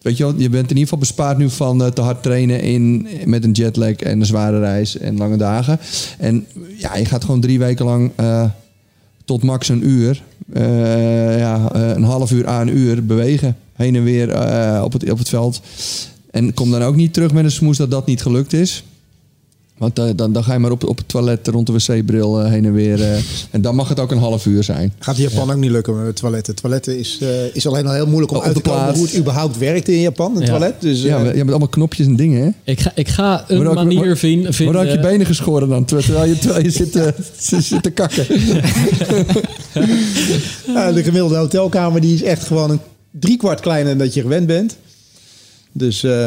weet je wel, je bent in ieder geval bespaard nu van eh, te hard trainen in, met een jetlag en een zware reis en lange dagen. En ja, je gaat gewoon drie weken lang eh, tot max een uur. eh, ja, eh, een half uur aan een uur bewegen. Heen en weer eh, op, het, op het veld. En kom dan ook niet terug met een smoes dat dat niet gelukt is. Want eh, dan, dan ga je maar op, op het toilet rond de wc-bril eh, heen en weer. eh, en dan mag het ook een half uur zijn. Gaat in Japan ook niet lukken met toiletten. Toiletten is, eh, is alleen al heel moeilijk om Op uit te komen hoe het überhaupt werkt in Japan, een Ja. toilet. Dus, Ja, je hebt allemaal knopjes en dingen, hè? Ik ga, ik ga een ook- manier vinden. ook je benen geschoren dan, terwijl je, terwijl je zit, (laughs) zit, te kakken. (laughs) ja, de gemiddelde hotelkamer die is echt gewoon een driekwart kleiner dan dat je gewend bent. Dus eh,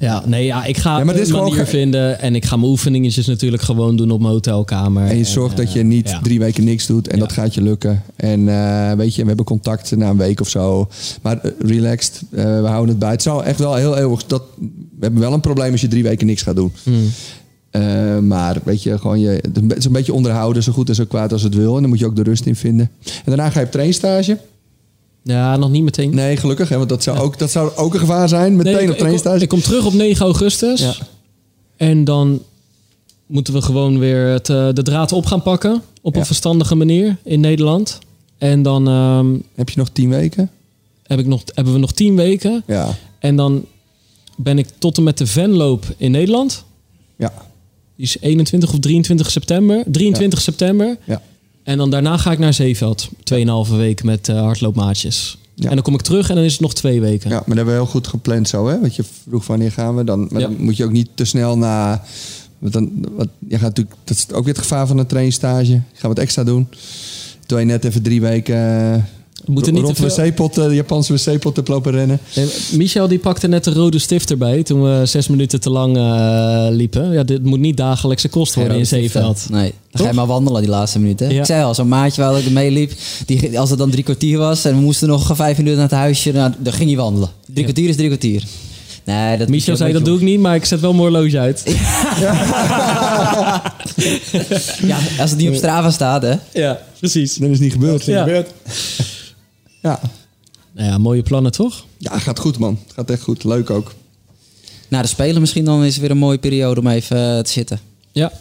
Ja, nee, ja, ik ga Ja, maar dit is manier vinden en ik ga mijn oefeningetjes natuurlijk gewoon doen op mijn hotelkamer. En je zorgt dat je eh, niet ja. drie weken niks doet en dat gaat je lukken. En eh, weet je, we hebben contact na een week of zo. Maar eh, relaxed, we houden het bij. Het zou echt wel heel eeuwig... Dat, we hebben wel een probleem als je drie weken niks gaat doen. Hmm. Maar weet je, gewoon je, het is een beetje onderhouden, zo goed en zo kwaad als het wil. En dan moet je ook de rust in vinden. En daarna ga je op trainstage. Ja, nog niet meteen. Nee, gelukkig, hè, want dat zou, ook, dat zou ook een gevaar zijn. Meteen Nee, ik- op ik, kom, trainstage. ik kom terug op 9 augustus. Ja. En dan moeten we gewoon weer het, eh, de draad op gaan pakken. Op Ja. een verstandige manier in Nederland. En dan ehm, Heb je nog tien weken? heb ik nog, hebben we nog 10 weken. Ja. En dan ben ik tot en met de Venloop in Nederland. Ja. Die is 21 of 23 september. 23 september. Ja. En dan daarna ga ik naar Zeeveld. 2,5 weken met eh, hardloopmaatjes. Ja. En dan kom ik terug en dan is het nog twee weken. ja, maar dat hebben we heel goed gepland zo, hè? Want je vroeg wanneer gaan we dan. Maar Ja. dan moet je ook niet te snel na. Want dan, wat, je gaat natuurlijk, dat is ook weer het gevaar van een trainstage. Je gaat wat extra doen. Terwijl je net even drie weken We moeten niet rond te de wc-pot, eh, de Japanse wc-pot hebt lopen rennen. En Michel die pakte net de rode stift erbij toen we zes minuten te lang eh, liepen. Ja, dit moet niet dagelijkse kost worden in Zeeveld. Nee, dan ga je maar wandelen die laatste minuten. Ja. Ik zei al, zo'n maatje waar ik meeliep, die, als het dan drie kwartier was en we moesten nog vijf minuten naar het huisje, nou, dan ging hij wandelen. Drie Ja. kwartier is drie kwartier. Nee, dat Michel zei dat doe ik niet, maar ik zet wel mijn horloge uit. (laughs) Ja, als het niet op Strava staat, hè. Ja, precies. Dat is niet gebeurd. Ja. (laughs) gebeurt. Ja. Nou ja, mooie plannen toch? ja, gaat goed man. Het gaat echt goed. Leuk ook. Na de Spelen misschien dan is het weer een mooie periode om even eh, te zitten. Ja,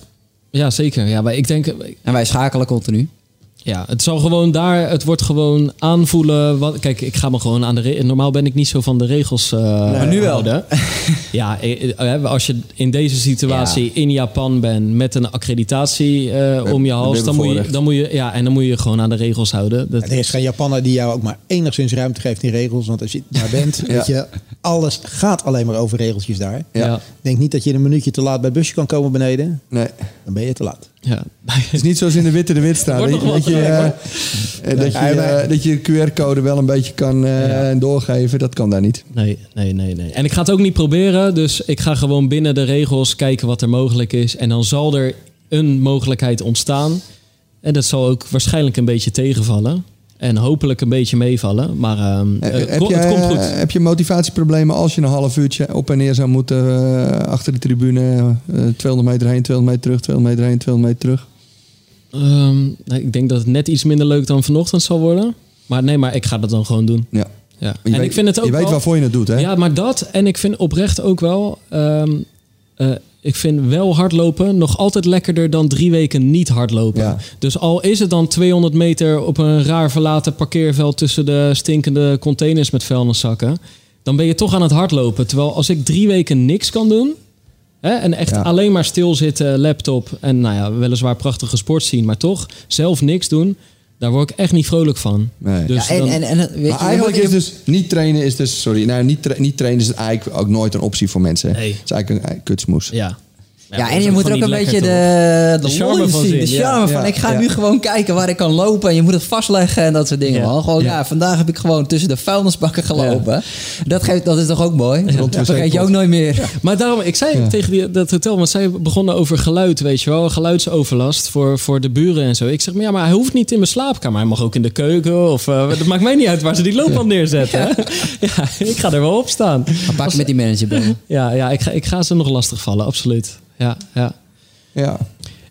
ja zeker. Ja, maar ik denk, En wij schakelen continu. Ja, het zal gewoon daar, het wordt gewoon aanvoelen. Wat, kijk, ik ga me gewoon aan de. re- Normaal ben ik niet zo van de regels. eh Maar nu wel. houden. (laughs) ja, eh, eh, als je in deze situatie Ja. in Japan bent met een accreditatie eh, om je hals, dan moet je, dan moet je, ja, en dan moet je gewoon aan de regels houden. Dat, Er is geen Japanner die jou ook maar enigszins ruimte geeft in regels. Want als je daar (laughs) bent, Ja. weet je, alles gaat alleen maar over regeltjes daar. Ja. ja. Denk niet dat je een minuutje te laat bij het busje kan komen beneden. Nee. Dan ben je te laat. Ja. Het is niet zoals in de witte de wit staan. Dat je, nog dat, je, wel eh, eh, dat, je, eh, dat je QR-code wel een beetje kan eh, doorgeven. Dat kan daar niet. Nee, nee, nee, nee. En ik ga het ook niet proberen. Dus ik ga gewoon binnen de regels kijken wat er mogelijk is. En dan zal er een mogelijkheid ontstaan. En dat zal ook waarschijnlijk een beetje tegenvallen. En hopelijk een beetje meevallen. Maar ehm, Eh, eh, heb, ko- je, het komt goed. heb je motivatieproblemen als je een half uurtje op en neer zou moeten eh, achter de tribune? eh 200 meter heen, 200 meter terug, 200 meter heen, 200 meter terug. Ehm, nou, ik denk dat het net iets minder leuk dan vanochtend zal worden. Maar nee, maar ik ga dat dan gewoon doen. Ja. Ja. En weet, ik vind het ook je weet wel- waarvoor je het doet, hè? Ja, maar dat. En ik vind oprecht ook wel. ehm, eh, ik vind wel hardlopen nog altijd lekkerder dan drie weken niet hardlopen. Ja. Dus al is het dan 200 meter op een raar verlaten parkeerveld tussen de stinkende containers met vuilniszakken. Dan ben je toch aan het hardlopen. Terwijl als ik drie weken niks kan doen. Hè, en echt Ja. alleen maar stilzitten, laptop. En nou ja, weliswaar prachtige sport zien. Maar toch zelf niks doen. Daar word ik echt niet vrolijk van. Nee. Dus ja, en, dan- en, en, weet je, Maar eigenlijk je is moet- dus niet trainen is dus sorry, nou niet, tra- niet trainen is eigenlijk ook nooit een optie voor mensen. Nee. Het is eigenlijk een, een kutsmoes. ja. Ja, en je moet er ook een beetje de, de, De charme van zien. De charme van, ik ga nu gewoon kijken waar ik kan lopen. En je moet het vastleggen en dat soort dingen. Man. Gewoon, ja. Vandaag heb ik gewoon tussen de vuilnisbakken gelopen. Dat, geeft, dat is toch ook mooi? Dat vergeet je ook nooit meer. Maar daarom, ik zei tegen die, dat hotel, want zij begonnen over geluid, weet je wel, geluidsoverlast voor, voor de buren en zo. Ik zeg, maar ja, maar hij hoeft niet in mijn slaapkamer, hij mag ook in de keuken of uh, dat maakt mij niet uit waar ze die loopband neerzetten. Ja. (laughs) ja, ik ga er wel op staan. Pak met die manager bellen. (laughs) Ja, ja ik, ga, ik ga ze nog lastig vallen, absoluut. Ja, ja. Ja.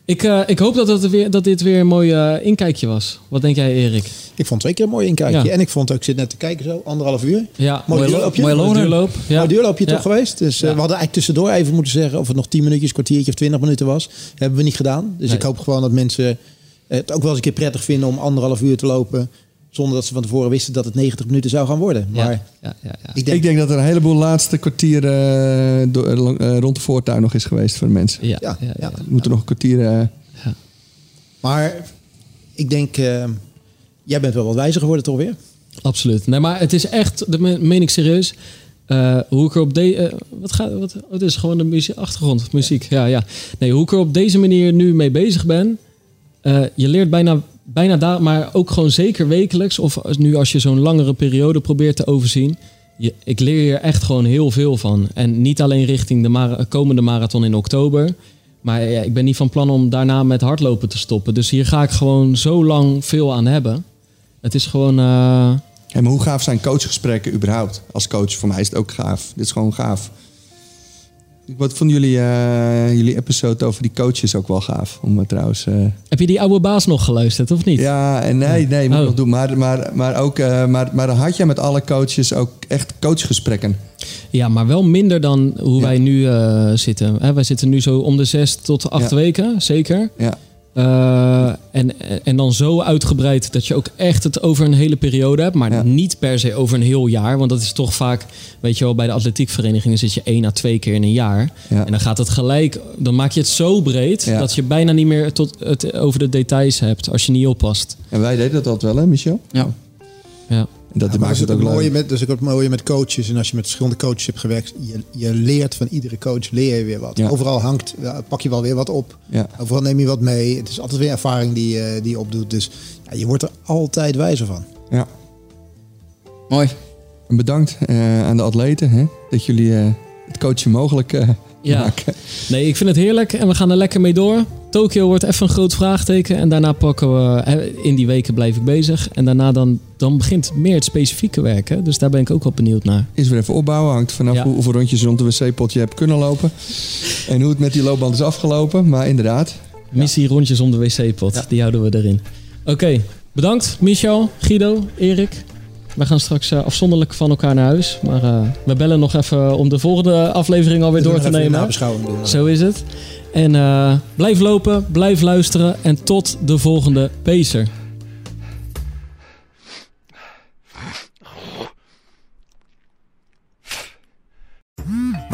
Ik, uh, ik hoop dat, het weer, dat dit weer een mooi uh, inkijkje was. Wat denk jij, Erik? Ik vond twee keer een mooi inkijkje. Ja. En ik vond ook, ik zit net te kijken zo, anderhalf uur. Ja, Mooi mooi duurloopje. Mooi Mooi duurloop. Ja. Mooi duurloopje Ja. toch geweest. Dus uh, Ja. we hadden eigenlijk tussendoor even moeten zeggen of het nog 10 minuutjes, kwartiertje of 20 minuten was. Hebben we niet gedaan. Dus Nee. ik hoop gewoon dat mensen het ook wel eens een keer prettig vinden om anderhalf uur te lopen. Zonder dat ze van tevoren wisten dat het 90 minuten zou gaan worden. Maar Ja, ja, ja, ja. ik denk, Ik denk dat er een heleboel laatste kwartier eh, eh, eh, rond de voortuin nog is geweest voor de mensen. Ja, Ja, ja, ja. ja. We moeten nog een kwartier... maar ik denk, eh, jij bent wel wat wijzer geworden toch weer? Absoluut. Nee, maar het is echt, dat me- meen ik serieus. eh, hoe ik er op deze. wat gaat. Wat, oh, het is gewoon de muziek, achtergrond, muziek. Ja, ja. Nee, hoe ik er op deze manier nu mee bezig ben. eh, je leert bijna, bijna daar, maar ook gewoon zeker wekelijks. Of nu als je zo'n langere periode probeert te overzien. Ik leer hier echt gewoon heel veel van. En niet alleen richting de komende marathon in oktober. Maar ja, ik ben niet van plan om daarna met hardlopen te stoppen. Dus hier ga ik gewoon zo lang veel aan hebben. Het is gewoon. eh, hey, maar hoe gaaf zijn coachgesprekken überhaupt? Als coach, voor mij is het ook gaaf. Dit is gewoon gaaf. Wat vonden jullie, eh, jullie episode over die coaches ook wel gaaf? Om het trouwens... eh, Heb je die oude baas nog geluisterd, of niet? Ja, en nee, nee, moet Oh. nog doen. Maar, maar, maar ook, eh, maar, maar had jij met alle coaches ook echt coachgesprekken? Ja, maar wel minder dan hoe Ja. wij nu eh, zitten. Hè, wij zitten nu zo om de zes tot acht Ja. weken, zeker. Ja, Eh, en, en dan zo uitgebreid dat je ook echt het over een hele periode hebt. Maar Ja. niet per se over een heel jaar. Want dat is toch vaak, weet je wel, bij de atletiekverenigingen zit je één à twee keer in een jaar. Ja. En dan gaat het gelijk, dan maak je het zo breed Ja. dat je bijna niet meer tot het over de details hebt als je niet oppast. en wij deden dat altijd wel, hè, Michel? Ja. Ja. En dat Ja, maar maakt het ook leuk. met, is ook het mooie met coaches. En als je met verschillende coaches hebt gewerkt, je, je leert van iedere coach leer je weer wat. Ja. Overal hangt, pak je wel weer wat op. Ja. Overal neem je wat mee. Het is altijd weer ervaring die, je- die je opdoet. Dus ja, je wordt er altijd wijzer van. Ja. Mooi. En bedankt eh, aan de atleten hè, dat jullie eh, het coachen mogelijk eh, Ja. maken. Nee, ik vind het heerlijk en we gaan er lekker mee door. Tokio wordt even een groot vraagteken en daarna pakken we... In die weken blijf ik bezig en daarna dan, dan begint meer het specifieke werken. Dus daar ben ik ook wel benieuwd naar. Is weer even opbouwen. Hangt vanaf Ja. hoe, hoeveel rondjes rond de wc-pot je hebt kunnen lopen. En hoe het met die loopband is afgelopen. Maar inderdaad. Missie rondjes om de wc-pot, die houden we erin. Oké, bedankt Michel, Guido, Erik. We gaan straks eh, afzonderlijk van elkaar naar huis. Maar eh, we bellen nog even om de volgende aflevering alweer door te nemen. doen. Zo is het. En eh, blijf lopen, blijf luisteren en tot de volgende Pacer.